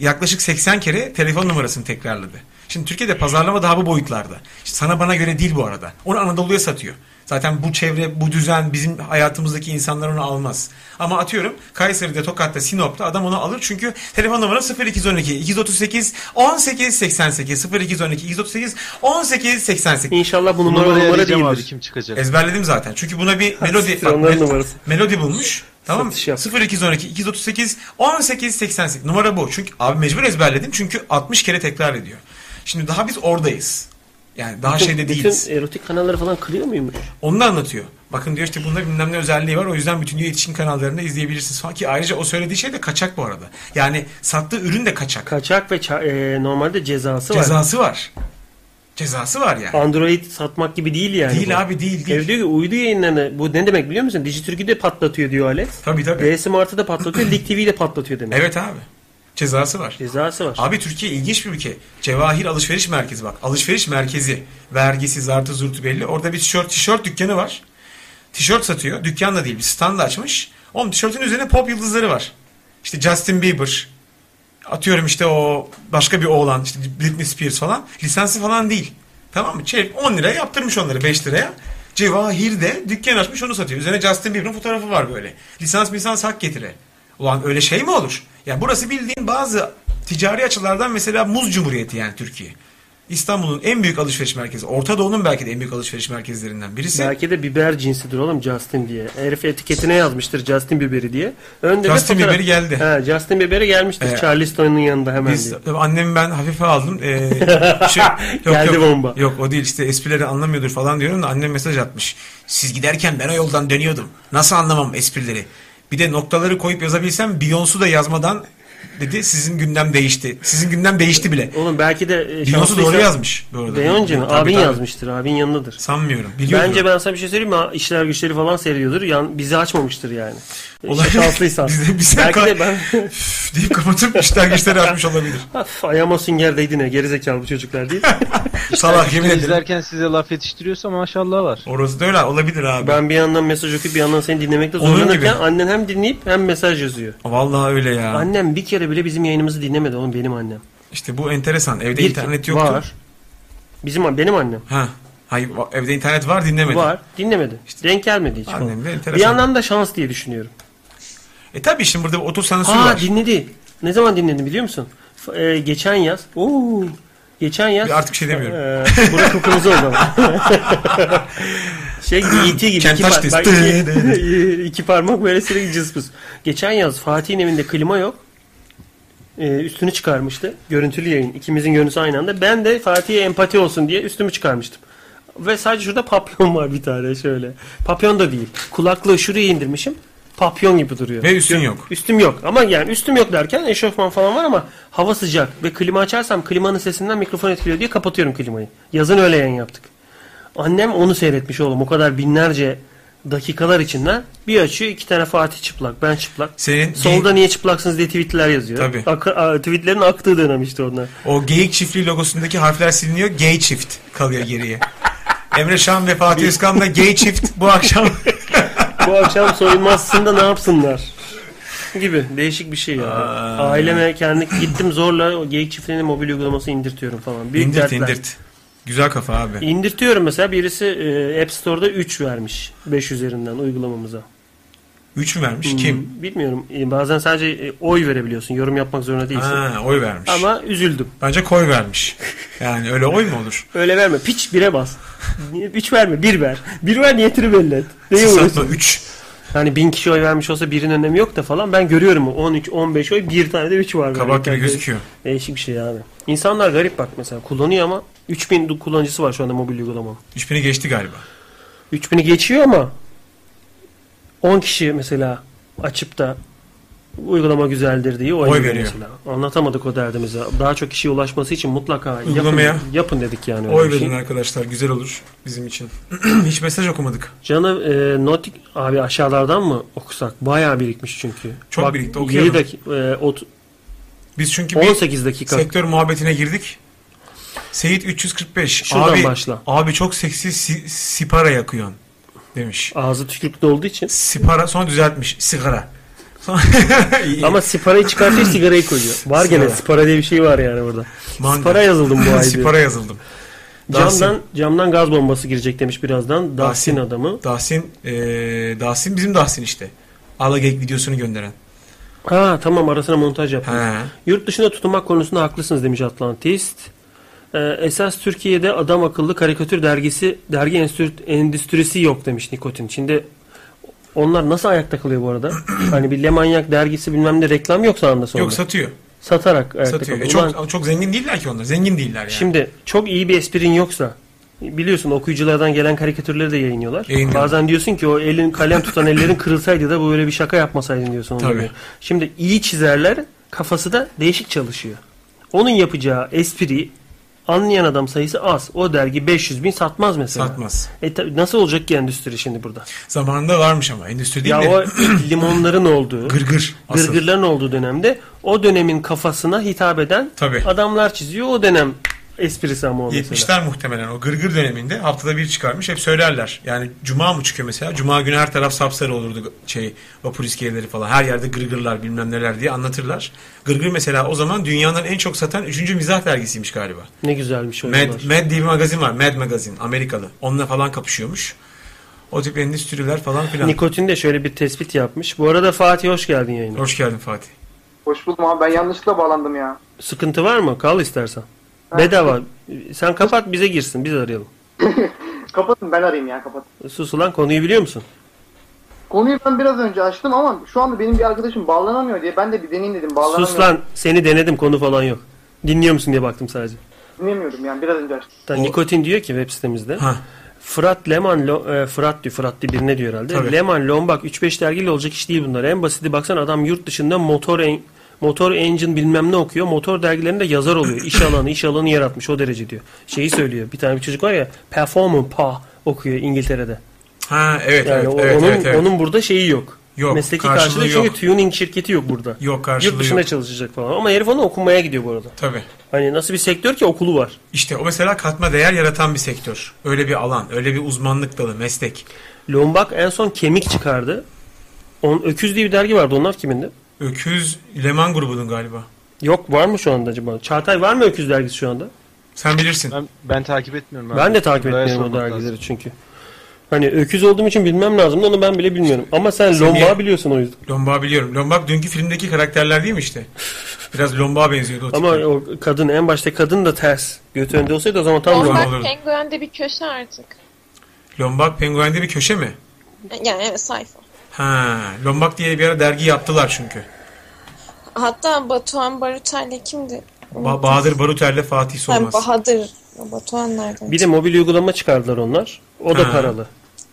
yaklaşık 80 kere telefon numarasını tekrarladı. Şimdi Türkiye'de pazarlama daha bu boyutlarda. İşte sana bana göre değil bu arada. Onu Anadolu'ya satıyor. Zaten bu çevre, bu düzen bizim hayatımızdaki insanlar onu almaz. Ama atıyorum Kayseri'de, Tokat'ta, Sinop'ta adam onu alır. Çünkü telefon numara 0212 238 18 88 0212 238 18 88. İnşallah bu numara numarayı numara arayacağım abi değildir. kim çıkacak? Ezberledim zaten. Çünkü buna bir melodi bak, mel- melodi bulmuş. Tamam mı? Satış yap. 0212 238 18 88 numara bu. Çünkü abi mecbur ezberledim çünkü 60 kere tekrar ediyor. Şimdi daha biz oradayız. Yani daha Bütün- şeyde bütün değiliz. erotik kanalları falan kırıyor muymuş? Onu da anlatıyor. Bakın diyor işte bunda bilmem ne özelliği var. O yüzden bütün iletişim kanallarında izleyebilirsiniz falan ki ayrıca o söylediği şey de kaçak bu arada. Yani sattığı ürün de kaçak. Kaçak ve e, normalde cezası var. Cezası var. Cezası var yani. Android satmak gibi değil yani. Değil bu. abi değil değil. Ev diyor ki uydu yayınlarını bu ne demek biliyor musun? Dijitürk'ü de patlatıyor diyor Alex. Tabii tabii. DSMart'ı da patlatıyor, Lig TV'yi de patlatıyor demek. Evet abi. Cezası var. Cezası var. Abi Türkiye ilginç bir ülke. Cevahir alışveriş merkezi bak. Alışveriş merkezi. Vergisi, zartı zurtu belli. Orada bir tişört, tişört dükkanı var. Tişört satıyor. Dükkan da değil. Bir stand açmış. Onun tişörtün üzerine pop yıldızları var. İşte Justin Bieber. Atıyorum işte o başka bir oğlan. işte Britney Spears falan. Lisansı falan değil. Tamam mı? Çeyrek 10 liraya yaptırmış onları 5 liraya. Cevahir de dükkan açmış onu satıyor. Üzerine Justin Bieber'ın fotoğrafı var böyle. Lisans misans hak getire. Ulan öyle şey mi olur? Ya burası bildiğin bazı ticari açılardan mesela muz cumhuriyeti yani Türkiye. İstanbul'un en büyük alışveriş merkezi. Orta Doğu'nun belki de en büyük alışveriş merkezlerinden birisi. Belki de biber cinsidir oğlum Justin diye. Herif etiketine yazmıştır Justin Biberi diye. Önde de Justin fotoğraf- Bieber'i geldi. He, Justin Bieber'i gelmiştir Ee, Charleston'un yanında hemen Biz, diye. annemi ben hafife aldım. Ee, şey, yok, Geldi yok, bomba. Yok o değil işte esprileri anlamıyordur falan diyorum da annem mesaj atmış. Siz giderken ben o yoldan dönüyordum. Nasıl anlamam esprileri? Bir de noktaları koyup yazabilsem Beyoncé'u da yazmadan dedi sizin gündem değişti. Sizin gündem değişti bile. Oğlum belki de e, Beyoncé doğru yazmış bu arada. Beyoncé mi? Abin tabii. yazmıştır. Abin yanındadır. Sanmıyorum. Biliyordur. Bence ben sana bir şey söyleyeyim mi? İşler güçleri falan seyrediyordur. Yan, bizi açmamıştır yani. Olabilir. Şanslıysan. Biz de- biz de- Belki de ben deyip kapatıp işler güçleri açmış olabilir. Of, ayağıma sünger değdi ne gerizekalı bu çocuklar değil. Salak yemin ederim. İzlerken size laf yetiştiriyorsa maşallah var. Orası da öyle olabilir abi. ben bir yandan mesaj okuyup bir yandan seni dinlemekte Onun zorlanırken gibi. annen hem dinleyip hem mesaj yazıyor. Vallahi öyle ya. Annem bir kere bile bizim yayınımızı dinlemedi oğlum benim annem. İşte bu enteresan. Evde Bir- internet yoktu. Var. Bizim benim annem. Ha. Hayır evde internet var dinlemedi. Var. Dinlemedi. Denk gelmedi hiç. Annem de enteresan. Bir yandan da şans diye düşünüyorum. E tabii şimdi burada bir otosansür Ha var. dinledi. Ne zaman dinledin biliyor musun? F- e, geçen yaz. Oo. Geçen yaz. Bir artık şey demiyorum. E, Burak kıpkırmızı oldu ama. şey E.T. gibi. Kent iki, par- bak, iki, iki parmak böyle sürekli cıspız. Geçen yaz Fatih'in evinde klima yok. E, üstünü çıkarmıştı. Görüntülü yayın. İkimizin görüntüsü aynı anda. Ben de Fatih'e empati olsun diye üstümü çıkarmıştım. Ve sadece şurada papyon var bir tane şöyle. Papyon da değil. Kulaklığı şuraya indirmişim. Papyon gibi duruyor. Ve üstün yok. Üstüm yok. Ama yani üstüm yok derken eşofman falan var ama hava sıcak. Ve klima açarsam klimanın sesinden mikrofon etkiliyor diye kapatıyorum klimayı. Yazın öyle yayın yaptık. Annem onu seyretmiş oğlum. O kadar binlerce dakikalar içinden bir açıyor iki tane Fatih çıplak. Ben çıplak. Senin Solda niye çıplaksınız diye tweetler yazıyor. Tabii. Akı- a- tweetlerin aktığı dönem işte onlar. o geyik çiftliği logosundaki harfler siliniyor. Gay çift kalıyor geriye. Emre Şan ve Fatih Özkan'la gay çift bu akşam. Bu akşam soyunmazsında ne yapsınlar? Gibi değişik bir şey ya. Aa. Aileme kendi gittim zorla o geyik çiftliğinin mobil uygulaması indirtiyorum falan. Büyük indirt dertler. indirt. Güzel kafa abi. İndirtiyorum mesela birisi e, App Store'da 3 vermiş 5 üzerinden uygulamamıza. 3 mü vermiş? Kim? Hmm, Bilmiyorum. E, Bazen sadece e, oy verebiliyorsun. Yorum yapmak zorunda değilsin. Ha, oy vermiş. Ama üzüldüm. Bence koy vermiş. Yani öyle oy mu olur? Öyle verme. Piç bire bas. Niye- Üç verme. Bir ver. Bir ver niyetini belli et. Neye uğraşıyorsun? 3. Hani bin kişi oy vermiş olsa birinin önemi yok da falan. Ben görüyorum 13, 15 oy bir tane de 3 var. Kabak gibi Yani gözüküyor. Değişik bir şey abi. İnsanlar garip bak mesela kullanıyor ama 3000 du- kullanıcısı var şu anda mobil uygulamanın. 3000'i geçti galiba. 3000'i geçiyor ama 10 kişi mesela açıp da uygulama güzeldir diye oy, Oy veriyor mesela. Anlatamadık o derdimizi. Daha çok kişiye ulaşması için mutlaka Uygulamaya yapın, yapın dedik yani. Oy şey. verin arkadaşlar. Güzel olur bizim için. Hiç mesaj okumadık. Canım e, notik abi aşağılardan mı okusak? Bayağı birikmiş çünkü. Çok birikti, okuyalım. 7 dakika, e, ot- Biz çünkü bir 18 dakika. sektör muhabbetine girdik. Seyit 345. Şuradan abi, başla. Abi çok seksi si- sipara yakıyorsun demiş. Ağzı tükürüklü olduğu için. Sipara sonra düzeltmiş. Sigara. Ama siparayı çıkartıyor sigarayı koyuyor. Var Sigara. gene sipara diye bir şey var yani burada. Manga. Sipara yazıldım bu ay. Sipara yazıldım. Camdan, camdan gaz bombası girecek demiş birazdan. Dahsin Dahsin. adamı. Dahsin, eee Dahsin bizim Dahsin işte. Alagek videosunu gönderen. Ha tamam arasına montaj yaptım. He. Yurt dışında tutulmak konusunda haklısınız demiş Atlantist. Ee, esas Türkiye'de adam akıllı karikatür dergisi, dergi endüstri- endüstrisi yok demiş Nikotin. Şimdi onlar nasıl ayakta kalıyor bu arada? hani bir Lemanyak dergisi bilmem ne reklam yok sağında solunda. Yok satıyor. Satarak ayakta Satıyor. kalıyor. E, çok Ulan, çok zengin değiller ki onlar. Zengin değiller yani. Şimdi çok iyi bir esprin yoksa biliyorsun okuyuculardan gelen karikatürleri de yayınlıyorlar. Yayınlıyor. Bazen diyorsun ki o elin kalem tutan ellerin kırılsaydı da böyle bir şaka yapmasaydın diyorsun. Tabii. Şimdi iyi çizerler kafası da değişik çalışıyor. Onun yapacağı espriyi anlayan adam sayısı az. O dergi 500 bin satmaz mesela. Satmaz. E tabii nasıl olacak ki endüstri şimdi burada? Zamanında varmış ama endüstri değil Ya de o ilk limonların olduğu, gırgır. Asıl. gırgırların olduğu dönemde o dönemin kafasına hitap eden Tabii. adamlar çiziyor. O dönem esprisi ama o mesela. 70'ler muhtemelen o gırgır döneminde haftada bir çıkarmış hep söylerler. Yani cuma mı çıkıyor mesela? Cuma günü her taraf sapsarı olurdu şey vapur iskeleleri falan. Her yerde gırgırlar bilmem neler diye anlatırlar. Gırgır mesela o zaman dünyanın en çok satan 3. mizah dergisiymiş galiba. Ne güzelmiş o Mad, yıllar. Mad diye bir magazin var. Mad Magazine. Amerikalı. Onunla falan kapışıyormuş. O tip endüstriler falan filan. Nikotin de şöyle bir tespit yapmış. Bu arada Fatih hoş geldin yayına. Hoş geldin Fatih. Hoş buldum abi ben yanlışlıkla bağlandım ya. Sıkıntı var mı? Kal istersen. Bedava. Sen kapat bize girsin. Biz arayalım. Kapatın ben arayayım ya kapat. Sus ulan konuyu biliyor musun? Konuyu ben biraz önce açtım ama şu anda benim bir arkadaşım bağlanamıyor diye ben de bir deneyeyim dedim bağlanamıyor. Sus lan. Seni denedim konu falan yok. Dinliyor musun diye baktım sadece. Dinlemiyorum yani biraz önce açtım. O- Nikotin diyor ki web sitemizde. Ha. Fırat Leman Lo- e, Fırat diyor Fırat diye birine diyor herhalde. Tabii. Leman Lombak 3-5 dergiyle olacak iş değil bunlar. En basiti baksana adam yurt dışında motor en, motor engine bilmem ne okuyor. Motor dergilerinde yazar oluyor. İş alanı, iş alanı yaratmış o derece diyor. Şeyi söylüyor. Bir tane bir çocuk var ya Performance Pa okuyor İngiltere'de. Ha evet Yani evet, o- evet, onun evet, evet. onun burada şeyi yok. Yok, Mesleki karşılığı karşılığı çünkü yok. tuning şirketi yok burada. Yok karşılığı Yurt dışında yok. çalışacak falan. Ama herif onu okumaya gidiyor bu arada. Tabii. Hani nasıl bir sektör ki okulu var. İşte o mesela katma değer yaratan bir sektör. Öyle bir alan, öyle bir uzmanlık dalı, meslek. Lombak en son kemik çıkardı. On, Öküz diye bir dergi vardı. Onlar kimindi? Öküz Leman grubunun galiba. Yok var mı şu anda acaba? Çağatay var mı Öküz dergisi şu anda? Sen bilirsin. Ben, ben takip etmiyorum. abi. Ben de takip Buraya etmiyorum o dergileri lazım. çünkü. Hani öküz olduğum için bilmem lazım da onu ben bile bilmiyorum. Ama sen, Sen Lombak'ı niye- biliyorsun o yüzden. Lombak biliyorum. Lombak dünkü filmdeki karakterler değil mi işte? Biraz Lombak'a benziyordu o Ama tipler. o kadın en başta kadın da ters. Götü önde olsaydı o zaman tam. Lombak. olurdu. Lombak penguende bir köşe artık. Lombak penguende bir köşe mi? Yani evet sayfa. Ha, Lombak diye bir ara dergi yaptılar çünkü. Hatta Batuhan Barutel'le kimdi? Ba- Bahadır Baruter'le Fatih Ha, Solmaz. Bahadır. Batuhan nereden? Bir de mobil uygulama çıkardılar onlar. O da Ha. paralı.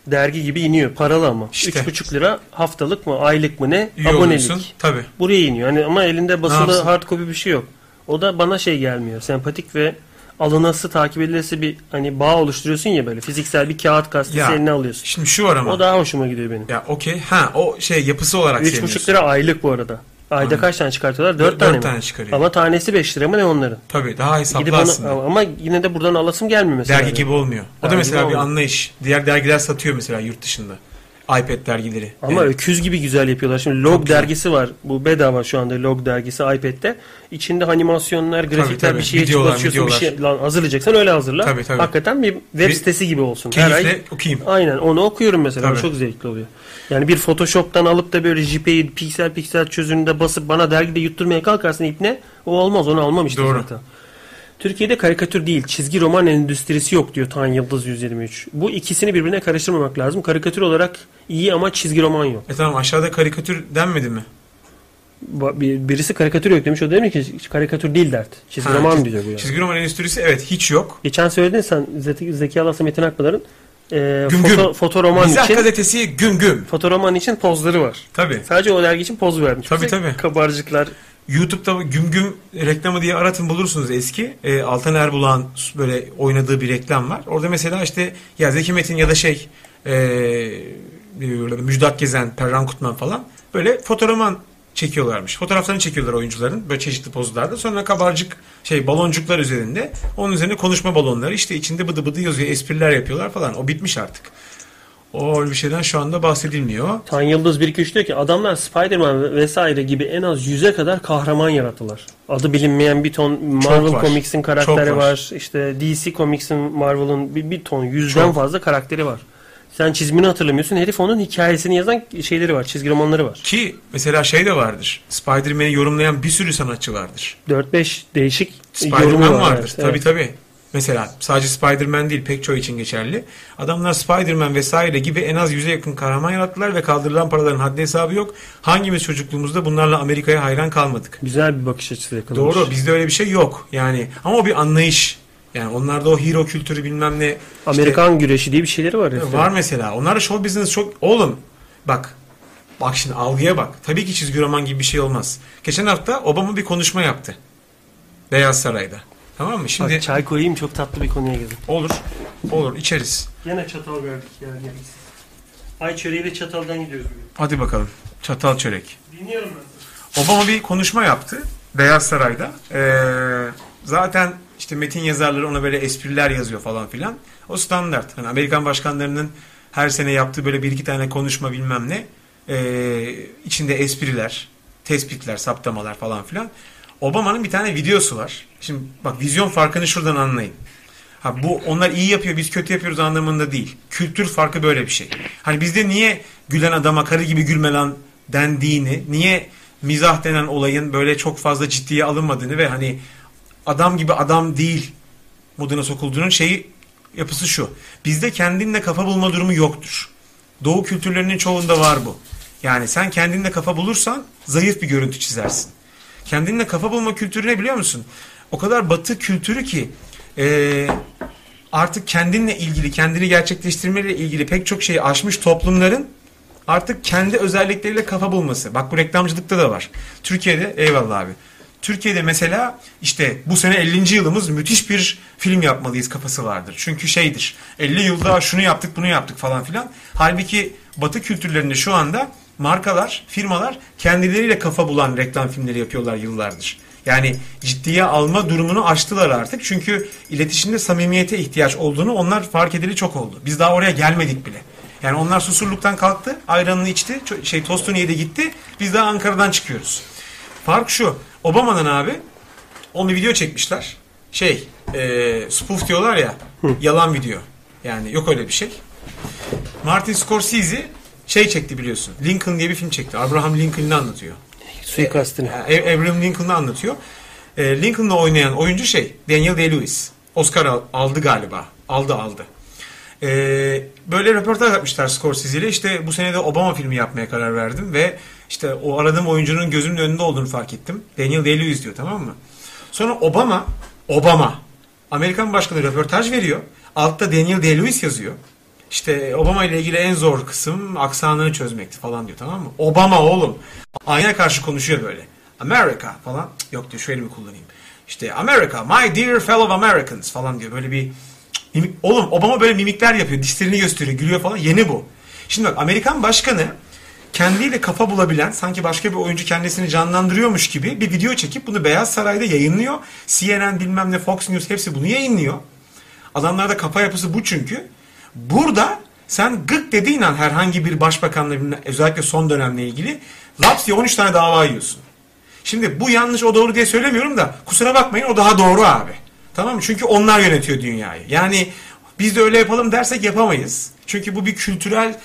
Dergi gibi iniyor. Paralı ama. İşte. 3,5 lira haftalık mı aylık mı ne? İyi Abonelik. oluyorsun. Tabii. Buraya iniyor. Hani ama elinde basılı hard copy bir şey yok. O da bana şey gelmiyor. Sempatik ve alınası takip edilesi bir hani bağ oluşturuyorsun ya böyle fiziksel bir kağıt gazetesi Ya. eline alıyorsun. Şimdi şu var ama. O daha hoşuma gidiyor benim. Ya okey. Ha o şey yapısı olarak 3,5 sevmiyorsun. lira aylık bu arada. Ayda Aynen. kaç tane çıkartıyorlar? 4 Dört tane mi? tane çıkarıyor. Ama tanesi 5 lira mı ne onların? Tabii daha Gidip hesaplı onu, aslında. ama yine de buradan alasım gelmiyor mesela. Dergi gibi olmuyor. O da mesela bir olmuyor. anlayış. Diğer dergiler satıyor mesela yurt dışında. iPad dergileri. Ama Evet. öküz gibi güzel yapıyorlar. Şimdi Log Çok güzel. dergisi var. Bu bedava şu anda Log dergisi iPad'de. İçinde animasyonlar, grafikler tabii. bir şeye Videolar, basıyorsun bir videolar. şey lan hazırlayacaksan öyle hazırla. Tabii, tabii. Hakikaten bir web Bir- sitesi gibi olsun. Her ay okuyayım. Aynen onu okuyorum mesela. Tabii. çok zevkli oluyor. Yani bir Photoshop'tan alıp da böyle JPEG piksel piksel çözünürde basıp bana dergide yutturmaya kalkarsın ipne o olmaz onu almam işte Doğru. zaten. Türkiye'de karikatür değil çizgi roman endüstrisi yok diyor Tan Yıldız 123. Bu ikisini birbirine karıştırmamak lazım. Karikatür olarak iyi ama çizgi roman yok. E tamam aşağıda karikatür denmedi mi? Bir- Birisi karikatür yok demiş o demiş ki karikatür değil dert. Çizgi Ha, roman çiz- diyor bu yani. Çizgi roman endüstrisi evet hiç yok. Geçen söyledin sen Zeki, Zeki Alasya Metin Akpınar'ın e, Güm foto, güm. fotoroman Mizah için gazetesi güm güm. fotoroman için pozları var. Tabii. Sadece o dergi için poz vermiş. Tabii, Bize tabii. Kabarcıklar. YouTube'da güm güm reklamı diye aratın bulursunuz eski. E, Altan Erbulak'ın böyle oynadığı bir reklam var. Orada mesela işte ya Zeki Metin ya da şey e, Müjdat Gezen, Perran Kutman falan böyle fotoğraman çekiyorlarmış. Fotoğraflarını çekiyorlar oyuncuların böyle çeşitli pozlarda. Sonra kabarcık şey baloncuklar üzerinde onun üzerine konuşma balonları işte içinde bıdı bıdı yazıyor espriler yapıyorlar falan. O bitmiş artık. O öyle bir şeyden şu anda bahsedilmiyor. Tan Yıldız 1 2 3 diyor ki adamlar Spider-Man ve- vesaire gibi en az 100'e kadar kahraman yarattılar. Adı bilinmeyen bir ton Marvel var. Comics'in karakteri var. var. İşte DC Comics'in Marvel'ın bir, bir ton yüzden Çok. fazla karakteri var. Sen çizimini hatırlamıyorsun. Herif onun hikayesini yazan şeyleri var. Çizgi romanları var. Ki mesela şey de vardır. Spider-Man'i yorumlayan bir sürü sanatçı vardır. 4-5 değişik Spider-Man var. vardır. evet, tabii evet. tabii. Mesela sadece Spider-Man değil pek çoğu için geçerli. Adamlar Spider-Man vesaire gibi en az yüze yakın kahraman yarattılar ve kaldırılan paraların haddi hesabı yok. Hangimiz çocukluğumuzda bunlarla Amerika'ya hayran kalmadık? Güzel bir bakış açısı yakalamış. Doğru bizde öyle bir şey yok. Yani ama o bir anlayış. Yani onlarda o hero kültürü bilmem ne. işte- Amerikan güreşi diye bir şeyleri var. heriflerin. Var mesela. Onlarda show business çok... Oğlum bak. Bak şimdi algıya bak. Tabii ki çizgi roman gibi bir şey olmaz. Geçen hafta Obama bir konuşma yaptı. Beyaz Saray'da. Tamam mı? Şimdi Bak çay koyayım çok tatlı bir konuya girdim. olur. Olur içeriz. Yine çatal verdik ya. gereksiz. Ay çöreğiyle çataldan gidiyoruz bugün. Hadi bakalım. Çatal çörek. Dinliyorum ben. Obama bir konuşma yaptı. Beyaz Saray'da. Ee, zaten işte metin yazarları ona böyle espriler yazıyor falan filan. O standart. Hani Amerikan başkanlarının her sene yaptığı böyle bir iki tane konuşma bilmem ne. Ee, içinde espriler, tespitler, saptamalar falan filan. Obama'nın bir tane videosu var. Şimdi bak vizyon farkını şuradan anlayın. Ha bu onlar iyi yapıyor biz kötü yapıyoruz anlamında değil. Kültür farkı böyle bir şey. Hani bizde niye gülen adama karı gibi gülme lan dendiğini, niye mizah denen olayın böyle çok fazla ciddiye alınmadığını ve hani adam gibi adam değil moduna sokulduğunun şeyi yapısı şu. Bizde kendinle kafa bulma durumu yoktur. Doğu kültürlerinin çoğunda var bu. Yani sen kendinle kafa bulursan zayıf bir görüntü çizersin. Kendinle kafa bulma kültürü ne biliyor musun? O kadar batı kültürü ki eee, artık kendinle ilgili, kendini gerçekleştirmeyle ilgili pek çok şeyi aşmış toplumların artık kendi özellikleriyle kafa bulması. Bak bu reklamcılıkta da var. Türkiye'de eyvallah abi. Türkiye'de mesela işte bu sene 50. yılımız müthiş bir film yapmalıyız kafası vardır. Çünkü şeydir 50 yılda şunu yaptık bunu yaptık falan filan. Halbuki batı kültürlerinde şu anda markalar, firmalar kendileriyle kafa bulan reklam filmleri yapıyorlar yıllardır. Yani ciddiye alma durumunu aştılar artık. Çünkü iletişimde samimiyete ihtiyaç olduğunu onlar fark edeli çok oldu. Biz daha oraya gelmedik bile. Yani onlar susurluktan kalktı, ayranını içti, şey tostunu yedi gitti. Biz daha Ankara'dan çıkıyoruz. Fark şu. Obama'dan abi onu video çekmişler. Şey, e, spoof diyorlar ya. Yalan video. Yani yok öyle bir şey. Martin Scorsese şey çekti biliyorsun. Lincoln diye bir film çekti. Abraham Lincoln'ı anlatıyor. Suikastini. Yani E- Abraham Lincoln'ı anlatıyor. E, Lincoln'la oynayan oyuncu şey Daniel Day-Lewis. Oscar al- aldı galiba. Aldı aldı. E, böyle röportaj yapmışlar Scorsese ile. İşte bu sene de Obama filmi yapmaya karar verdim ve işte o aradığım oyuncunun gözümün önünde olduğunu fark ettim. Daniel Day-Lewis diyor tamam mı? Sonra Obama Obama Amerikan başkanı röportaj veriyor. Altta Daniel Day-Lewis yazıyor. İşte Obama ile ilgili en zor kısım aksanını çözmekti falan diyor tamam mı? Obama oğlum. Aynaya karşı konuşuyor böyle. America falan. Yok diyor şu elimi kullanayım. İşte America, my dear fellow Americans falan diyor. Böyle bir mimik. Oğlum Obama böyle mimikler yapıyor. Dişlerini gösteriyor, gülüyor falan. Yeni bu. Şimdi bak Amerikan başkanı kendiyle kafa bulabilen sanki başka bir oyuncu kendisini canlandırıyormuş gibi bir video çekip bunu Beyaz Saray'da yayınlıyor. CNN bilmem ne Fox News hepsi bunu yayınlıyor. Adamlarda kafa yapısı bu çünkü. Burada Sen gık dediğin an herhangi bir başbakanla özellikle son dönemle ilgili laps diye 13 tane dava yiyorsun. Şimdi bu yanlış o doğru diye söylemiyorum da kusura bakmayın o daha doğru abi. Tamam mı? Çünkü onlar yönetiyor dünyayı. Yani biz de öyle yapalım dersek yapamayız. Çünkü bu bir kültürel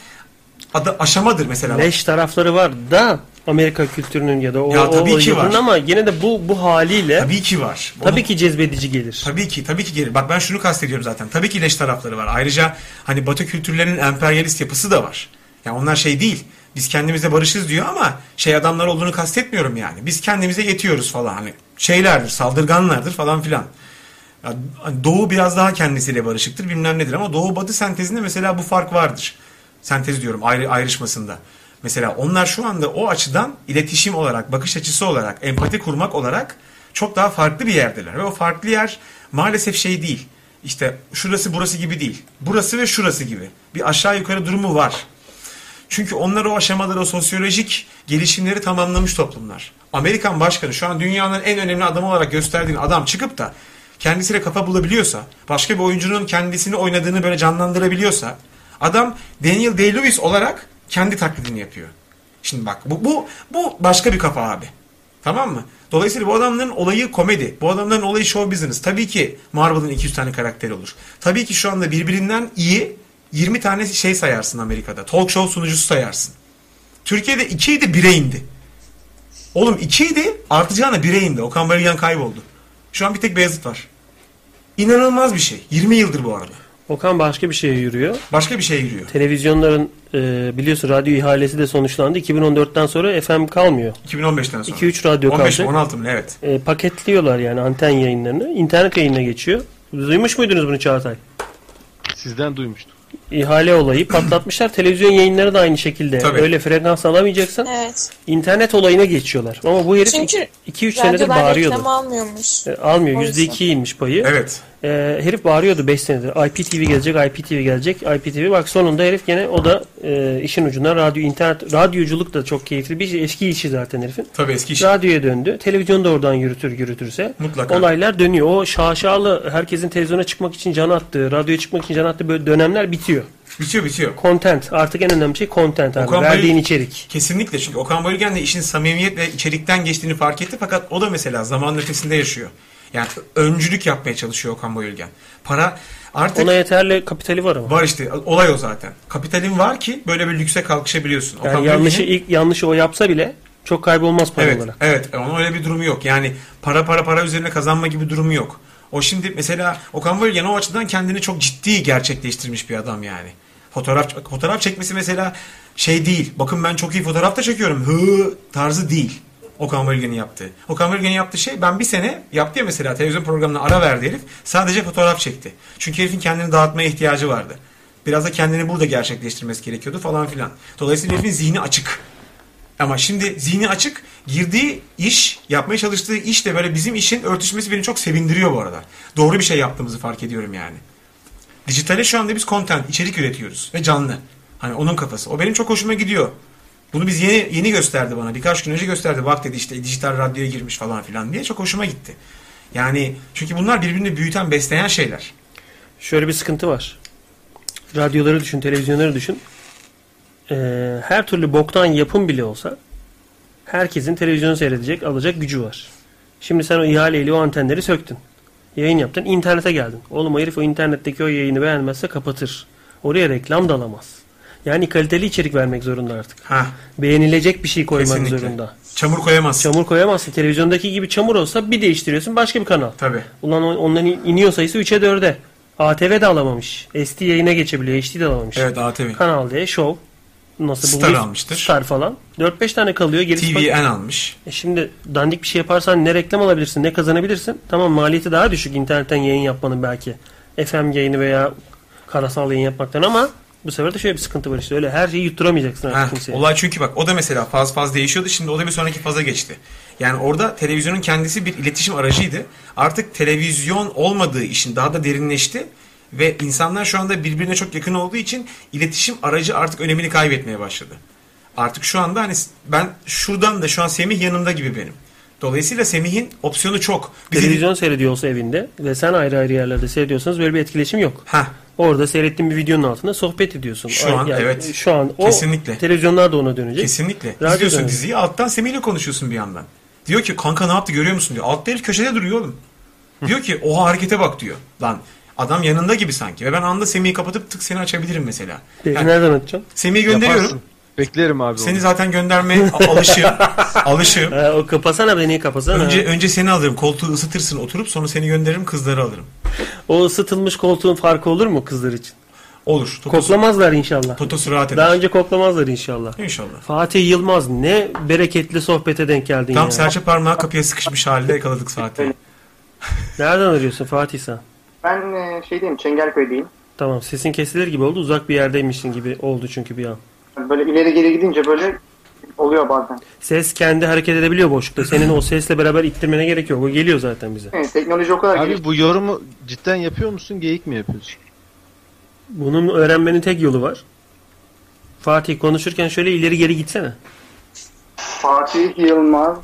adı, aşamadır mesela. Leş tarafları var da Amerika kültürünün ya da o, Ya tabii o ki var. ama yine de bu bu haliyle tabii, Tabii ki var. Onu- ki cezbedici gelir. Tabii ki, tabii ki gelir. Bak ben şunu kastediyorum zaten. Tabii ki leş tarafları var. Ayrıca hani Batı kültürlerinin emperyalist yapısı da var. Ya onlar şey değil. Biz kendimize barışız diyor ama şey adamlar olduğunu kastetmiyorum yani. Biz kendimize yetiyoruz falan. Hani şeylerdir, saldırganlardır falan filan. Ya, hani Doğu biraz daha kendisiyle barışıktır bilmem nedir ama Doğu Batı sentezinde mesela bu fark vardır. Sentez diyorum ayrı, ayrışmasında. Mesela onlar şu anda o açıdan iletişim olarak, bakış açısı olarak, empati kurmak olarak çok daha farklı bir yerdeler. Ve o farklı yer maalesef şey değil. İşte şurası burası gibi değil. Burası ve şurası gibi. Bir aşağı yukarı durumu var. Çünkü onlar o aşamaları, o sosyolojik gelişimleri tamamlamış toplumlar. Amerikan başkanı şu an dünyanın en önemli adamı olarak gösterdiğin adam çıkıp da kendisiyle kafa bulabiliyorsa, başka bir oyuncunun kendisini oynadığını böyle canlandırabiliyorsa, adam Daniel Day-Lewis olarak kendi taklidini yapıyor. Şimdi bak bu, bu, bu başka bir kafa abi. Tamam mı? Dolayısıyla bu adamların olayı komedi. Bu adamların olayı show business. Tabii ki Marvel'ın 200 tane karakteri olur. Tabii ki şu anda birbirinden iyi 20 tane şey sayarsın Amerika'da. Talk show sunucusu sayarsın. Türkiye'de 2'ydi 1'e indi. Oğlum 2'ydi artacağına 1'e indi. Okan Bayülgen kayboldu. Şu an bir tek Beyazıt var. İnanılmaz bir şey. 20 yıldır bu arada. Okan başka bir şeye yürüyor. Başka bir şey yürüyor. Televizyonların e, biliyorsun radyo ihalesi de sonuçlandı. 2014'ten sonra FM kalmıyor. 2015'ten sonra. 2-3 radyo 15 mi kalacak. 16 mı ne? evet. E, paketliyorlar yani anten yayınlarını. İnternet yayınına geçiyor. Duymuş muydunuz bunu Çağatay? Sizden duymuştum. İhale olayı patlatmışlar. Televizyon yayınları da aynı şekilde. Tabii. Öyle frekans alamayacaksan Evet. internet olayına geçiyorlar. Ama bu herif Çünkü 2-3 senedir bağırıyordu. almıyormuş. E, almıyor. O yüzden. %2 inmiş payı. Evet. E, herif bağırıyordu 5 senedir. IPTV gelecek, IPTV gelecek, IPTV. Bak sonunda herif gene o da e, işin ucundan radyo, internet, radyoculuk da çok keyifli bir şey. Eski işi zaten herifin. Tabii eski iş. Radyoya döndü. Televizyonu da oradan yürütür yürütürse. Mutlaka. Olaylar dönüyor. O şaşalı herkesin televizyona çıkmak için can attığı, radyoya çıkmak için can attığı böyle dönemler bitiyor. Bitiyor bitiyor. Content. Artık en önemli şey content abi. Okan Verdiğin Bayül- içerik. Kesinlikle çünkü Okan Bayülgen de işin samimiyet ve içerikten geçtiğini fark etti fakat o da mesela zamanın ötesinde yaşıyor. Yani öncülük yapmaya çalışıyor Okan Bayülgen. Para artık Ona yeterli kapitali var ama. var işte olay o zaten. Kapitalin var ki böyle bir lükse kalkışabiliyorsun. Yani Okan yanlışı Bayülgen'in- ilk yanlışı o yapsa bile çok kaybolmaz para Evet, olarak. evet. Onun öyle bir durumu yok. Yani para para para üzerine kazanma gibi durumu yok. O şimdi mesela Okan Bayülgen o açıdan kendini çok ciddi gerçekleştirmiş bir adam yani. Fotoğraf fotoğraf çekmesi mesela şey değil. Bakın ben çok iyi fotoğraf da çekiyorum. Hı tarzı değil. Okan Bayülgen'in yaptığı. Okan Bayülgen'in yaptığı şey ben bir sene yaptı ya mesela televizyon programına ara verdi herif. Sadece fotoğraf çekti. Çünkü herifin kendini dağıtmaya ihtiyacı vardı. Biraz da kendini burada gerçekleştirmesi gerekiyordu falan filan. Dolayısıyla herifin zihni açık. Ama şimdi zihni açık, girdiği iş, yapmaya çalıştığı iş de böyle bizim işin örtüşmesi beni çok sevindiriyor bu arada. Doğru bir şey yaptığımızı fark ediyorum yani. Dijitale şu anda biz content, içerik üretiyoruz ve canlı. Hani onun kafası. O benim çok hoşuma gidiyor. Bunu biz yeni yeni gösterdi bana. Birkaç gün önce gösterdi. Bak dedi işte dijital radyoya girmiş falan filan diye çok hoşuma gitti. Yani çünkü bunlar birbirini büyüten, besleyen şeyler. Şöyle bir sıkıntı var. Radyoları düşün, televizyonları düşün. Ee, her türlü boktan yapım bile olsa herkesin televizyonu seyredecek, alacak gücü var. Şimdi sen o ihaleyle o antenleri söktün. Yayın yaptın, internete geldin. Oğlum o herif o internetteki o yayını beğenmezse kapatır. Oraya reklam da alamaz. Yani kaliteli içerik vermek zorunda artık. Ha, Beğenilecek bir şey koymak kesinlikle. zorunda. Çamur koyamazsın. Çamur koyamazsın. Televizyondaki gibi çamur olsa bir değiştiriyorsun başka bir kanal. Tabii. Ulan on- onların iniyor sayısı 3'e 4'e. ATV de alamamış. SD yayına geçebiliyor. HD de alamamış. Evet ATV. Kanal D, Show. Nasıl Star bu? almıştır. Star falan. 4-5 tane kalıyor. Gerisi bak- TVN almış. E şimdi dandik bir şey yaparsan ne reklam alabilirsin ne kazanabilirsin. Tamam maliyeti daha düşük internetten yayın yapmanın belki. FM yayını veya karasal yayın yapmaktan ama bu sefer de şöyle bir sıkıntı var işte. Öyle her şeyi yutturamayacaksın artık kimseye. olay çünkü bak o da mesela faz faz değişiyordu. Şimdi o da bir sonraki faza geçti. Yani orada televizyonun kendisi bir iletişim aracıydı. Artık televizyon olmadığı için daha da derinleşti. Ve insanlar şu anda birbirine çok yakın olduğu için iletişim aracı artık önemini kaybetmeye başladı. Artık şu anda hani ben şuradan da şu an Semih yanımda gibi benim. Dolayısıyla Semih'in opsiyonu çok. Bizi- Televizyon seyrediyor olsa evinde ve sen ayrı ayrı yerlerde seyrediyorsanız böyle bir etkileşim yok. Heh, Orada seyrettiğin bir videonun altında sohbet ediyorsun. Şu Ay- an, evet. Şu an o Kesinlikle. televizyonlar da ona dönecek. Kesinlikle. Radyo İzliyorsun dönemi. diziyi alttan Semih ile konuşuyorsun bir yandan. Diyor ki kanka ne yaptı görüyor musun diyor. Altta herif köşede duruyor oğlum. diyor ki o harekete bak diyor. Lan adam yanında gibi sanki. Ve ben anda Semih'i kapatıp tık seni açabilirim mesela. Peki Yani nereden atacağım? Semih'i gönderiyorum. Yaparsın. Beklerim abi Seni onu. zaten göndermeye a- alışığım. alışığım. Ee, o kapasana beni kapasana. Önce önce seni alırım. Koltuğu ısıtırsın oturup sonra seni gönderirim kızları alırım. O ısıtılmış koltuğun farkı olur mu kızlar için? Olur. Totosu, Koklamazlar inşallah. totosu rahat eder. Daha önce koklamazlar inşallah. İnşallah. Fatih Yılmaz ne bereketli sohbete denk geldin Tam ya. serçe parmağı kapıya sıkışmış halde yakaladık Fatih'i. Nereden arıyorsun Fatih sen? Ben e, şeydeyim Çengelköy'deyim. Tamam sesin kesilir gibi oldu. Uzak bir yerdeymişsin gibi oldu çünkü bir an. Böyle ileri geri gidince böyle oluyor bazen. Ses kendi hareket edebiliyor boşlukta. Senin o sesle beraber ittirmene gerek yok. O geliyor zaten bize. Evet, teknoloji o kadar. Abi bu yorumu cidden yapıyor musun? Geyik mi yapıyorsun? Bunun öğrenmenin tek yolu var. Fatih konuşurken şöyle ileri geri gitsene. Fatih Yılmaz.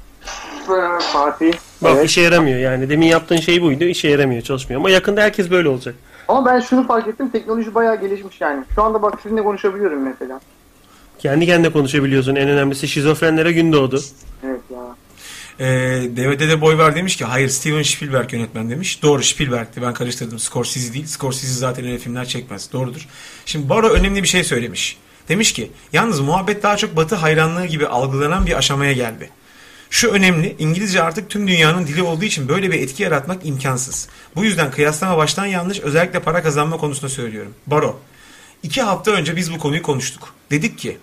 E, Fatih. Bak Evet. işe yaramıyor yani. Demin yaptığın şey buydu. işe yaramıyor, çalışmıyor. Ama yakında herkes böyle olacak. Ama ben şunu fark ettim. Teknoloji bayağı gelişmiş yani. Şu anda bak sizinle konuşabiliyorum mesela. Kendi kendine konuşabiliyorsun. En önemlisi şizofrenlere gün doğdu. Evet ya. Ee, DVD'de boy var demiş ki hayır Steven Spielberg yönetmen demiş. Doğru Spielberg'ti ben karıştırdım. Scorsese değil. Scorsese zaten öyle filmler çekmez. Doğrudur. Şimdi Baro önemli bir şey söylemiş. Demiş ki yalnız muhabbet daha çok batı hayranlığı gibi algılanan bir aşamaya geldi. Şu önemli, İngilizce artık tüm dünyanın dili olduğu için böyle bir etki yaratmak imkansız. Bu yüzden kıyaslama baştan yanlış, özellikle para kazanma konusunda söylüyorum. Baro, iki hafta önce biz bu konuyu konuştuk. Dedik ki,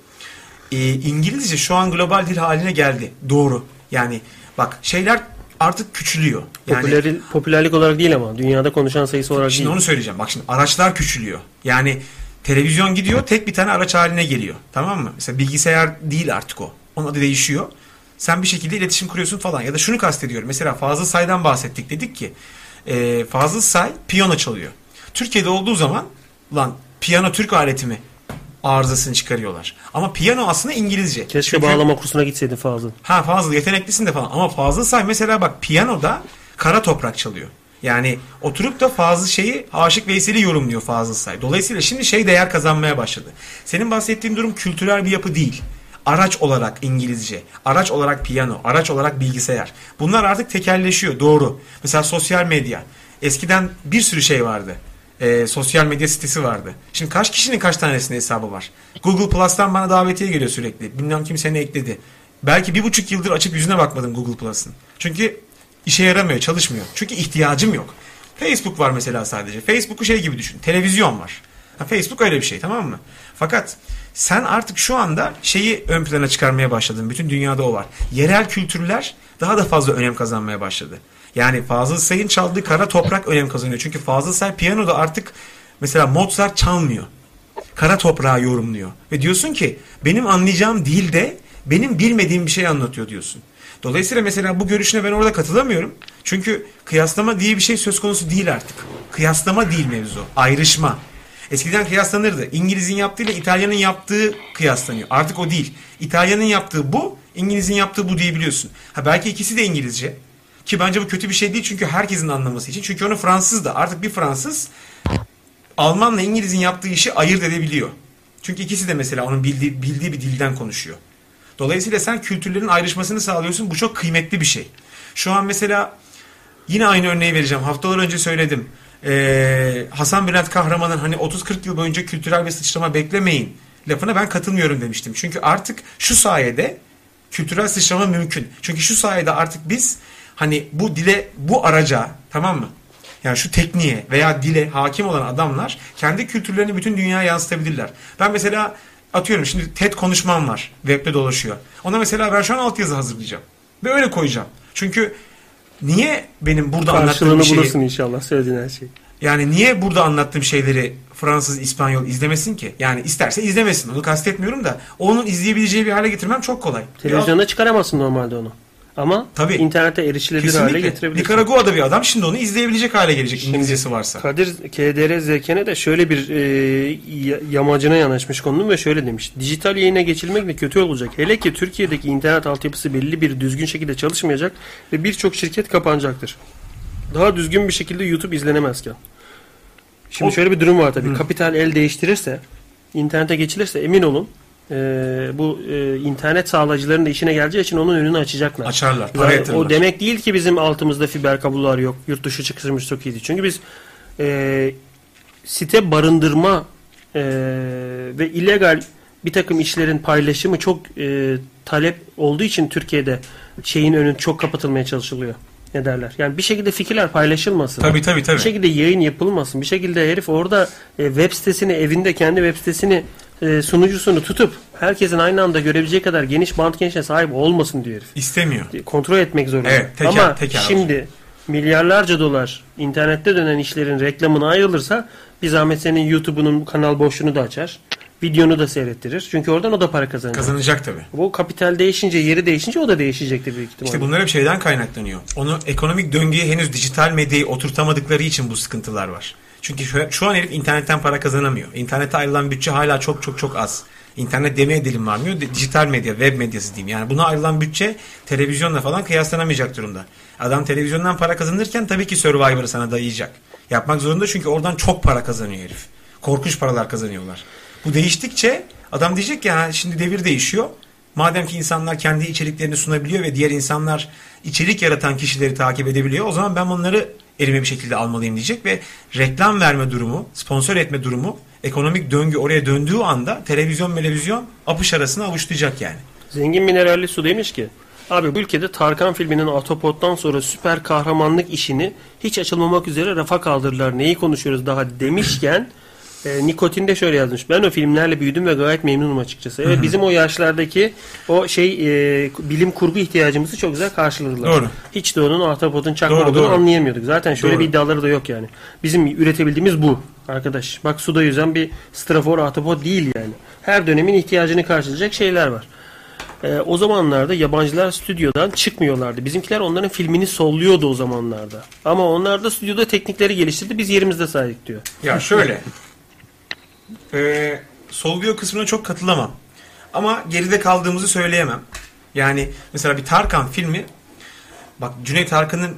e, İngilizce şu an global dil haline geldi. Doğru. Yani bak şeyler artık küçülüyor. Yani Popüler, popülerlik olarak değil ama. Dünyada konuşan sayısı olarak Şimdi değil. onu söyleyeceğim. Bak şimdi araçlar küçülüyor. Yani televizyon gidiyor tek bir tane araç haline geliyor. Tamam mı? Mesela bilgisayar değil artık o. Onun adı değişiyor. Sen bir şekilde iletişim kuruyorsun falan. Ya da şunu kastediyorum. Mesela Fazıl Say'dan bahsettik. Dedik ki e, Fazıl Say piyano çalıyor. Türkiye'de olduğu zaman lan piyano Türk aleti mi? Arızasını çıkarıyorlar. Ama piyano aslında İngilizce. Keşke Çünkü- bağlama kursuna gitseydin Fazıl. Ha Fazıl yeteneklisin de falan. Ama Fazıl Say mesela bak piyanoda kara toprak çalıyor. Yani oturup da Fazıl şeyi Aşık Veysel'i yorumluyor Fazıl Say. Dolayısıyla şimdi şey değer kazanmaya başladı. Senin bahsettiğin durum kültürel bir yapı değil. Araç olarak İngilizce, araç olarak piyano, araç olarak bilgisayar. Bunlar artık tekelleşiyor doğru. Mesela sosyal medya. Eskiden bir sürü şey vardı. Ee, sosyal medya sitesi vardı. Şimdi kaç kişinin kaç tanesinin hesabı var? Google Plus'tan bana davetiye geliyor sürekli. Bilmem kim seni ekledi. Belki bir buçuk yıldır açıp yüzüne bakmadım Google Plus'ın. Çünkü işe yaramıyor, çalışmıyor. Çünkü ihtiyacım yok. Facebook var mesela sadece. Facebook'u şey gibi düşün. Televizyon var. Ha, Facebook öyle bir şey tamam mı? Fakat sen artık şu anda şeyi ön plana çıkarmaya başladın. Bütün dünyada o var. Yerel kültürler daha da fazla önem kazanmaya başladı. Yani Fazıl Say'ın çaldığı kara toprak önem kazanıyor. Çünkü Fazıl Say piyanoda artık mesela Mozart çalmıyor. Kara toprağı yorumluyor. Ve diyorsun ki benim anlayacağım dilde benim bilmediğim bir şey anlatıyor diyorsun. Dolayısıyla mesela bu görüşüne ben orada katılamıyorum. Çünkü kıyaslama diye bir şey söz konusu değil artık. Kıyaslama değil mevzu. Ayrışma. Eskiden kıyaslanırdı. İngiliz'in yaptığıyla İtalyan'ın yaptığı kıyaslanıyor. Artık o değil. İtalyan'ın yaptığı bu, İngiliz'in yaptığı bu diyebiliyorsun. Ha belki ikisi de İngilizce. Ki bence bu kötü bir şey değil çünkü herkesin anlaması için. Çünkü onu Fransız da artık bir Fransız Almanla İngiliz'in yaptığı işi ayırt edebiliyor. Çünkü ikisi de mesela onun bildiği, bildiği bir dilden konuşuyor. Dolayısıyla sen kültürlerin ayrışmasını sağlıyorsun. Bu çok kıymetli bir şey. Şu an mesela yine aynı örneği vereceğim. Haftalar önce söyledim. Ee, Hasan Bülent Kahraman'ın hani 30-40 yıl boyunca kültürel bir sıçrama beklemeyin lafına ben katılmıyorum demiştim. Çünkü artık şu sayede kültürel sıçrama mümkün. Çünkü şu sayede artık biz hani bu dile, bu araca tamam mı? Yani şu tekniğe veya dile hakim olan adamlar kendi kültürlerini bütün dünyaya yansıtabilirler. Ben mesela atıyorum şimdi TED konuşmam var. Web'de dolaşıyor. Ona mesela ben şu an altyazı hazırlayacağım. Ve öyle koyacağım. Çünkü niye benim burada anlattığım Karşılığını bir şeyi... bulursun inşallah söylediğin her şey. Yani niye burada anlattığım şeyleri Fransız, İspanyol izlemesin ki? Yani isterse izlemesin. Onu kastetmiyorum da onun izleyebileceği bir hale getirmem çok kolay. Televizyonda çıkaramazsın normalde onu. Ama Tabii. internete erişilebilir hale Kesinlikle. getirebilirsin. Nikaragua'da bir adam şimdi onu izleyebilecek hale gelecek Şimdi İngilizcesi varsa. Kadir KDR Zekene de şöyle bir e, yamacına yanaşmış konunun ve şöyle demiş. Dijital yayına geçilmek de kötü olacak. Hele ki Türkiye'deki internet altyapısı belli bir düzgün şekilde çalışmayacak ve birçok şirket kapanacaktır. Daha düzgün bir şekilde YouTube izlenemezken. Şimdi O- şöyle bir durum var tabii. Hı. Kapital el değiştirirse, internete geçilirse emin olun e, bu e, internet sağlayıcıların da işine geleceği için onun önünü açacaklar. Açarlar. Para Yani o demek değil ki bizim altımızda fiber kablolar yok. Yurt dışı çıkışımız çok iyiydi. Çünkü biz e, site barındırma e, ve illegal bir takım işlerin paylaşımı çok e, talep olduğu için Türkiye'de şeyin önü çok kapatılmaya çalışılıyor. Ne derler? Yani bir şekilde fikirler paylaşılmasın. Tabii tabii tabii. Bir şekilde yayın yapılmasın. Bir şekilde herif orada e, web sitesini evinde kendi web sitesini e, sunucusunu tutup herkesin aynı anda görebileceği kadar geniş band genişliğine sahip olmasın diyor herif. İstemiyor. Kontrol etmek zorunda. Evet, teker- Ama teker şimdi milyarlarca dolar internette dönen işlerin reklamına ayrılırsa bir zahmet senin YouTube'unun kanal boşluğunu da açar. Videonu da seyrettirir. Çünkü oradan o da para kazanacak. Kazanacak tabii. Bu kapital değişince, yeri değişince o da değişecektir büyük ihtimalle. İşte bunlar hep şeyden kaynaklanıyor. Onu ekonomik döngüye henüz dijital medyayı oturtamadıkları için bu sıkıntılar var. Çünkü şu, an herif internetten para kazanamıyor. İnternete ayrılan bütçe hala çok çok çok az. İnternet demeye dilim varmıyor. Dijital medya, web medyası diyeyim. Yani buna ayrılan bütçe televizyonla falan kıyaslanamayacak durumda. Adam televizyondan para kazanırken tabii ki Survivor'ı sana dayayacak. Yapmak zorunda çünkü oradan çok para kazanıyor herif. Korkunç paralar kazanıyorlar. Bu değiştikçe adam diyecek ki "Ha, şimdi devir değişiyor. Madem ki insanlar kendi içeriklerini sunabiliyor ve diğer insanlar içerik yaratan kişileri takip edebiliyor o zaman ben onları elime bir şekilde almalıyım diyecek ve reklam verme durumu, sponsor etme durumu, ekonomik döngü oraya döndüğü anda televizyon televizyon apış arasına avuçlayacak yani. Zengin mineralli su demiş ki Abi bu ülkede Tarkan filminin Atopot'tan sonra süper kahramanlık işini hiç açılmamak üzere rafa kaldırdılar. Neyi konuşuyoruz daha demişken e, Nikotin de şöyle yazmış. Ben o filmlerle büyüdüm ve gayet memnunum açıkçası. Evet bizim o yaşlardaki o şey e, bilim kurgu ihtiyacımızı çok güzel karşıladılar. Doğru. Hiç de onun Atopot'un çakma Doğru, olduğunu doğru. anlayamıyorduk. Zaten şöyle Doğru. bir iddiaları da yok yani. Bizim üretebildiğimiz bu arkadaş. Bak suda yüzen bir strafor Atopot değil yani. Her dönemin ihtiyacını karşılayacak şeyler var. Ee, o zamanlarda yabancılar stüdyodan çıkmıyorlardı. Bizimkiler onların filmini solluyordu o zamanlarda. Ama onlar da stüdyoda teknikleri geliştirdi. Biz yerimizde saydık diyor. Ya şöyle. Ee, solluyor kısmına çok katılamam. Ama geride kaldığımızı söyleyemem. Yani mesela bir Tarkan filmi bak Cüneyt Arkın'ın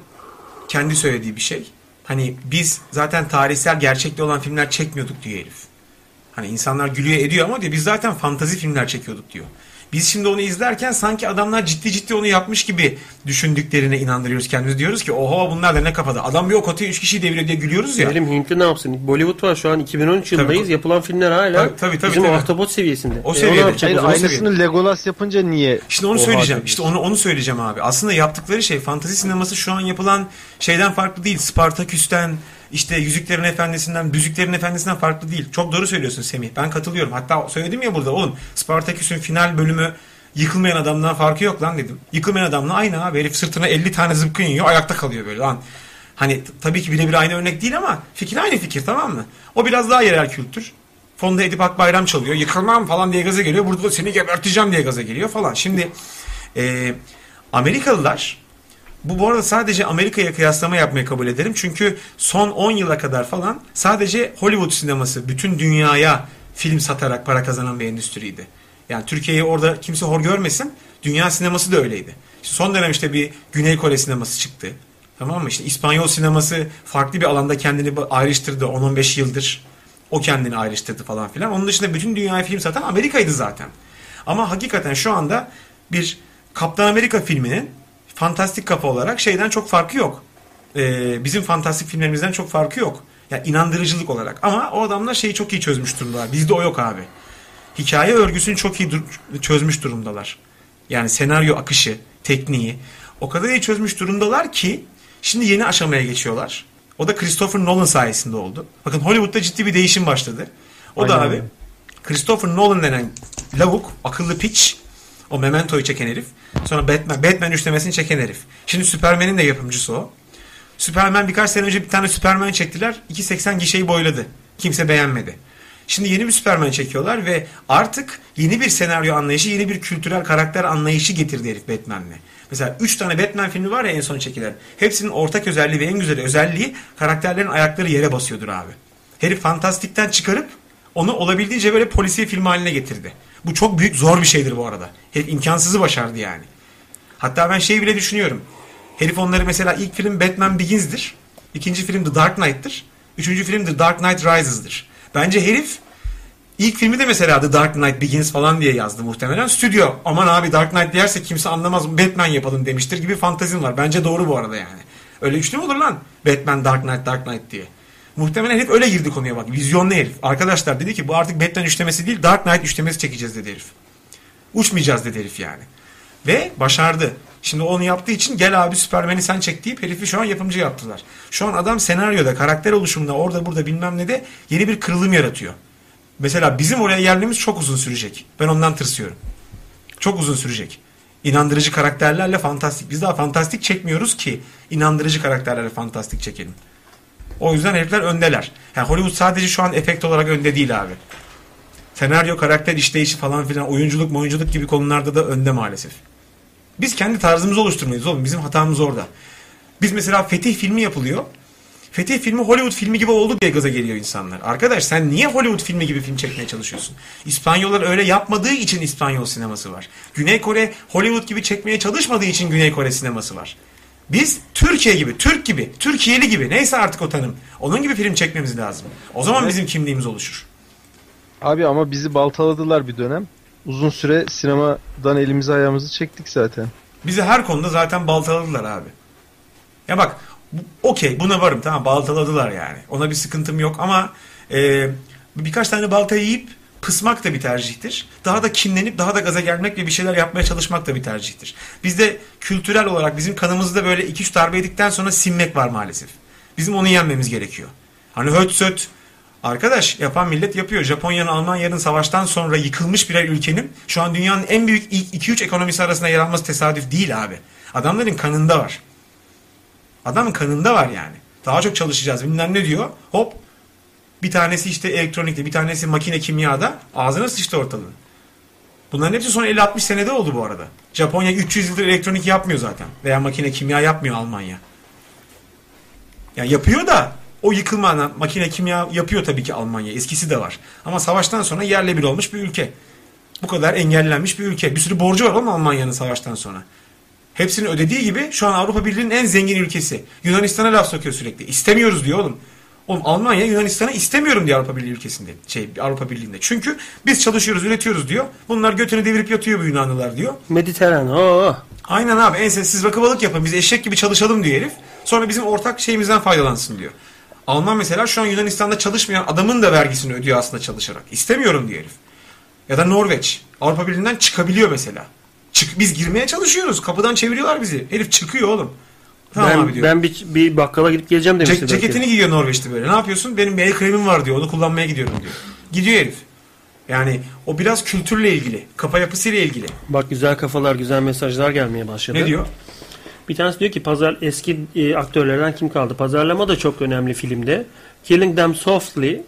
kendi söylediği bir şey. Hani biz zaten tarihsel gerçekte olan filmler çekmiyorduk diyor herif. Hani insanlar gülüyor ediyor ama diyor biz zaten fantazi filmler çekiyorduk diyor. Biz şimdi onu izlerken sanki adamlar ciddi ciddi onu yapmış gibi düşündüklerine inandırıyoruz kendimizi. Diyoruz ki oho bunlar da ne kafada. Adam bir ok atıyor 3 kişiyi deviriyor diye gülüyoruz ya. Benim Hintli ne yapsın? Bollywood var şu an 2013 yılındayız. Tabii. Yapılan filmler hala Tabii, tabii, tabii, bizim tabii. ahtapot seviyesinde. O E, seviyede. ne yapacak Hayır o aynısını Legolas yapınca niye? İşte onu söyleyeceğim. İşte onu onu söyleyeceğim abi. Aslında yaptıkları şey fantezi sineması şu an yapılan şeyden farklı değil. Spartaküs'ten, işte Yüzüklerin Efendisi'nden, Büzüklerin Efendisi'nden farklı değil. Çok doğru söylüyorsun Semih. Ben katılıyorum. Hatta söyledim ya burada oğlum Spartaküs'ün final bölümü yıkılmayan adamdan farkı yok lan dedim. Yıkılmayan adamla aynı abi. Herif sırtına 50 tane zıpkın yiyor. Ayakta kalıyor böyle lan. Hani tabii ki birebir aynı örnek değil ama fikir aynı fikir tamam mı? O biraz daha yerel kültür. Fonda Edip Akbayram çalıyor. Yıkılmam falan diye gaza geliyor. Burada da seni geberteceğim diye gaza geliyor falan. Şimdi e, Amerikalılar bu bu arada sadece Amerika'ya kıyaslama yapmayı kabul ederim. Çünkü son 10 yıla kadar falan sadece Hollywood sineması bütün dünyaya film satarak para kazanan bir endüstriydi. Yani Türkiye'yi orada kimse hor görmesin. Dünya sineması da öyleydi. İşte son dönem işte bir Güney Kore sineması çıktı. Tamam mı? İşte İspanyol sineması farklı bir alanda kendini ayrıştırdı 10-15 yıldır. O kendini ayrıştırdı falan filan. Onun dışında bütün dünyaya film satan Amerika'ydı zaten. Ama hakikaten şu anda bir Kaptan Amerika filminin fantastik kafa olarak şeyden çok farkı yok. Ee, bizim fantastik filmlerimizden çok farkı yok. Yani inandırıcılık olarak. Ama o adamlar şeyi çok iyi çözmüş durumdalar. Bizde o yok abi. Hikaye örgüsünü çok iyi dur- çözmüş durumdalar. Yani senaryo akışı, tekniği o kadar iyi çözmüş durumdalar ki şimdi yeni aşamaya geçiyorlar. O da Christopher Nolan sayesinde oldu. Bakın Hollywood'da ciddi bir değişim başladı. O da Aynen abi öyle. Christopher Nolan denen lavuk, akıllı piç, o Memento'yu çeken herif. Sonra Batman, Batman üçlemesini çeken herif. Şimdi Superman'in de yapımcısı o. Superman birkaç sene önce bir tane Superman çektiler. 2.80 gişeyi boyladı. Kimse beğenmedi. Şimdi yeni bir Superman çekiyorlar ve artık yeni bir senaryo anlayışı, yeni bir kültürel karakter anlayışı getirdi herif Batman'le. Mesela 3 tane Batman filmi var ya en son çekilen. Hepsinin ortak özelliği ve en güzel özelliği karakterlerin ayakları yere basıyordur abi. Herif fantastikten çıkarıp onu olabildiğince böyle polisiye film haline getirdi. Bu çok büyük zor bir şeydir bu arada. Herif imkansızı başardı yani. Hatta ben şeyi bile düşünüyorum. Herif onları mesela ilk film Batman Begins'dir. İkinci film The Dark Knight'tır. Üçüncü film The Dark Knight Rises'dır. Bence herif ilk filmi de mesela The Dark Knight Begins falan diye yazdı muhtemelen. Stüdyo aman abi Dark Knight derse kimse anlamaz Batman yapalım demiştir gibi fantazim var. Bence doğru bu arada yani. Öyle üçlü mü olur lan? Batman Dark Knight Dark Knight diye. Muhtemelen herif öyle girdi konuya bak. Vizyonlu herif. Arkadaşlar dedi ki bu artık Batman üçlemesi değil Dark Knight üçlemesi çekeceğiz dedi herif. Uçmayacağız dedi herif yani. Ve başardı. Şimdi onu yaptığı için gel abi Superman'i sen çek deyip herifi şu an yapımcı yaptılar. Şu an adam senaryoda, karakter oluşumunda, orada burada bilmem ne de yeni bir kırılım yaratıyor. Mesela bizim oraya gelmemiz çok uzun sürecek. Ben ondan tırsıyorum. Çok uzun sürecek. İnandırıcı karakterlerle fantastik. Biz daha fantastik çekmiyoruz ki inandırıcı karakterlerle fantastik çekelim. O yüzden herifler öndeler. Yani Hollywood sadece şu an efekt olarak önde değil abi. Senaryo, karakter işleyişi falan filan, oyunculuk, oyunculuk gibi konularda da önde maalesef. Biz kendi tarzımızı oluşturmayız oğlum. Bizim hatamız orada. Biz mesela Fetih filmi yapılıyor. Fetih filmi Hollywood filmi gibi oldu diye gaza geliyor insanlar. Arkadaş sen niye Hollywood filmi gibi film çekmeye çalışıyorsun? İspanyollar öyle yapmadığı için İspanyol sineması var. Güney Kore Hollywood gibi çekmeye çalışmadığı için Güney Kore sineması var. Biz Türkiye gibi, Türk gibi, Türkiye'li gibi neyse artık o tanım. Onun gibi film çekmemiz lazım. O zaman Evet. bizim kimliğimiz oluşur. Abi ama bizi baltaladılar bir dönem. Uzun süre sinemadan elimizi ayağımızı çektik zaten. Bizi her konuda zaten baltaladılar abi. Ya bak okey buna varım tamam baltaladılar yani. Ona bir sıkıntım yok ama e, birkaç tane baltayı yiyip pısmak da bir tercihtir. Daha da kinlenip daha da gaza gelmek ve bir şeyler yapmaya çalışmak da bir tercihtir. Bizde kültürel olarak bizim kanımızda böyle 2-3 darbe yedikten sonra sinmek var maalesef. Bizim onu yenmemiz gerekiyor. Hani höt söt Arkadaş yapan millet yapıyor. Japonya'nın Almanya'nın savaştan sonra yıkılmış birer ülkenin şu an dünyanın en büyük ilk 2-3 ekonomisi arasında yer alması tesadüf değil abi. Adamların kanında var. Adamın kanında var yani. Daha çok çalışacağız. Bilmem ne diyor. Hop bir tanesi işte elektronikte bir tanesi makine kimyada ağzına sıçtı ortalığın. Bunların hepsi son 50-60 senede oldu bu arada. Japonya 300 yıldır elektronik yapmıyor zaten. Veya makine kimya yapmıyor Almanya. Yani yapıyor da o yıkılmadan makine kimya yapıyor tabii ki Almanya. Eskisi de var. Ama savaştan sonra yerle bir olmuş bir ülke. Bu kadar engellenmiş bir ülke. Bir sürü borcu var ama Almanya'nın savaştan sonra. Hepsini ödediği gibi şu an Avrupa Birliği'nin en zengin ülkesi. Yunanistan'a laf sokuyor sürekli. İstemiyoruz diyor oğlum. Oğlum Almanya Yunanistan'ı istemiyorum diyor Avrupa Birliği ülkesinde. Şey Avrupa Birliği'nde. Çünkü biz çalışıyoruz, üretiyoruz diyor. Bunlar götünü devirip yatıyor bu Yunanlılar diyor. Mediterran. Oo. Aynen abi en siz rakı balık yapın biz eşek gibi çalışalım diyor herif. Sonra bizim ortak şeyimizden faydalansın diyor. Alman mesela şu an Yunanistan'da çalışmayan adamın da vergisini ödüyor aslında çalışarak. İstemiyorum diyor herif. Ya da Norveç. Avrupa Birliği'nden çıkabiliyor mesela. Çık, biz girmeye çalışıyoruz. Kapıdan çeviriyorlar bizi. Herif çıkıyor oğlum. Tamam ben, abi diyor. ben bir, bir bakkala gidip geleceğim demişti. Belki. ceketini giyiyor Norveç'te böyle. Ne yapıyorsun? Benim bir el kremim var diyor. Onu kullanmaya gidiyorum diyor. Gidiyor herif. Yani o biraz kültürle ilgili. Kafa yapısıyla ilgili. Bak güzel kafalar, güzel mesajlar gelmeye başladı. Ne diyor? Bir tanesi diyor ki pazar eski e, aktörlerden kim kaldı? Pazarlama da çok önemli filmde. Killing Them Softly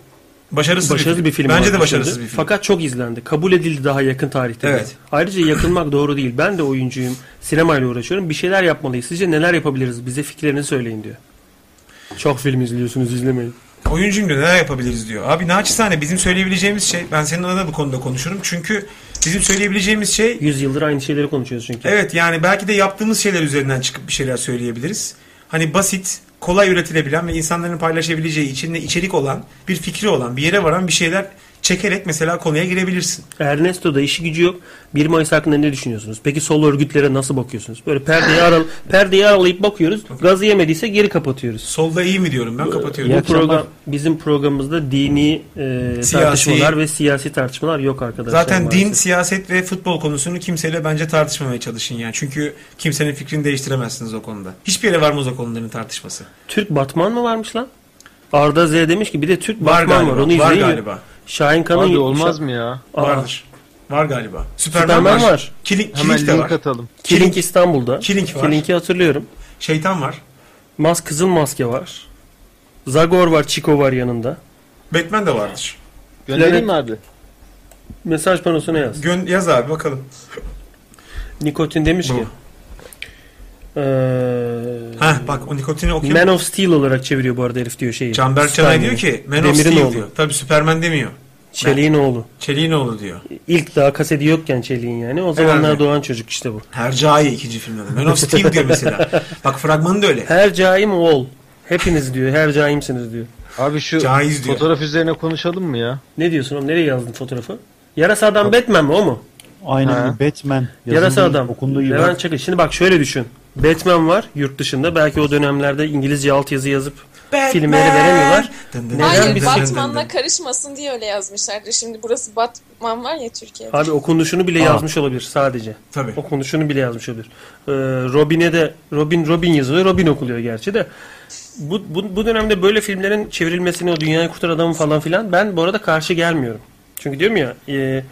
Başarısız, başarısız bir film. Bence de başarısız bir film. Fakat çok izlendi. Kabul edildi daha yakın tarihte. de. Evet. Ayrıca yakınmak doğru değil. Ben de oyuncuyum. Sinemayla uğraşıyorum. Bir şeyler yapmalıyız. Sizce neler yapabiliriz? Bize fikirlerini söyleyin diyor. Çok film izliyorsunuz izlemeyin. Oyuncuyum diyor neler yapabiliriz diyor. Abi naçizane bizim söyleyebileceğimiz şey ben senin adına bu konuda konuşurum. Çünkü bizim söyleyebileceğimiz şey 100 yıldır aynı şeyleri konuşuyoruz çünkü. evet yani belki de yaptığımız şeyler üzerinden çıkıp bir şeyler söyleyebiliriz. Hani basit, kolay üretilebilen ve insanların paylaşabileceği içinde içerik olan, bir fikri olan, bir yere varan bir şeyler çekerek mesela konuya girebilirsin. Ernesto'da işi gücü yok. 1 Mayıs hakkında ne düşünüyorsunuz? Peki sol örgütlere nasıl bakıyorsunuz? Böyle perdeyi, aral perdeyi aralayıp bakıyoruz. Gazı yemediyse geri kapatıyoruz. Solda iyi mi diyorum ben kapatıyorum. Bu program bizim programımızda dini e, Siyasi- tartışmalar ve siyasi tartışmalar yok arkadaşlar. Zaten din, maalesef. siyaset ve futbol konusunu kimseyle bence tartışmamaya çalışın yani. Çünkü kimsenin fikrini değiştiremezsiniz o konuda. Hiçbir yere varmaz o konuların tartışması. Türk Batman mı varmış lan? Arda Z demiş ki bir de Türk Var Batman galiba. var. Onu var izleyin. galiba. Şahin Kan'ın Abi olmaz mı ya? Aa, Vardır. Var galiba. Superman, Superman var. var. Killing, Hemen Killing de link var. atalım. Killing İstanbul'da. Killing var. Killing'i hatırlıyorum. Şeytan var. Mas Kızıl Maske var. Zagor var, Chico var yanında. Batman de vardır. Göndereyim mi abi? Mesaj panosuna yaz. Gön yaz abi bakalım. Nikotin demiş Bu. ki. Eee Heh bak o nikotini okuyayım. Man of Steel olarak çeviriyor bu arada herif diyor şeyi. Canberk Canay diyor ki Man of Demir'in Steel oğlu. diyor. Tabii Superman demiyor. Çelik'in oğlu. Çelik'in oğlu diyor. İlk daha kaseti yokken Çelik'in yani. O zamanlar Herhalde. doğan çocuk işte bu. Hercai ikinci filmde de. Man of Steel diyor mesela. Bak fragmanı da öyle. Her caim oğul. Hepiniz diyor. Her caimsiniz diyor. Abi şu Caiz diyor. fotoğraf üzerine konuşalım mı ya? Ne diyorsun oğlum? Nereye yazdın fotoğrafı? Yarasa adam Batman mi o mu? Aynen Ha. öyle. Batman. Yarasa adam. Okunduğu gibi. Levent Çakır. Şimdi bak şöyle düşün. Batman var yurt dışında. Belki o dönemlerde İngilizce altyazı yazıp filmleri veremiyorlar. Dın dın Neden Hayır biz- Batman'la karışmasın diye öyle yazmışlardı. Şimdi burası Batman var ya Türkiye'de. Abi okunuşunu bile Aa. yazmış olabilir sadece. Tabii. Okunuşunu bile yazmış olabilir. Ee, Robin'e de Robin Robin yazılıyor. Robin okuluyor gerçi de. Bu, bu, bu dönemde böyle filmlerin çevrilmesini o dünyayı kurtar adamı falan filan ben bu arada karşı gelmiyorum. Çünkü diyorum ya e,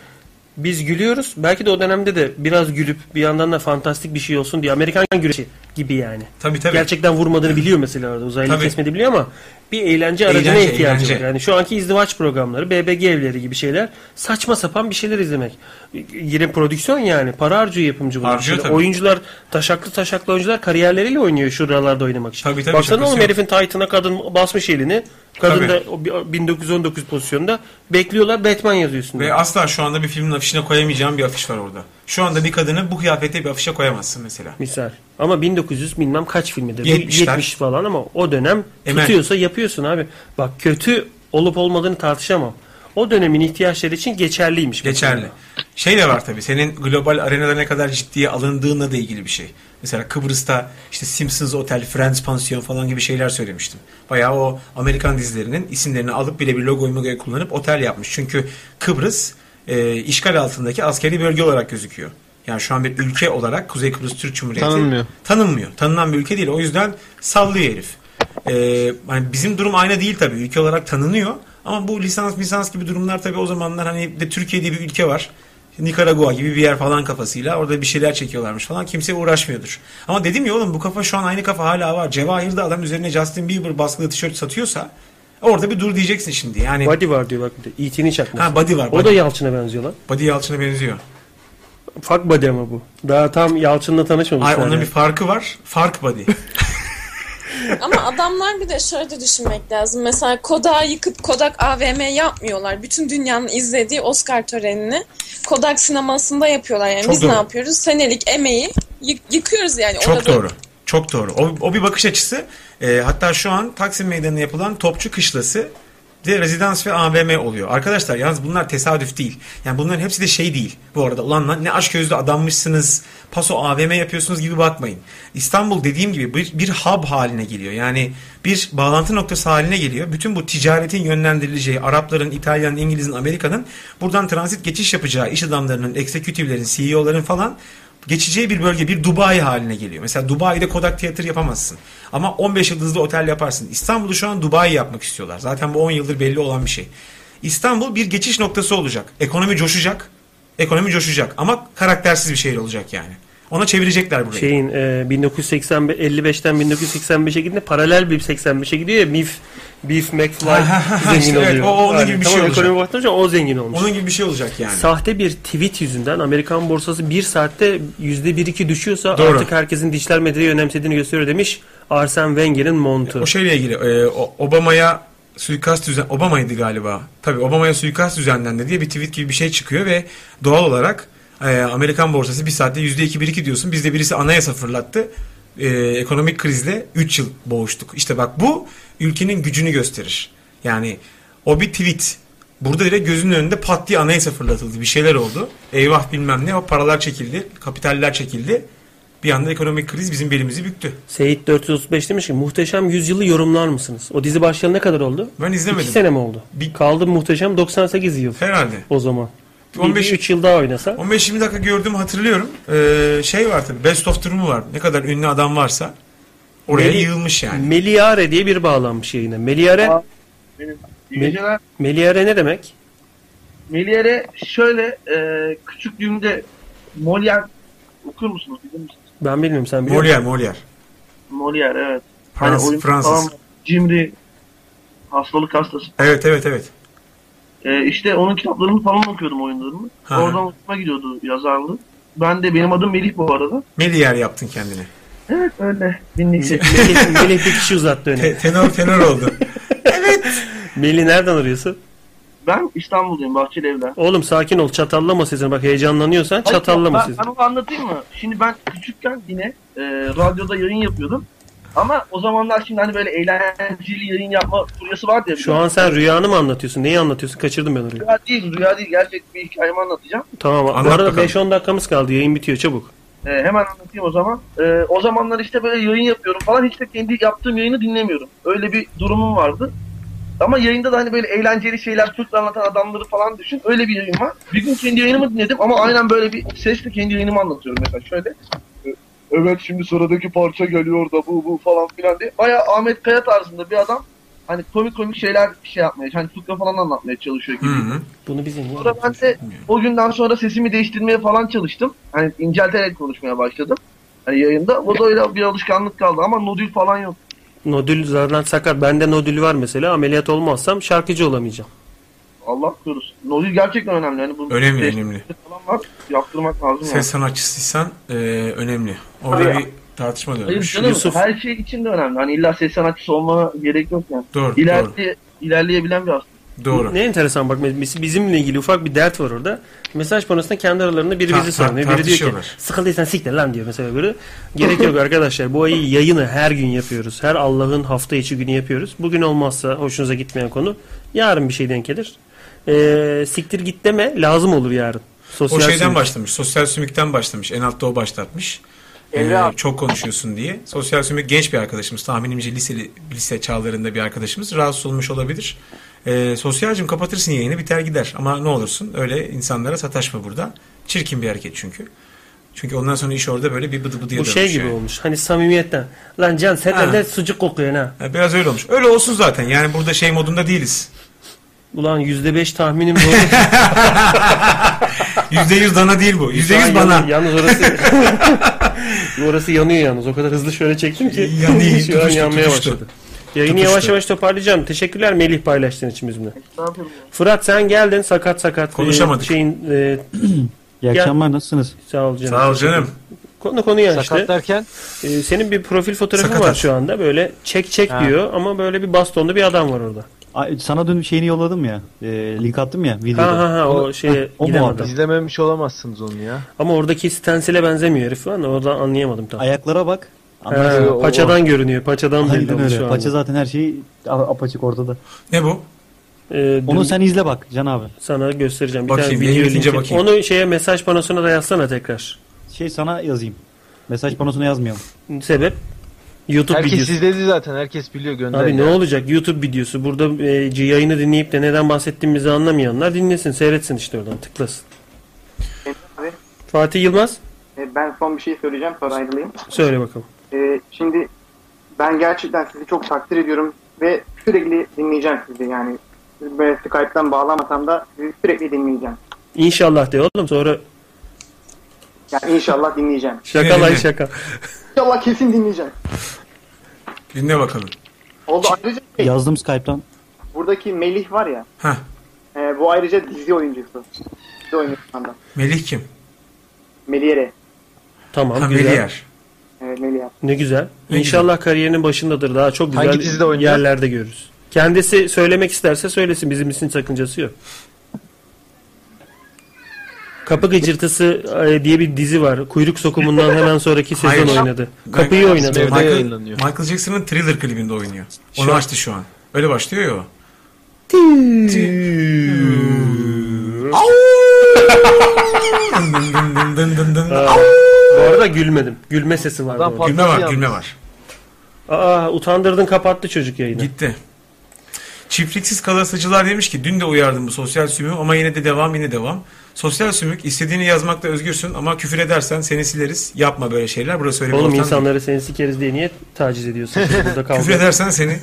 biz gülüyoruz. Belki de o dönemde de biraz gülüp bir yandan da fantastik bir şey olsun diye Amerikan güreşi gibi yani. Tabii tabii. Gerçekten vurmadığını biliyor mesela orada. Uzaylı Tabii. kesmedi biliyor ama bir eğlence aracına Eğlence, ihtiyacı eğlence. var. Yani şu anki izdivaç programları, BBG evleri gibi şeyler saçma sapan bir şeyler izlemek. Yine prodüksiyon yani. Para harcıyor yapımcı bunlar. Harcıyor tabii. Oyuncular, taşaklı taşaklı oyuncular kariyerleriyle oynuyor şuralarda oynamak için. Tabii, tabii, Baksana oğlum herifin Titan'a kadın basmış elini. Kadın Tabii. da o bi- 1919 pozisyonda. Bekliyorlar Batman yazıyor üstünde. Ve asla şu anda bir filmin afişine koyamayacağım bir afiş var orada. Şu anda bir kadını bu kıyafette bir afişe koyamazsın mesela. Misal. Ama 1900 bilmem kaç filmidir. 70'ler. 70 falan ama o dönem Emel. tutuyorsa yapıyorsun abi. Bak kötü olup olmadığını tartışamam. O dönemin ihtiyaçları için geçerliymiş. Geçerli. Şey de var tabii. Senin global arenada ne kadar ciddiye alındığınla da ilgili bir şey. Mesela Kıbrıs'ta işte Simpsons Otel, Friends Pansiyon falan gibi şeyler söylemiştim. Bayağı o Amerikan dizilerinin isimlerini alıp bile bir logoyu kullanıp otel yapmış. Çünkü Kıbrıs e, işgal altındaki askeri bölge olarak gözüküyor. Yani şu an bir ülke olarak Kuzey Kıbrıs Türk Cumhuriyeti Tanınmıyor. Tanınmıyor. Tanınan bir ülke değil. O yüzden sallıyor herif. Ee, yani bizim durum aynı değil tabii. Ülke olarak tanınıyor. Ama bu lisans lisans gibi durumlar tabii o zamanlar hani de Türkiye diye bir ülke var. Nikaragua gibi bir yer falan kafasıyla orada bir şeyler çekiyorlarmış falan. Kimse uğraşmıyordur. Ama dedim ya oğlum bu kafa şu an aynı kafa hala var. Cevahir'de adam üzerine Justin Bieber baskılı tişört satıyorsa orada bir dur diyeceksin şimdi. Yani Body var diyor bak bir de. E.T.'nin çakması. ha body var. o da Body, Yalçın'a benziyor lan. body Yalçın'a benziyor. Fuck body ama bu. Daha tam Yalçın'la tanışmamışlar. Ay onun yani. bir farkı var. Fark body. Ama adamlar bir de şöyle düşünmek lazım. Mesela Kodak'ı yıkıp Kodak AVM yapmıyorlar. Bütün dünyanın izlediği Oscar törenini Kodak sinemasında yapıyorlar. Yani Çok biz doğru. ne yapıyoruz? Senelik emeği yık- yıkıyoruz yani. Çok Orada- doğru. Çok doğru. O, o bir bakış açısı. Ee, hatta şu an Taksim Meydanı'nda yapılan Topçu Kışlası de rezidans ve AVM oluyor. Arkadaşlar yalnız bunlar tesadüf değil. Yani bunların hepsi de şey değil. Bu arada ulan lan ne aşk gözlü adammışsınız. Paso AVM yapıyorsunuz gibi bakmayın. İstanbul dediğim gibi bir, bir hub haline geliyor. Yani bir bağlantı noktası haline geliyor. Bütün bu ticaretin yönlendirileceği Arapların, İtalyan'ın, İngiliz'in, Amerika'nın buradan transit geçiş yapacağı iş adamlarının, eksekütiflerin, CEO'ların falan geçeceği bir bölge bir Dubai haline geliyor. Mesela Dubai'de Kodak Theater yapamazsın. Ama 15 yıldızlı otel yaparsın. İstanbul'u şu an Dubai yapmak istiyorlar. Zaten bu 10 yıldır belli olan bir şey. İstanbul bir geçiş noktası olacak. Ekonomi coşacak. Ekonomi coşacak ama karaktersiz bir şehir olacak yani. Ona çevirecekler burayı. Şeyin e, 1955'ten 1985'e gidince paralel bir 85'e gidiyor ya Mif Beef McFly zengin işte evet, oluyor. o- o onun gibi bir şey olacak. ekonomi o zengin olmuş. Onun gibi bir şey olacak yani. Sahte bir tweet yüzünden Amerikan borsası bir saatte yüzde bir iki düşüyorsa Doğru. artık herkesin dijital medyayı önemsediğini gösteriyor demiş Arsene Wenger'in montu. O şeyle ilgili e, Obama'ya suikast düzen Obama'ydı galiba. Tabii Obama'ya suikast düzenlendi diye bir tweet gibi bir şey çıkıyor ve doğal olarak e, Amerikan borsası bir saatte yüzde iki bir iki diyorsun. Bizde birisi anayasa fırlattı. E, ekonomik krizle 3 yıl boğuştuk. İşte bak bu ülkenin gücünü gösterir. Yani o bir tweet. Burada direkt gözünün önünde pat diye anayasa fırlatıldı. Bir şeyler oldu. Eyvah bilmem ne. O paralar çekildi. Kapitaller çekildi. Bir anda ekonomik kriz bizim belimizi büktü. Seyit 435 demiş ki muhteşem yüzyılı yorumlar mısınız? O dizi başlayalı ne kadar oldu? Ben izlemedim. 2 sene mi oldu? Bir- Kaldı muhteşem 98 yıl Herhalde. o zaman. 15 3 yıl daha oynasa. 15-20 dakika gördüğümü hatırlıyorum. Ee, şey var tabii Best of durumu var. Ne kadar ünlü adam varsa oraya Meli- yığılmış yani. Meliare diye bir bağlanmış yayına. Meliare, Aa, Benim iyi Me- geceler. Meliare ne demek? Meliere şöyle e, küçüklüğümde Molière okur musunuz bilir misiniz? Ben bilmiyorum sen biliyor musun? Molière, Molière. Molière evet. Frans, oyun Fransız. falan, cimri hastalık hastası. Evet evet evet. E, işte onun kitaplarını falan okuyordum oyunlarını. Ha. Oradan hoşuma gidiyordu yazarlığı. Ben de benim adım Melih bu arada. Melière yaptın kendine. Evet öyle. Dinleyecek. Melih, Melih bir kişi uzattı öne. Te- tenor tenor oldu. Melih nereden arıyorsun? ben İstanbul'dayım Bahçeli Evler. Oğlum sakin ol çatallama sesini. Bak heyecanlanıyorsan çatallama ben, sesini. ben onu anlatayım mı? Şimdi ben küçükken yine e, radyoda yayın yapıyordum. Ama o zamanlar şimdi hani böyle eğlenceli yayın yapma furyası vardı ya. Şu an sen rüyanı mı anlatıyorsun? Neyi anlatıyorsun? Kaçırdım ben orayı. Rüya değil, rüya değil. Gerçek bir hikayemi anlatacağım. Tamam. Bu Anlat arada bakalım. 5-10 dakikamız kaldı. Yayın bitiyor çabuk. Ee, hemen anlatayım o zaman. Ee, o zamanlar işte böyle yayın yapıyorum falan. Hiç de kendi yaptığım yayını dinlemiyorum. Öyle bir durumum vardı. Ama yayında da hani böyle eğlenceli şeyler, Türk anlatan adamları falan düşün. Öyle bir yayın var. Bir gün kendi yayınımı dinledim ama aynen böyle bir sesle kendi yayınımı anlatıyorum mesela şöyle. Evet şimdi sıradaki parça geliyor da bu bu falan filan diye. Baya Ahmet Kaya tarzında bir adam. Hani komik komik şeyler şey yapmaya, hani fıkra falan anlatmaya çalışıyor gibi. Hı hı. Bunu bize niye Sonra ben de o günden sonra sesimi değiştirmeye falan çalıştım. Hani incelterek konuşmaya başladım. Hani yayında. O da öyle bir alışkanlık kaldı ama nodül falan yok. Nodül zaten sakat. Bende nodül var mesela. Ameliyat olmazsam şarkıcı olamayacağım. Allah korusun. Nodül gerçekten önemli. Yani bu Önemli önemli. falan var. Yaptırmak lazım. Ses yani. sanatçısıysan e, önemli. Orada Tabii. bir tartışma Hayır dönmüş. canım Yusuf. her şey için de önemli. Hani illa ses sanatçısı olmana gerek yok yani. Doğru, doğru. İlerle, ilerleyebilen bir hasta. Doğru. Ne enteresan bak biz- bizimle ilgili ufak bir dert var orada. Mesaj panosunda kendi aralarında biri Ta- bizi ta- savunuyor. Biri diyor ki sıkıldıysan siktir lan diyor mesela biri. Gerek yok arkadaşlar. Bu ayı yayını her gün yapıyoruz. Her Allah'ın hafta içi günü yapıyoruz. Bugün olmazsa hoşunuza gitmeyen konu yarın bir şey denk gelir. Ee, siktir git deme lazım olur yarın. Sosyal O şeyden sümük. başlamış. Sosyal sümükten başlamış. En altta o başlatmış. Emre Ee, abi. çok konuşuyorsun diye. Sosyal sümük genç bir arkadaşımız. Tahminimce liseli, lise çağlarında bir arkadaşımız. Rahatsız olmuş olabilir. Ee, sosyalcim kapatırsın yayını biter gider. Ama ne olursun öyle insanlara sataşma burada. Çirkin bir hareket çünkü. Çünkü ondan sonra iş orada böyle bir bıdı bıdıya Bu şey gibi yani. olmuş. Hani samimiyetten. Lan Can sen de sucuk kokuyorsun ha. Biraz öyle olmuş. Öyle olsun zaten. Yani burada şey modunda değiliz. Ulan %5 tahminim doğru. Yüzde yüz dana değil bu. Yüzde yüz bana. Yalnız, yalnız orası orası yanıyor yalnız. O kadar hızlı şöyle çektim ki Yanıyor, şu an yanmaya tutuştu. başladı. Yayını Tutuştu. yavaş yavaş toparlayacağım. Teşekkürler Melih paylaştığın için bizimle. Fırat sen geldin sakat sakat. Konuşamadık. Ee, Şeyin, e, İyi akşamlar nasılsınız? sağ ol canım. Sağ ol canım. Konu konuyu açtı. Sakat derken Ee, senin bir profil fotoğrafın Sakatat. var şu anda. Böyle çek çek Ha. diyor ama böyle bir bastonlu bir adam var orada. Sana dün şeyini yolladım ya. e, link attım ya videoda. Ha ha ha o şeye o adam. izlememiş olamazsınız onu ya. Ama oradaki stensile benzemiyor herif falan. Oradan anlayamadım tam. Ayaklara bak. Ha, Anlarsın. o- o- paçadan görünüyor. Paçadan belli öyle. şu anda. Paça zaten her şey apaçık ortada. Ne bu? Ee, Onu sen izle bak Can abi. Sana göstereceğim. Bir Bakayım, tane video linki. bakayım. Onu şeye mesaj panosuna da yazsana tekrar. Şey sana yazayım. Mesaj panosuna yazmayalım. Sebep? YouTube Herkes videosu. izledi zaten. Herkes biliyor gönder. Abi ya. ne olacak? YouTube videosu. Burada e, yayını dinleyip de neden bahsettiğimizi anlamayanlar dinlesin, seyretsin işte oradan. Tıklasın. Abi, Fatih Yılmaz e, ben son bir şey söyleyeceğim sonra ayrılayım. söyle bakalım. E, şimdi ben gerçekten sizi çok takdir ediyorum ve sürekli dinleyeceğim sizi yani. Böyle Skype'tan bağlamasam da sizi sürekli dinleyeceğim. İnşallah de oğlum sonra Yani inşallah dinleyeceğim. şaka lan şaka. İnşallah kesin dinleyeceğim. Dinle bakalım. Oldu ayrıca şey, Yazdım Skype'tan. buradaki Melih var ya. Heh. e, bu ayrıca dizi oyuncusu. Dizi oynuyor şu anda. Melih kim? Melih'e. Tamam Ha, güzel. Meliyer. Evet. Ne güzel. Ne İnşallah kariyerinin başındadır. Daha çok güzel Hangi dizide oynuyor? yerlerde görürüz. Kendisi söylemek isterse söylesin. Bizim için sakıncası yok. Kapı Gıcırtısı e, diye bir dizi var. Kuyruk sokumundan hemen sonraki sezon Hayır. oynadı. Kapıyı oynadı. Evde Michael, yayınlanıyor. Michael Jackson'ın Thriller klibinde oynuyor. Onu Şu açtı şu an. Öyle başlıyor ya o. Bu arada gülmedim. Gülme sesi orada. Gülme var, gülme var. Aa, utandırdın kapattı çocuk yayını. Gitti. Çiftliksiz kalasıcılar demiş ki dün de uyardım bu sosyal sümüğü ama yine de devam yine devam. Sosyal sümük istediğini yazmakta özgürsün ama küfür edersen seni sileriz. Yapma böyle şeyler. Burası öyle bir Oğlum değil. insanları seni sikeriz diye niye taciz ediyorsun? Burada kavga. Küfür edersen seni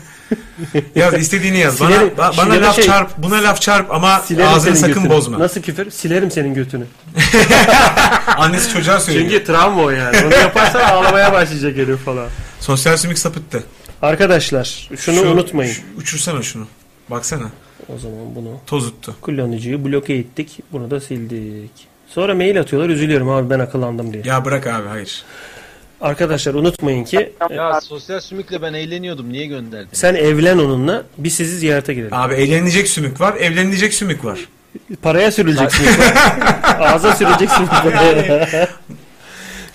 yaz istediğini yaz. Bana, Silerim. ba- bana laf şey- çarp, buna laf çarp ama Silerim ağzını sakın götünü. bozma. Nasıl küfür? Silerim senin götünü. Annesi çocuğa söylüyor. Çünkü travma o yani. Onu yaparsan ağlamaya başlayacak herif falan. Sosyal sümük sapıttı. Arkadaşlar şunu Şu- unutmayın. şu- uçursana şunu. Baksana. O zaman bunu Tozuttu. kullanıcıyı bloke ettik. Bunu da sildik. Sonra mail atıyorlar. Üzülüyorum abi ben akıllandım diye. Ya bırak abi hayır. Arkadaşlar unutmayın ki Ya sosyal sümükle ben eğleniyordum. Niye gönderdin? sen evlen onunla biz sizi ziyarete gidelim. Abi eğlenilecek sümük var, evlenilecek sümük var. Paraya sürüleceksin. Ağza süreceksin.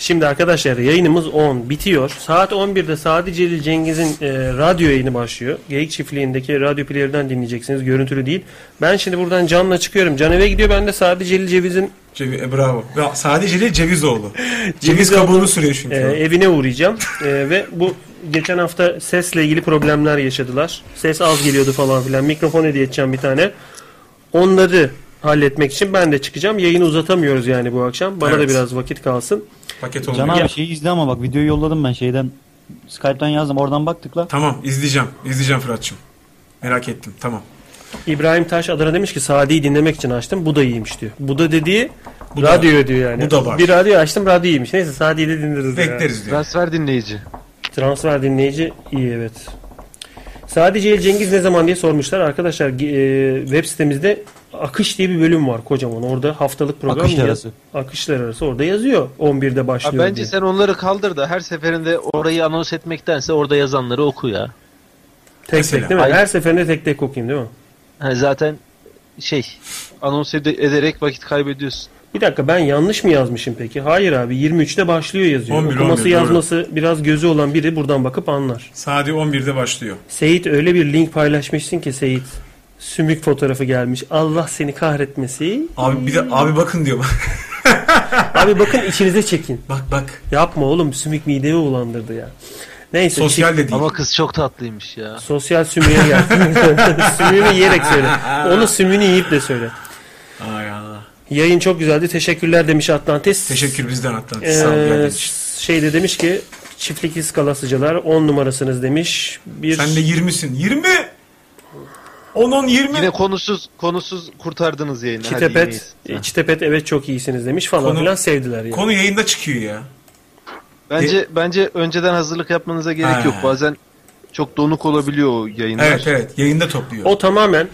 Şimdi arkadaşlar yayınımız 10 bitiyor. Saat 11'de Sadi Celil Cengiz'in e, radyo yayını başlıyor. Geyik çiftliğindeki radyo player'dan dinleyeceksiniz. Görüntülü değil. Ben şimdi buradan Can'la çıkıyorum. Can eve gidiyor. Ben de Sadi Celil Ceviz'in Cevi, e, bravo. Ya, sadece değil Cevizoğlu. Ceviz Cevizoğlu, kabuğunu sürüyor çünkü. e, evine uğrayacağım. E, ve bu geçen hafta sesle ilgili problemler yaşadılar. Ses az geliyordu falan filan. Mikrofon hediye edeceğim bir tane. Onları halletmek için ben de çıkacağım. Yayını uzatamıyoruz yani bu akşam. Bana Evet. da biraz vakit kalsın. Paket Can olmuyor. abi şeyi izle ama bak videoyu yolladım ben şeyden. Skype'tan yazdım oradan bak tıkla. Tamam izleyeceğim. İzleyeceğim Fırat'cığım. Merak ettim. Tamam. İbrahim Taş Adana demiş ki Sadi'yi dinlemek için açtım. Bu da iyiymiş diyor. Bu da dediği Bu da- radyo diyor yani. bu da var. Bir radyo açtım radyo iyiymiş. Neyse Sadi'yi de dinleriz. ya. Bekleriz diyor. Transfer dinleyici. Transfer dinleyici iyi evet. Sadece El Cengiz ne zaman diye sormuşlar. Arkadaşlar e, web sitemizde Akış diye bir bölüm var kocaman. Orada haftalık program Akışlar arası. Akışlar arası orada yazıyor. 11'de Abi başlıyor bence diye. sen onları kaldır da her seferinde orayı anons etmektense orada yazanları oku ya. tek Mesela. tek değil mi? Ay- Her seferinde tek tek okuyayım değil mi? Ha, zaten şey anons ede- ederek vakit kaybediyorsun. Bir dakika ben yanlış mı yazmışım peki? Hayır abi 23'te başlıyor yazıyor. 11, Okuması 11, doğru. yazması biraz gözü olan biri buradan bakıp anlar. Sadi 11'de başlıyor. Seyit öyle bir link paylaşmışsın ki Seyit. Sümük fotoğrafı gelmiş. Allah seni kahretmesi. Abi bir de abi bakın diyor. Abi bakın içinize çekin. bak bak. Yapma oğlum sümük midemi bulandırdı ya. Neyse. Sosyal çift- de değil. Ama kız çok tatlıymış ya. Sosyal sümüğe gel. sümüğünü yiyerek söyle. Onu sümüğünü yiyip de söyle. Ay Allah. Yayın çok güzeldi. Teşekkürler demiş Atlantis. Teşekkür bizden hatta. Ee, Sağ ol için. şeyde demiş ki çiftlik iskalasıcılar 10 numarasınız demiş. Bir Sen de 20'sin. 20! 10 10 20. Yine konusuz konusuz kurtardınız yayını. Hadi Çitepet, iyiyiz. e, Çitepet evet çok iyisiniz demiş falan Konu- filan sevdiler yani. Konu yayında çıkıyor ya. Bence bence önceden hazırlık yapmanıza gerek Ha. yok. Bazen çok donuk olabiliyor o yayınlar. Evet evet yayında topluyor. O tamamen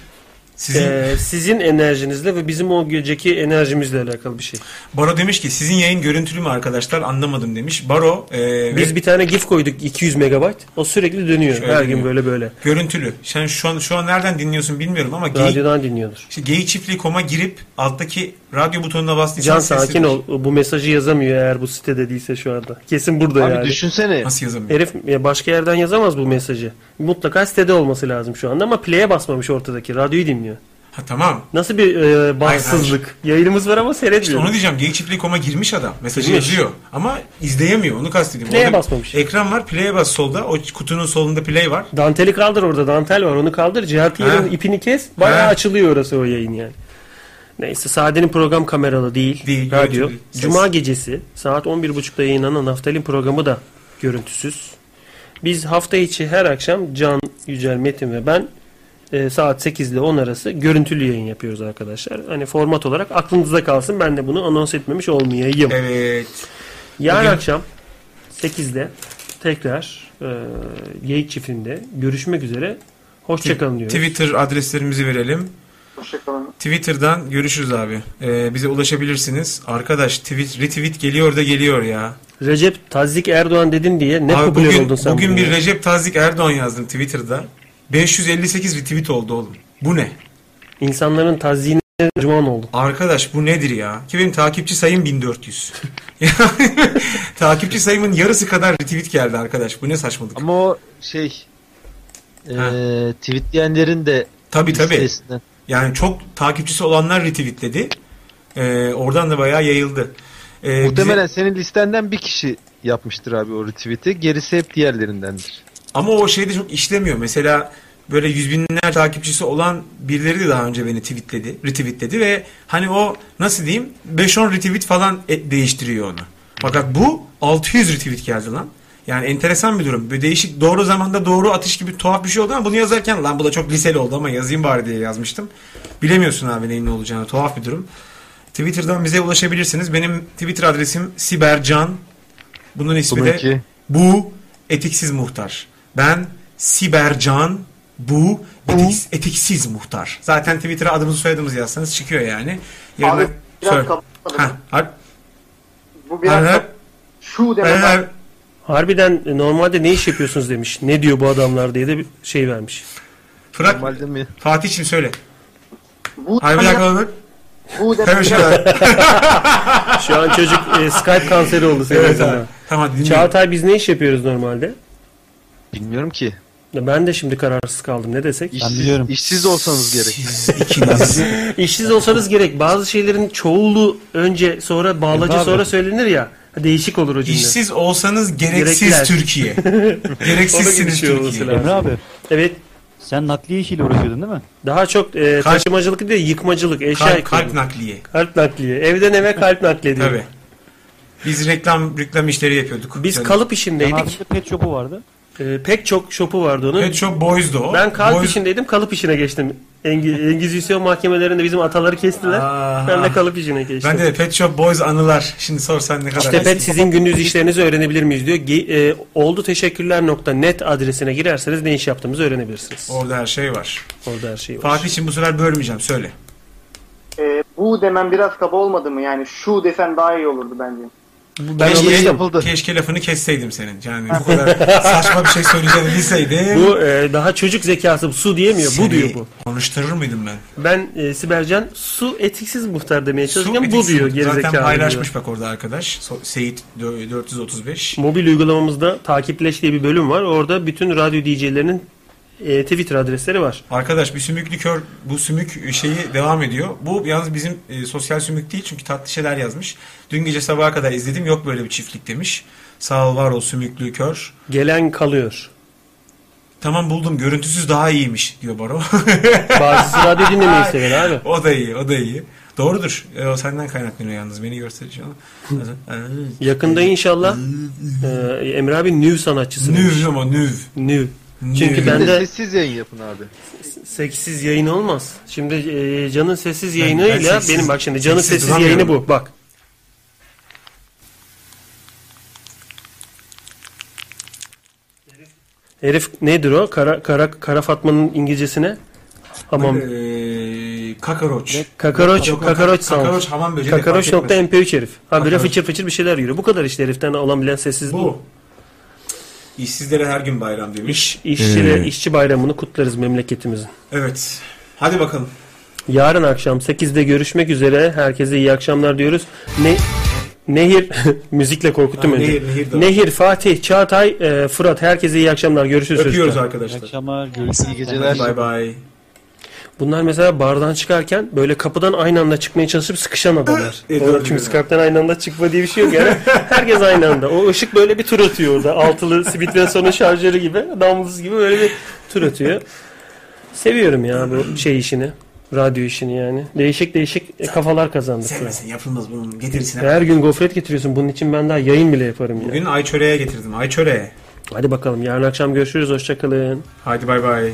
Sizin e, sizin enerjinizle ve bizim o geceki enerjimizle alakalı bir şey. Baro demiş ki sizin yayın görüntülü mü arkadaşlar anlamadım demiş. Baro e, Biz ve- bir tane GIF koyduk 200 megabayt. O sürekli dönüyor. Şöyle Her gün böyle böyle. görüntülü. Sen şu an şu an nereden dinliyorsun bilmiyorum ama Radyodan dinliyordur. işte geyik çiftliği.com'a girip alttaki radyo butonuna bastıysan Can seslidir. sakin ol. Bu mesajı yazamıyor eğer bu sitede değilse şu anda. Kesin burada Abi yani. düşünsene. Nasıl yazamıyor? Herif ya başka yerden yazamaz bu mesajı. Mutlaka sitede olması lazım şu anda ama play'e basmamış ortadaki. Radyoyu dinliyor. Ha tamam. Nasıl bir e, bahtsızlık. Yayınımız var ama İşte seyretmiyor. onu diyeceğim. Geyik çiftliği.com'a girmiş adam. Mesajı Girmiş. yazıyor. Ama izleyemiyor. Onu kastediyorum. Play'e Orada basmamış. Ekran var. Play'e bas solda. O kutunun solunda play var. Danteli kaldır orada. Dantel var. Onu kaldır. Ha. ipini kes. Bayağı Ha. açılıyor orası o yayın yani. Neyse Sade'nin program kameralı değil. Değil, Radyo. ses. Cuma gecesi saat 11.30'da yayınlanan Naftalin programı da görüntüsüz. Biz hafta içi her akşam Can, Yücel, Metin ve ben e, saat 8 ile 10 arası görüntülü yayın yapıyoruz arkadaşlar. Hani format olarak aklınızda kalsın. Ben de bunu anons etmemiş olmayayım. Evet. Yarın Bugün- akşam 8'de tekrar e, Geyik çiftinde görüşmek üzere. Hoşçakalın diyoruz. Twitter adreslerimizi verelim. Hoşçakalın. Twitter'dan görüşürüz abi. Ee, bize ulaşabilirsiniz. Arkadaş tweet, retweet geliyor da geliyor ya. Recep Tazik Erdoğan dedin diye ne abi popüler bugün, oldun sen. bugün bir ya. Recep Tazik Erdoğan yazdım Twitter'da. 558 retweet oldu oğlum. Bu ne? İnsanların tazyiğine tercüman olduk. Arkadaş bu nedir ya? Ki benim takipçi sayım 1400. Yani takipçi sayımın yarısı kadar retweet geldi arkadaş. Bu ne saçmalık. Ama o şey Ha. eee tweetleyenlerin de Tabii tabii. Yani çok takipçisi olanlar retweetledi. Ee, oradan da bayağı yayıldı. Ee, bize- Muhtemelen senin listenden bir kişi yapmıştır abi o retweet'i. Gerisi hep diğerlerindendir. Ama o şeyde çok işlemiyor. Mesela böyle yüz binler takipçisi olan birileri de daha önce beni tweetledi, retweetledi ve hani o nasıl diyeyim 5-10 retweet falan e- değiştiriyor onu. Fakat bu 600 retweet geldi lan. Yani enteresan bir durum. Böyle değişik doğru zamanda doğru atış gibi tuhaf bir şey oldu ama bunu yazarken lan bu da çok liseli oldu ama yazayım bari diye yazmıştım. Bilemiyorsun abi neyin ne olacağını. Tuhaf bir durum. Twitter'dan bize ulaşabilirsiniz. Benim Twitter adresim Sibercan. Bunun ismi de bu etiksiz muhtar. Ben Sibercan bu etiks- etiksiz muhtar. Zaten Twitter'a adımızı soyadımızı yazsanız çıkıyor yani. Yarın Abi biraz kapatalım. Ha, Bu biraz şu demek Harbiden normalde ne iş yapıyorsunuz demiş. Ne diyor bu adamlar diye de bir şey vermiş. Fırat normalde mi? Fatih'cim söyle. bu Hayır bir dakika bu Hemen. Şu an çocuk e, Skype kanseri oldu senin Evet abi. Tamam dinliyorum. Çağatay biz ne iş yapıyoruz normalde? Bilmiyorum ki. Ben de şimdi kararsız kaldım. Ne desek? İşsiz, biliyorum. işsiz olsanız gerek. İşsiz olsanız gerek. Bazı şeylerin çoğulu önce sonra bağlacı sonra söylenir ya. Değişik olur o cümle. İşsiz olsanız gereksiz Gerekliler. Türkiye. Gereksizsiniz şey Türkiye. Emre abi Evet. sen nakliye işiyle uğraşıyordun değil mi? Daha çok e, taşımacılık değil yıkmacılık. Eşya Kalp, kalp nakliye. Kalp nakliye. Evden eve kalp nakliye diyor. Tabii. Biz reklam reklam işleri yapıyorduk. Biz Canım. kalıp işindeydik. abinde pet shop'u vardı. E, pek çok şopu vardı onun. Pet Shop Boys'du o. Ben kalp Boys- işindeydim, kalıp işine geçtim. Engi- Engizisyon mahkemelerinde bizim ataları kestiler. Aa. Ben de kalıp işine geçtim. Ben de Pet Shop Boys anılar. Şimdi sorsan ne kadar. İşte pet sizin gündüz işlerinizi öğrenebilir miyiz diyor. Ge- e, oldu teşekkürler.net adresine girerseniz ne iş yaptığımızı öğrenebilirsiniz. Orada her şey var. Orada her şey var. Fatih için bu sefer bölmeyeceğim. Söyle. Ee, bu demem biraz kaba olmadı mı? Yani şu desen daha iyi olurdu bence. Ben keşke, alıştım. yapıldı. keşke lafını kesseydim senin. Yani bu kadar saçma bir şey söyleyeceğini bilseydim. Bu e, daha çocuk zekası su diyemiyor. seni Bu diyor bu. Konuşturur muydum ben? Ben e, Sibelcan su etiksiz muhtar demeye çalışırken bu diyor gerizekalı. Zaten diyor. paylaşmış bak orada arkadaş. So- Seyit dö- 435. Mobil uygulamamızda takipleş diye bir bölüm var. Orada bütün radyo DJ'lerinin e, Twitter adresleri var. Arkadaş bir sümüklü kör bu sümük şeyi devam ediyor. Bu yalnız bizim e, sosyal sümük değil çünkü tatlı şeyler yazmış. Dün gece sabaha kadar izledim yok böyle bir çiftlik demiş. Sağ ol var ol sümüklü kör. Gelen kalıyor. Tamam buldum görüntüsüz daha iyiymiş diyor Baro. Bazısı radyo dinlemeyi sever abi. o da iyi o da iyi. Doğrudur. E, o senden kaynaklanıyor yalnız beni gösteriyor ama. Yakında inşallah e, Emre abi nüv sanatçısı. Nüv ama nüv. Nüv. Çünkü Bir ben de de sessiz yayın yapın abi. seksiz yayın olmaz. Şimdi e, Can'ın sessiz Ben- yayınıyla ben seksiz- benim bak şimdi Can'ın seksiz sessiz yayını bu. Bak. Herif nedir o? Kara kara kara Fatma'nın İngilizcesine hamam. Ee, kakaroç. Kakaroç, Yok, kakaroç sound. Kakaroç hamam böceği. Kakaroç nokta etmez. mp3 herif. Ha böyle Kakaroç. fıçır fıçır bir şeyler yürüyor. Bu kadar işte heriften alabilen sessiz bu. Bu. İşsizlere her gün bayram demiş. İş, işçi, Hmm. işçi bayramını kutlarız memleketimizin. Evet. Hadi bakalım. Yarın akşam 8'de görüşmek üzere. Herkese iyi akşamlar diyoruz. Ne Nehir müzikle korkuttum Ha, önce. Nehir, Nehir. Nehir, Fatih, Çağatay, e, Fırat herkese iyi akşamlar. Görüşürüz. Öpüyoruz çocuklar. İyi arkadaşlar. akşamlar. Görüşürüz. İyi geceler. Bay bay. Bunlar mesela bardan çıkarken böyle kapıdan aynı anda çıkmaya çalışıp sıkışan adamlar. Doğru çünkü. Skype'den aynı anda çıkma diye bir şey yok yani. Herkes aynı anda. O ışık böyle bir tur atıyor orada. Altılı Sibitreson'un şarjörü gibi, damlası gibi böyle bir tur atıyor. Seviyorum ya bu şey işini. Radyo işini yani. Değişik değişik kafalar kazandık. Sevmesin yapılmaz bunun getirisine. Her gün gofret getiriyorsun. Bunun için ben daha yayın bile yaparım ya. Bugün ay çöreğe getirdim. Ay çöreğe. Hadi bakalım yarın akşam görüşürüz. Hoşçakalın. Hadi bay bay.